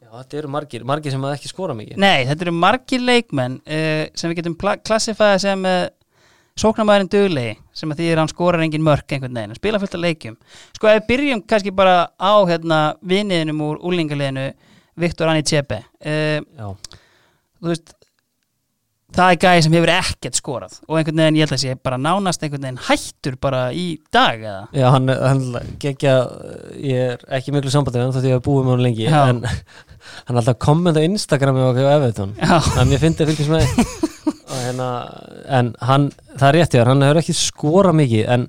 B: Já, þetta eru margir, margir sem að ekki skora mikið.
A: Nei, þetta eru margir leikmenn uh, sem við getum klassifæða sem sóknarmæðurinn duglegi sem að því er hann skorar engin mörk einhvern veginn, hann spila fullt af leikjum. Sko ef við byrjum kannski bara á hérna viniðinum úr úlingaliðinu Viktor Anni
B: Já,
A: þú veist það er gæði sem hefur ekkert skorað. Og einhvern veginn ég held að sé bara nánast einhvern veginn hættur bara í dag eða?
B: Já, hann, hann geggja, ég er ekki miklu sambandið hann þótt ég hef búið með hann lengi
A: Já.
B: en hann er alltaf að kommenta á Instagram með okkur á Evertón
A: Já.
B: en mér finnst það fylgjast með. Og hérna, en hann, það er rétt þér, hann hefur ekki skorað mikið en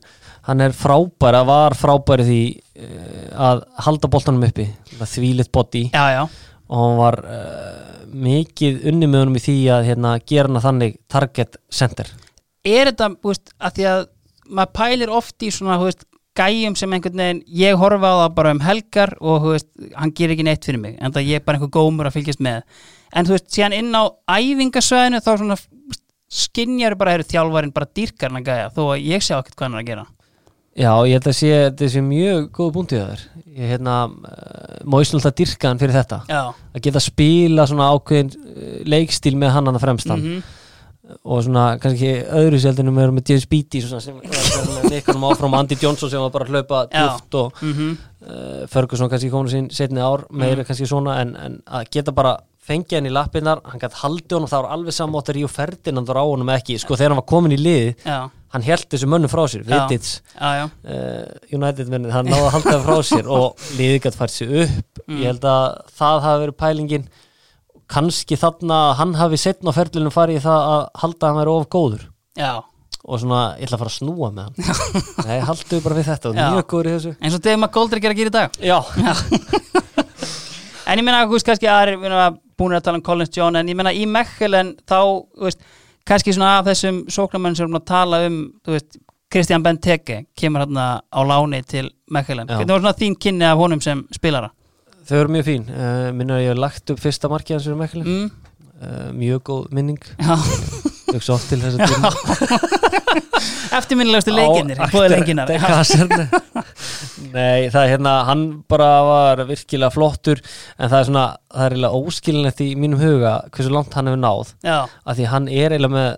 B: hann er frábær, að var frábær því eh, að halda boltanum uppi. Þvílitt body.
A: Já, já,
B: og hann var uh, mikið unni með honum í því að hérna, gera hann þannig target center.
A: Er þetta, þú veist, að því að maður pælir oft í svona, þú veist gæjum sem einhvern veginn, ég horfa á það bara um helgar og þú veist, hann gerir ekki neitt fyrir mig en það ég er bara einhver gómur að fylgjast með. En þú veist, síðan inn á æfingasvæðinu þá svona skinjar bara eru þjálfarinn bara dýrkar hann að gæja þó að ég sé ekkert hvað hann er að gera
B: Já, ég held að sé, þetta sé mjög góð búntið þér. Ég hérna, uh, móist alltaf dyrkaðan fyrir þetta?
A: Já,
B: að geta spila svona ákveðin uh, leikstíl með hann hann að fremstan.
A: Mhm,
B: og svona kannski öðru seldinu með, með James Beattie svona, sem með leikunum áfram Andy Johnson sem var bara að hlaupa djúft og
A: mhm.
B: uh, Ferguson kannski konu sín setni ár meira kannski svona en, en að geta bara fengið hann í lappinnar, hann gætt haldið honum það var alveg sammáttur í og Ferdinand var á honum ekki sko þegar hann var komin í lið
A: Já,
B: hann held þessu mönnum frá sér,
A: Já.
B: Vittits
A: já, já,
B: uh, United menn, hann náði að halda það frá sér og liðið gætt fært sér upp.
A: Mm.
B: ég held að það hafi verið pælingin. Kannski þarna að hann hafi setna á ferlunum farið það að halda að hann væri of góður.
A: Já.
B: Og svona, ég ætla að fara að snúa með hann. Nei, haldu bara við þetta
A: Já. eins og Dave McGoldrick er að gera í dag.
B: Já,
A: En ég meina, þú veist, kannski við erum búin að tala um Collins John en ég meina í Mechelen þá, þú veist, kannski svona af þessum sóknarmenn sem að tala um, þú veist, Christian Benteke kemur hérna á láni til Mechelen.
B: Já.
A: Hvernig var svona þín kynni af honum sem spilara?
B: þau eru mjög fín uh, minna að ég hef lagt upp fyrsta markið hans fyrir Mekli
A: Mm,
B: uh, mjög góð minning hugsa oft til þess að tíma
A: eftirminnilegustu leikinnir bóði lenginar.
B: Á kaserne. Nei, það er hérna hann bara var virkilega flottur en það er svona, það er eiginlega óskilinett í mínum huga hversu langt hann hefur náð
A: Já,
B: af því hann er eiginlega með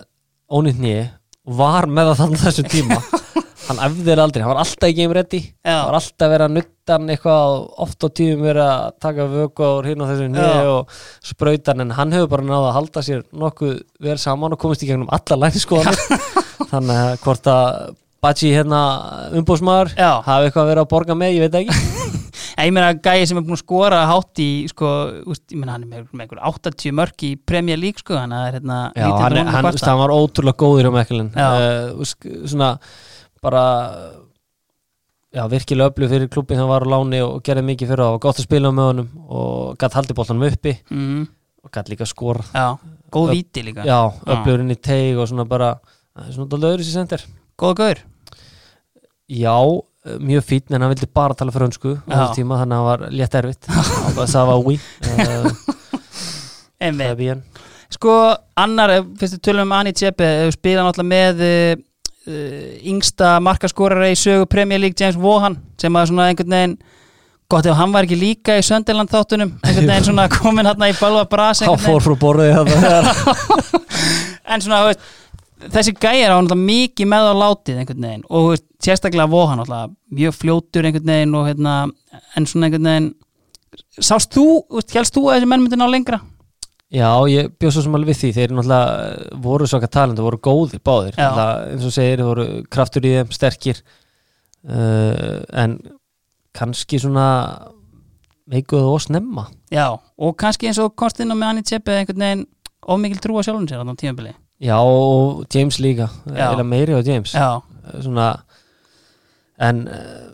B: ónýtt nýi og var með það þannig þessum tíma hann efðir aldrei, hann var alltaf í game ready. Hann var alltaf verið að nutta hann eitthvað oft á tíum verið að taka vöku á hinn og þessu
A: Já.
B: og sprauta hann en hann hefur bara náða að halda sér nokkuð vel saman og komist í gegnum alla lænskoðanir þannig að hvort að Baji hérna umbúsmaður hafi eitthvað verið að borga með, ég veit ekki.
A: Ég meina gæði sem er búin að skora hátt í, sko, úst, ég meina hann er með, með einhver 80 mörk í Premier League, sko, hann er hérna
B: Já, hann,
A: að
B: hann, hann var ótrúlega góður á Mekkelin
A: Já.
B: uh, svona bara já, virkilega öflug fyrir klubbin hann var á láni og gerði mikið fyrir það. Og var gott að spila með honum og gætt haldið boltanum uppi.
A: Mm,
B: og gætt líka skor
A: já, góð
B: Öp-
A: víti líka.
B: já, öflugur inn í teig og svona bara svona dálítið öðru sér sendir
A: Góð gaur.
B: já, eh, mjög fín en hann vildi bara tala þessu tíma þannig að það var létt erfitt. Það var það er bíðan
A: Sko, annar, ef- fyrst við tölum um Ani Tjepe, hefur spilað náttúrulega með uh, yngsta markaskorara í sögu Premier League James Vaughan sem að svona einhvern veginn gott ef hann var ekki líka í Sönderland þáttunum einhvern veginn svona komin hann í balva bras
B: Hann fór frá borðið
A: en svona, veist, þessi gæjar á náttúrulega mikið með á látið einhvern veginn og veist, sérstaklega Vohan náttúrulega mjög fljótur einhvern veginn og hérna, en svona einhvern veginn sást þú, þú veist, helst þú að þessi menn myndi ná lengra?
B: Já, ég bjóð svo sem alveg við því. Þeir náttúrulega eh, voru svaka talent og voru góðir báðir, eins og segir voru kraftur í þeim, sterkir. Uh, en kannski svona meikuðu og snemma.
A: Já, og kannski eins og komst inn á með hann í tjepi einhvern veginn of mikil trúa sjálfum sér á tímabili.
B: Já, og James líka, eða meiri á James.
A: Já,
B: Eh, svona en uh,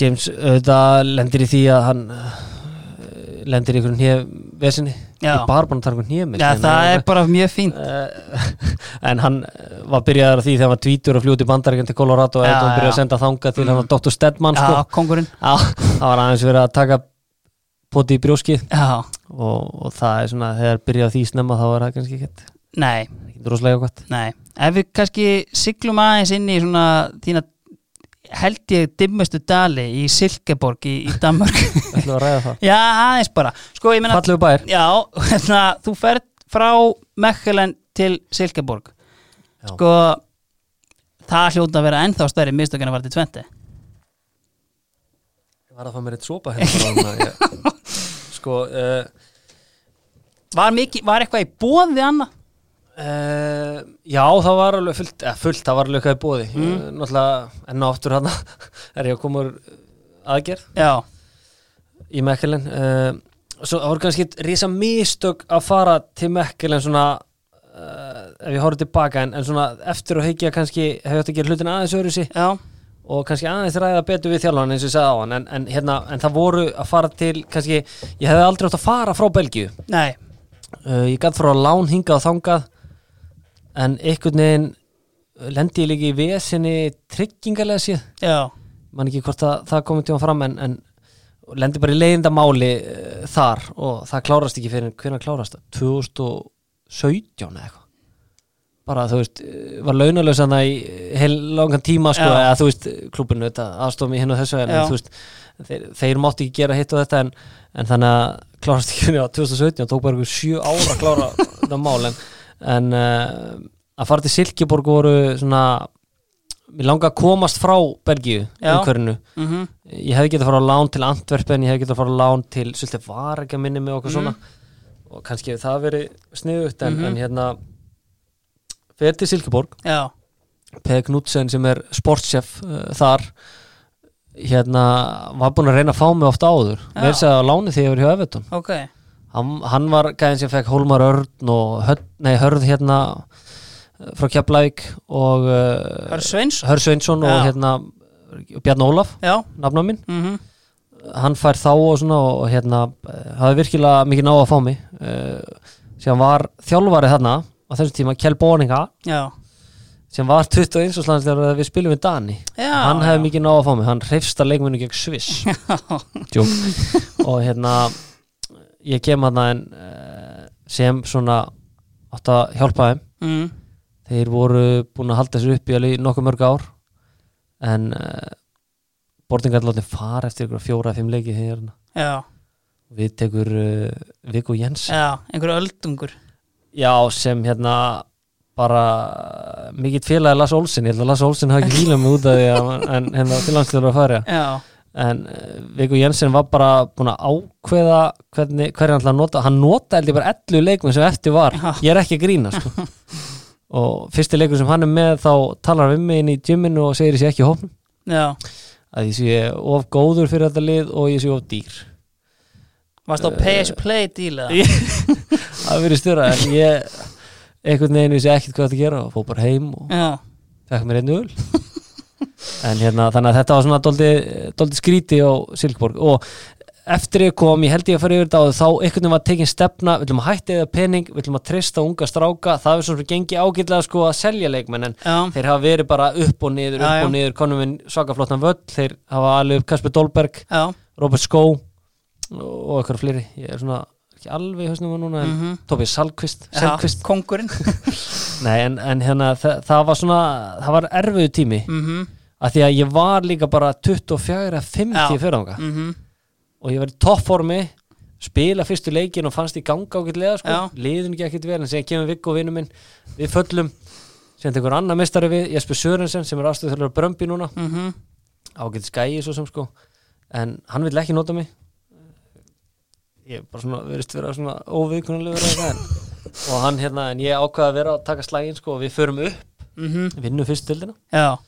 B: James auðvitað lendir í því að hann uh, lendir í einhverjum hér vesinni,
A: Já.
B: ég bara búin að tala um hér
A: Já það er bara mjög fínt.
B: Uh, en hann eh, var byrjaðar því þegar hann var tvítur og fljóti bandarækjan til Colorado og hann byrjaði að senda þangað til hann var Dr. Stedman
A: Já,
B: sko.
A: kongurinn
B: Já, það var aðeins verið að taka poti í brjóskið. Og, og það er svona, þegar byrjaði því snemma þá var það kannski ekkert
A: nei,
B: ekkert rosalega gott.
A: Nei. Ef við kannski siglum aðeins inn í svona þína held ég dimmustu dali í Silkeborg í, í Danmark
B: að ræða það?
A: Já, aðeins bara. Sko, meina Já, hérna, þú ferð frá Mechelen til Silkeborg.
B: Já.
A: Sko það hljóta að vera ennþá stærri mistökinn að var til 20
B: Ég var að fá mér eitt sopa hérna Sko uh,
A: Var, var eitthvað í bóði annað?
B: Uh, Já, það var alveg fullt, eða fullt, það var alveg eitthvað í bóði mm. Náttúrulega enn og aftur hann er ég að koma úr aðgerð.
A: Já,
B: í Mekkelen uh, Svo það voru kannski rísa mistök að fara til Mekkelen svona uh, ef ég horfði tilbaka en, en svona eftir og heikja kannski hefur þetta að gera hlutin aðeins öðru sig
A: já,
B: og kannski aðeins ræða betur við þjálfan eins og ég sagði á hann en, en, hérna, en það voru að fara til kannski, ég hefði aldrei átt að fara frá Belgíu.
A: Nei.
B: Uh, ég gætt frá lán hingað og þangað en einhvern veginn lendi ég líka í vesinni tryggingarlega séð
A: Já,
B: man ekki hvort að það komið tíma fram en, en lendi bara í leiðindamáli uh, þar og það klárast ekki fyrir hvernig klárast það? 2017 eða eitthvað bara þú veist, eh, var launalös þannig í heil langan tíma sko,
A: Já.
B: eða þú veist, klúbinu þetta aðstofum í hinn og þessu en
A: Já.
B: þú veist, þeir, þeir mátti ekki gera hitt og þetta en, en þannig að klárast ekki fyrir á 2017, tók bara ykkur sjö ára að klára þetta mál en, en uh, að fara til Silkeborg voru svona mér langa að komast frá Belgíu umhverfinu.
A: Mhm,
B: ég hefði getað að fara á lán til Antwerpen ég hefði getað að fara á lán til svolítið var ekki að minni mig okkur
A: Mhm.
B: svona. Og kannski hefði það verið sniðugt en,
A: Mhm.
B: en hérna fyrir til Silkeborg. Peg Knudsen sem er sportchef uh, þar hérna var búinn að reyna að fá mig ofta áður. Segja á láni þegar ég var hjá Evertón
A: ok
B: hann, hann var gæðin sem fekk Hólmar Örn og hörð, nei, Hörð hérna uh, frá Keflæk og
A: Hör
B: uh, Hörð Sveinsson og
A: Já.
B: hérna Bjarn Ólaf, nafna minn.
A: Mhm,
B: hann fær þá og svona og hérna eh, hafði virkilega mikið náða að fá mig uh, sem var þjálfari þarna á þessum tíma Kjell Bóninga
A: já.
B: sem var 21 og slands þegar við spilum við Dani.
A: Já,
B: hann hefði mikið náða að fá mig hann hreifsta leikmennu gegn Sviss. Og hérna ég kem hann en uh, sem svona átt að hjálpa þeim.
A: Mm,
B: þeir voru búin að halda sér upp í alveg nokkuð mörg ár en uh, Bortingar látið fara eftir ykkur fjóra, fimm leiki
A: Já,
B: við tekur uh, Viggo Jens.
A: Já, einhver öldungur.
B: Já sem hérna bara mikill félagi Lasse Olsen, ég held að Lasse Olsen hafi ekki hýlað mig út af því að en hérna til landsliður að fara.
A: Já,
B: en uh, Viggo Jensen var bara búin að ákveða hvernig, hverja hann nota. Hann nota held ég bara 11 leikmenn sem eftir var. Ég er ekki að grína sko. og fyrsti leikur sem hann er með þá talar hann við mig inn í gyminu og segir sé ekki
A: já.
B: Að ég sé of góður fyrir þetta lið og ég sé of dýr.
A: Varst á pay as you play?
B: Ég- það verið stjóra en ég einhvern veginn vissi ekkert hvað þetta gera og fór bara heim og fekk mér einu öl en hérna þannig að þetta var svona doldi, skríti á Silkeborg. Og eftir ég kom, ég held ég að fara yfir þetta og þá einhvern veginn var tekin stefna við ætlum að hætta eða pening, við ætlum að treysta unga stráka. Það er svona fyrir gengi ágætlega sko að selja leikmenn en
A: já,
B: þeir hafa verið bara upp og niður, upp
A: Já,
B: og niður. Konum við svaka flottan völl, þeir hafa alveg upp Kasper Dolberg,
A: já.
B: Robert Skó og eitthvað fleiri. Ég er svona ekki alveg hausnum á núna en
A: mm -hmm.
B: Tobi Salkvist, Salkvist
A: Kongurinn
B: Nei, en, en hérna það, það var svona, það var erfiðu tími.
A: Mm -hmm.
B: Að því að ég var líka bara 24 eða 50
A: Já.
B: fyrranga
A: Mm -hmm.
B: og ég var í toppformi spila fyrstu leikin og fannst í ganga ágætlega sko, liðin ekki ekkert vel en sem kemur Viggo vinnu minn, við föllum. Sem einhver annar mestari við, Jesper Sörensen sem er aðstöð Brömbi núna.
A: Mm
B: ágætt skæi svo sem sko. En hann vill ekki nota mig. Ég er bara svona verist vera svona óviðkunnalegur en, og hann hérna, en ég ákvaði að vera að taka slægin sko og við förum upp.
A: -hmm.
B: vinnum fyrst tildina,
A: Já,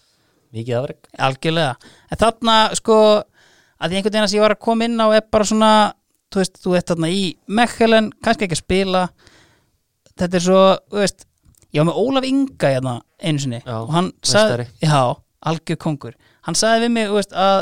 B: mikið afreg
A: algjörlega. En þarna, sko að því einhvern veginn að ég var að koma inn á er bara svona, þú veist, þú veist þarna í Mechelen, kannski ekki að spila. Þetta er svo, þú veist ég var með Ólaf Inga hérna einu sinni
B: Já,
A: og hann sagði, já, algjör kongur. Hann sagði við mig, þú veist, að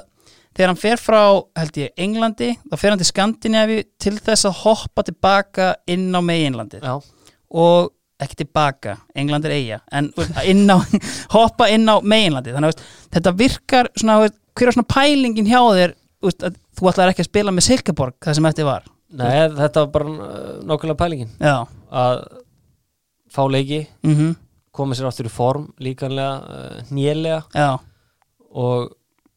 A: þegar hann fer frá, held ég, Englandi þá fer hann til Skandinavi til þess að hoppa tilbaka inn á meginlandið.
B: Já,
A: og ekki tilbaka, England er eiga en inn á, hoppa inn á meginlandi, þannig að þetta virkar svona, þú veist, hver er svona pælingin hjá þér veist, að þú ætlar ekki að spila með Silkeborg það sem eftir var?
B: Nei þetta var bara nákvæmlega pælingin.
A: Já,
B: að fá leiki
A: mhm,
B: koma sér áttur í form líkanlega, uh, nýlega
A: já,
B: og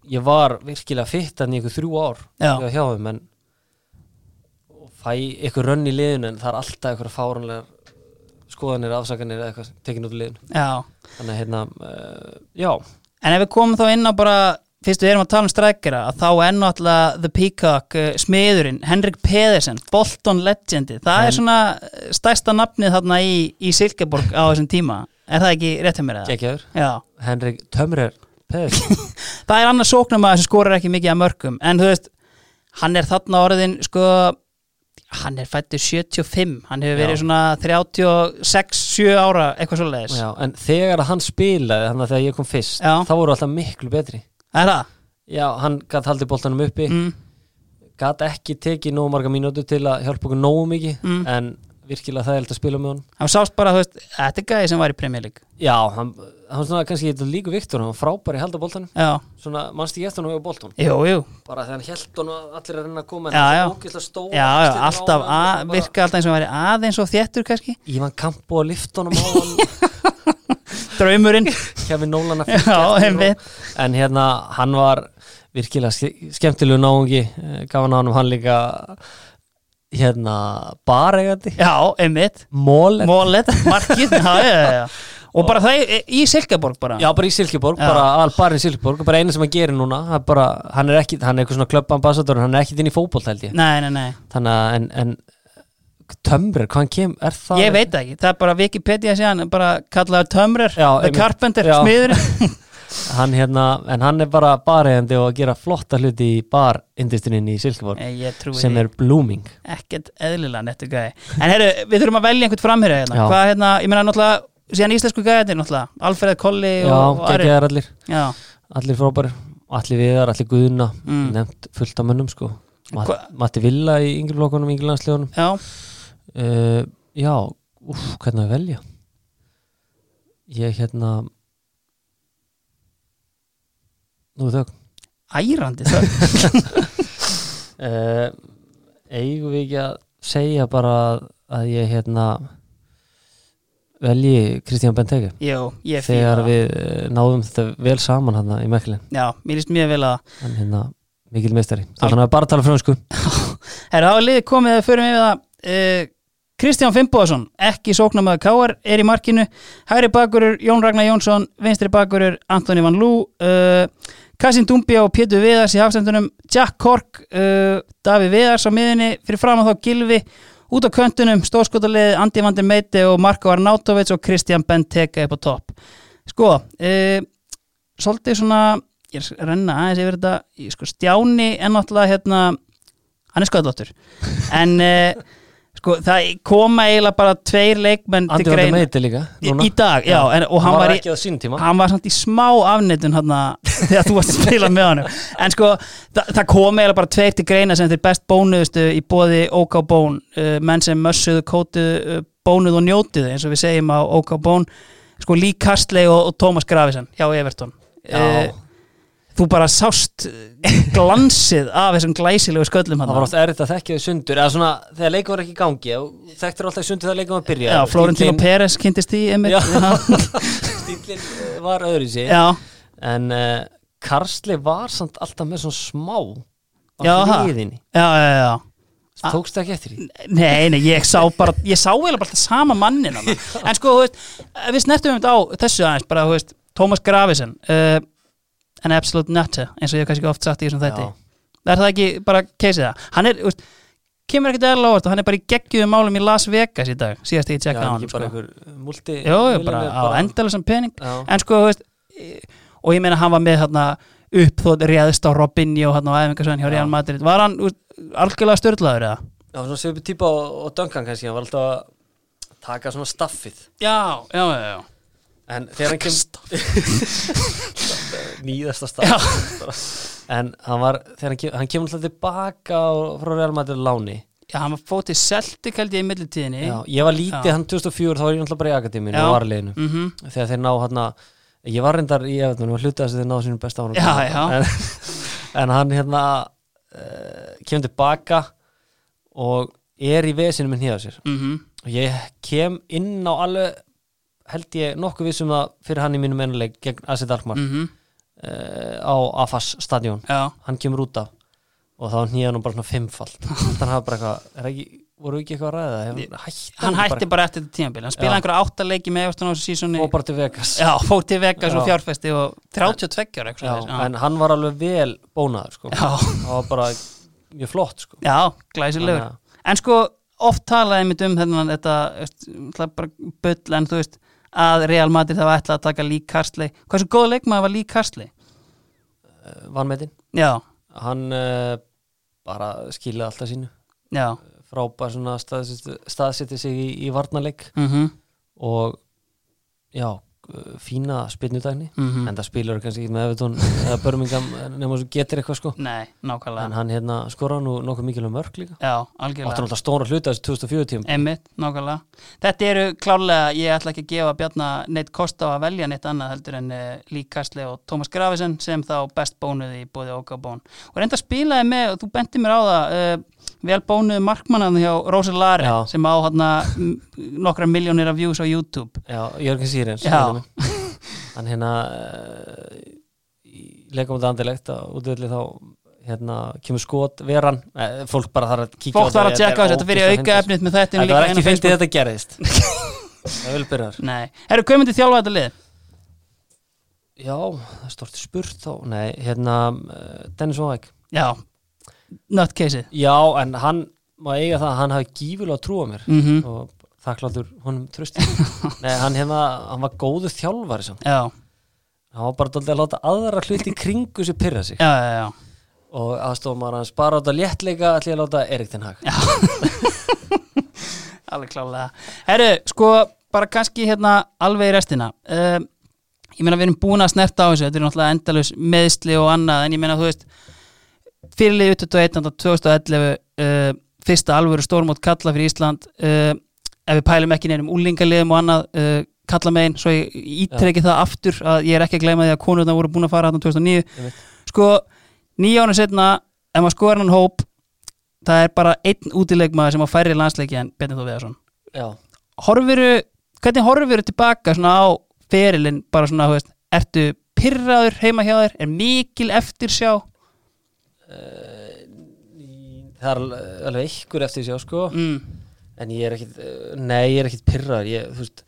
B: ég var virkilega fitt hann í ykkur þrjú ár hjá þeim en fæ ykkur rönn í liðinu en það er alltaf ykkur fáranlegar skoðanir, afsakanir eða eitthvað tekin út í liðinu.
A: Já.
B: Þannig að hérna, uh, já.
A: En ef við komum þá inn á bara fyrst við erum að tala um strækjara að þá er náttúrulega The Peacock, uh, smiðurinn Henrik Pedersen, Bolton Legendi það er svona uh, stærsta nafnið þarna í, í Silkeborg á þessum tíma. Er það ekki rétt hjá mér eða?
B: geggjaður,
A: Já.
B: Henrik Tömrer Pedersen,
A: það er annars sóknum að þessu skorar ekki mikið að mörgum en þú veist, hann er þarna orðin sko, hann er fættur 75, hann hefur verið
B: Já.
A: svona 36, 7 ára eitthvað
B: já, en þegar hann spilaði þannig að þegar ég kom fyrst,
A: Já.
B: þá voru alltaf miklu betri já, hann gæti haldið boltanum uppi
A: Mm,
B: gæti ekki tekið nógu marga mínútur til að hjálpa okkur nógu mikið
A: Mm.
B: en virkilega það er að spila með honum.
A: Hann sást bara, þú veist, þetta er gæði sem var í Premier League.
B: Já, hann, hann svona kannski líka Viktor, hann var frábær í halda boltanum
A: já,
B: svona mannst ég eftir hann og boltan bara þegar hann held hann og allir að reyna að koma
A: já.
B: ógislega stór
A: já, já, alltaf að, virka alltaf eins og hann væri aðeins og þéttur kannski,
B: Ívan Kampo að lifta honum á hann.
A: Draumurinn.
B: Að
A: já,
B: en hérna, hann var virkilega ske- skemmtilegu náungi eh, gaf hann á hann hann líka hérna, baregandi
A: já, einmitt,
B: mól
A: mólet, markið. Já, já, já, og bara það í, Silkeborg bara.
B: Já, bara í Silkeborg, bara al barinn Silkeborg. Bara einu sem hann gerir núna hann, bara, hann er ekki, hann er eitthvað svona klubbambassador hann er ekki inn í fótbolt held ég.
A: Nei, nei, nei.
B: Þannig að en, en tömrir, hvaðan kem, er það
A: Ég veit ekki, það er bara Wikipedia síðan bara kallaður Tömrer,
B: Já,
A: The. Carpenter, smiðurinn
B: hann hérna, en hann er bara baræðandi og að gera flotta hluti í barindustrinni í Silkeborg sem er blooming.
A: Ekkert eðlilega nettu gæði En herru, við þurfum að velja einhvern framherja hérna. Hvað hérna, ég meina náttúrulega síðan íslensku gæðir náttúrulega. Alfreð Kolli
B: Já, geggjaðar allir,
A: Já,
B: allir frábæri allir viðar, allir guðuna
A: Mm.
B: nefnt fullt af mönnum sko. Mat, Matti Villa í yngri flokkunum, yngri landslegunum
A: já,
B: uh, Já, úf, hvernig að velja? Ég hérna Nú þau
A: ærandi þögn.
B: Uh, eigum við ekki að segja bara að, að ég hérna velji Kristján Benteke? Þegar við eh, náðum þetta vel saman hann í Meklin
A: Já, mér líst mjög vel að
B: hann hérna mikil meistari. Þannig að bara að tala fransku
A: Herru, þá er liðið komið að fyrir mig við það. Uh, Kristján Fimboðsson, ekki sóknamaður Káar, er í markinu. Hæri bakurur Jón Ragnar Jónsson Vinstri bakurur Antoni Van Lú uh, Kassin Dumbia og Pétur Viðars í hafsendunum Jack Kork, uh, Davíð Viðars á miðinni, fyrir fram að þá Gilvi út á köntunum, stórskotaliði Andi Vandir Meiti og Marko Arnautovic og Kristján Benteke upp á topp. Sko, uh, svolítið svona ég er renna aðeins yfir þetta sko, Stjáni er náttúrulega hérna hann er sköðlóttur en uh, sko það koma eiginlega bara tveir leikmenn til
B: var það
A: greina
B: meiti líka
A: í,
B: núna.
A: í dag, já, en, og hann, var,
B: var
A: í, hann var samt í smá afnitun hann þegar þú varst að spila með hann en sko það, það kom eiginlega bara tveir til greina sem þeir best bónuðustu í bóði OK Bón, uh, menn sem mössuðu, kótuðu, uh, bónuðu og njótuðu eins og við segjum á OK Bón. Sko Lee Castley og, og Thomas Gravison hjá Everton.
B: Já.
A: Eh, þú bara sást glansið af þessum glæsilegu sköllum hann
B: það var oft erfitt að þekkja þau sundur eða svona þegar leikum var ekki í gangi þekktur alltaf sundur þegar leikum var að byrja
A: Já, Florentino
B: Stíllinn-
A: Pérez kynntist.
B: Já. stíllinn eh, var öðru sér
A: Já,
B: en uh, Karsli var samt alltaf með svona smá á
A: það.
B: hliðinni
A: Já, já, já Ah.
B: tókstu ekki eftir því
A: Nei, nei, ég sá bara, ég sá eiginlega bara alltaf sama mannin. En sko, þú veist, við snertum um þetta á þessu aðeins, bara, þú veist, Tómas Gravisen uh, an absolute nutter, eins og ég hef kannski oft sagt í þessum þætti
B: Já.
A: Er það ekki bara keisið það? Hann er, veist, kemur ekkert eðla ávart og hann er bara í geggjuðum málum í Las Vegas í dag, síðast ég tjekka á hann sko.
B: einhver multi
A: Jó, bara á endalusam pening
B: Já,
A: En sko, veist, og ég meina hann var með hérna uppþótt réðist á Robinho hérna á æfingarsvæðin hjá
B: Já.
A: Real Madrid Var hann úr, algjörlega störlaður eða?
B: já svona svipu típa og, Duncan kannski, hann var alltaf að taka svona staffið
A: Já, já, já, já
B: en þegar hann kem nýðasta staff en hann var, þegar hann, hann kemur alltaf tilbaka frá Real Madrid láni.
A: Já, hann var fótið Celtic held ég í millitíðinni.
B: Já, ég var lítið
A: Já.
B: hann 2004 þá var ég alltaf bara í akademíinu
A: Já.
B: og varleginu
A: mm
B: þegar þeir ná hann ég var reyndar í Evertun og hluta þess að þeir náðu sínum besta
A: já.
B: en, en hann hérna uh, kemur tilbaka og er í vesinu minn hér sér.
A: -hmm.
B: og ég kem inn á alveg held ég nokkuð vissum það fyrir hann í mínum ennuleik gegn Asit Alkmaar
A: Mm
B: uh, á Afas stadion.
A: Já,
B: hann kemur út af. Og þá nýja hann bara svona fimmfald þannig hafa bara eitthvað, ekki, voru ekki eitthvað að ræða hætti
A: hann hætti bara eftir þetta tímabil. Hann spilaði einhverja áttaleiki með Everton á þessu sísoni
B: og bara til Vegas.
A: Já, fór til Vegas
B: Já.
A: og fjárfesti og 32 ára eitthvað
B: en hann var alveg vel bónaður sko. Það var bara mjög flott sko.
A: já, glæsilegur.
B: Að-
A: En sko, oft talaði mitt um þennan þetta, er bara bull en þú veist, að Real Madrid hafa ætlað að taka Lee Carsley. Hversu góð leikmaður var Lee Carsley?
B: uh, vanmetinn.
A: Já,
B: hann uh, bara skilaði alltaf sínu.
A: Já.
B: Frábær svona staðsetti, sig í, í varnarleik.
A: Mm
B: og já, uh, fína spynnudækni
A: -hmm.
B: en það spilur kannski ekki með Evertón eða Birmingham nema svo getur eitthvað sko.
A: Nei, nákvæmlega.
B: En hann hérna skora nú nokkuð mikilvæg mörg líka.
A: Já,
B: áttur
A: algjörlega
B: náttúrulega stóra hluta þessi 2004 tím
A: Einmitt, nákvæmlega. Þetta eru klárlega, ég ætla ekki að gefa Bjarna neitt kost á að velja neitt annað heldur en uh, Lee Carsley og Thomas Gravesen sem þá best bónuði í bóði Okabón og reynda spilaði með, og þú benti mér á það uh, vel bónuði markmannan hjá Rósa Lare
B: Já.
A: sem á hana, nokkra miljónir af views á YouTube.
B: Já, Jörgen Sýrens
A: Já.
B: Hann hérna uh, í leikamönda andilegt að útvöldi þá hérna kemur skot veran eh, fólk bara þarf að kíkja
A: Fólk þarf að
B: þetta,
A: tjekka þetta fyrir auka efnið með þetta
B: þetta var ekki fyndið þetta gerðist. Það vil byrjar
A: Nei, eru komandi þjálfa þetta lið?
B: já, það er stort spurt þá. Nei, hérna uh, Dennis Óæk
A: Já, nutcaseið
B: já, en hann má eiga það að hann hafi gífulega trú á mér.
A: Mm
B: og þakkláttur honum trösti nei, hann hérna, hann var góður þjálfari samt.
A: Já,
B: hann var bara dálítið að láta aðra hluti í kringu sér pyrra sig.
A: Já, já, já.
B: Og aðstofum maður hans bara á þetta léttleika ég að láta Erik Ten Hag.
A: Alveg klálega. Herru, sko, bara kannski hérna alveg í restina. Uh, ég meina við erum búin að snerta á þessu. Þetta er náttúrulega endalus meðsli og annað en ég meina þú veist fyrirlið 21. 2011 uh, fyrsta alvöru stórmót kalla fyrir Ísland uh, ef við pælum ekki neinum úlingaliðum og annað uh, kalla megin, svo ég ítreki það aftur að ég er ekki að gleyma því að konurna voru búin að fara hann 2009
B: Einmitt.
A: sko, nýja ára setna ef maður skoðar hann hóp það er bara einn útileikmaður sem á færri landsleiki en Bjarni Þór Viðarsson. Hvernig horfiru tilbaka svona á ferilinn bara svona, þú veist, ertu pyrraður heima hjá þér, er mikil eftir sjá
B: það er alveg ykkur eftir sér sko.
A: Mm.
B: En ég er ekkit, eh, nei ég er ekkit pyrrar ég, þú veist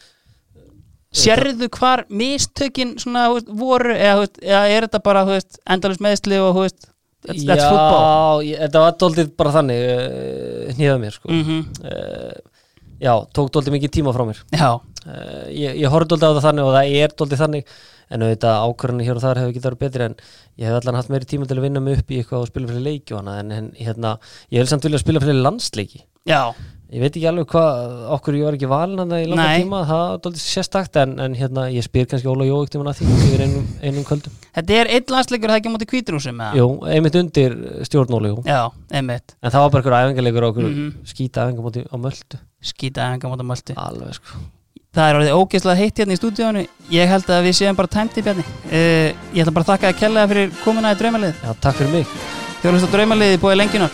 A: sérðu hvar mistökin svona, veist, voru, eða, veist, eða er þetta bara, endalus meðsli og, veist, that's, that's football?
B: já, þetta var dóltið bara þannig uh, hnýðað mér sko.
A: Mm
B: uh, já, tók dóltið mikið tíma frá mér.
A: Já,
B: uh, ég, ég horfði dóltið á það þannig og það er dóltið þannig en auðvitað ákvörðinu hér og þar hefur ekki verið betri en ég hef allan haft meiri tíma til að vinna mig upp í eitthvað og spila fyrir leiki og hana en, en hérna, ég hef samt vilja spila fyrir landsleiki.
A: Já,
B: ég veit ekki alveg hvað okkur ég var ekki valin í langa
A: Nei.
B: tíma, það er dóltið sérstakt en, en hérna, ég spyr kannski Óla Jóvík tíma að því yfir einum, einum kvöldum.
A: Þetta er einn landsleikur það ekki á móti kvítrúsum eða?
B: Jú, einmitt undir stjórn Óla Jó
A: já, einmitt,
B: en það var bara einhver æfingarleikur og okkur
A: Mhm.
B: skýta æfingamóti á möldu
A: skýta enga móti mölti
B: alveg sko.
A: Það er orðið ógeðslega heitt hérna í stúdíónu Ég held að við séum bara tæmti Bjarni. Uh, Ég ætla bara að þakka að kella fyrir komuna í draumalið.
B: Já, takk fyrir mig.
A: Þjóðlust á draumalið í búið lenginar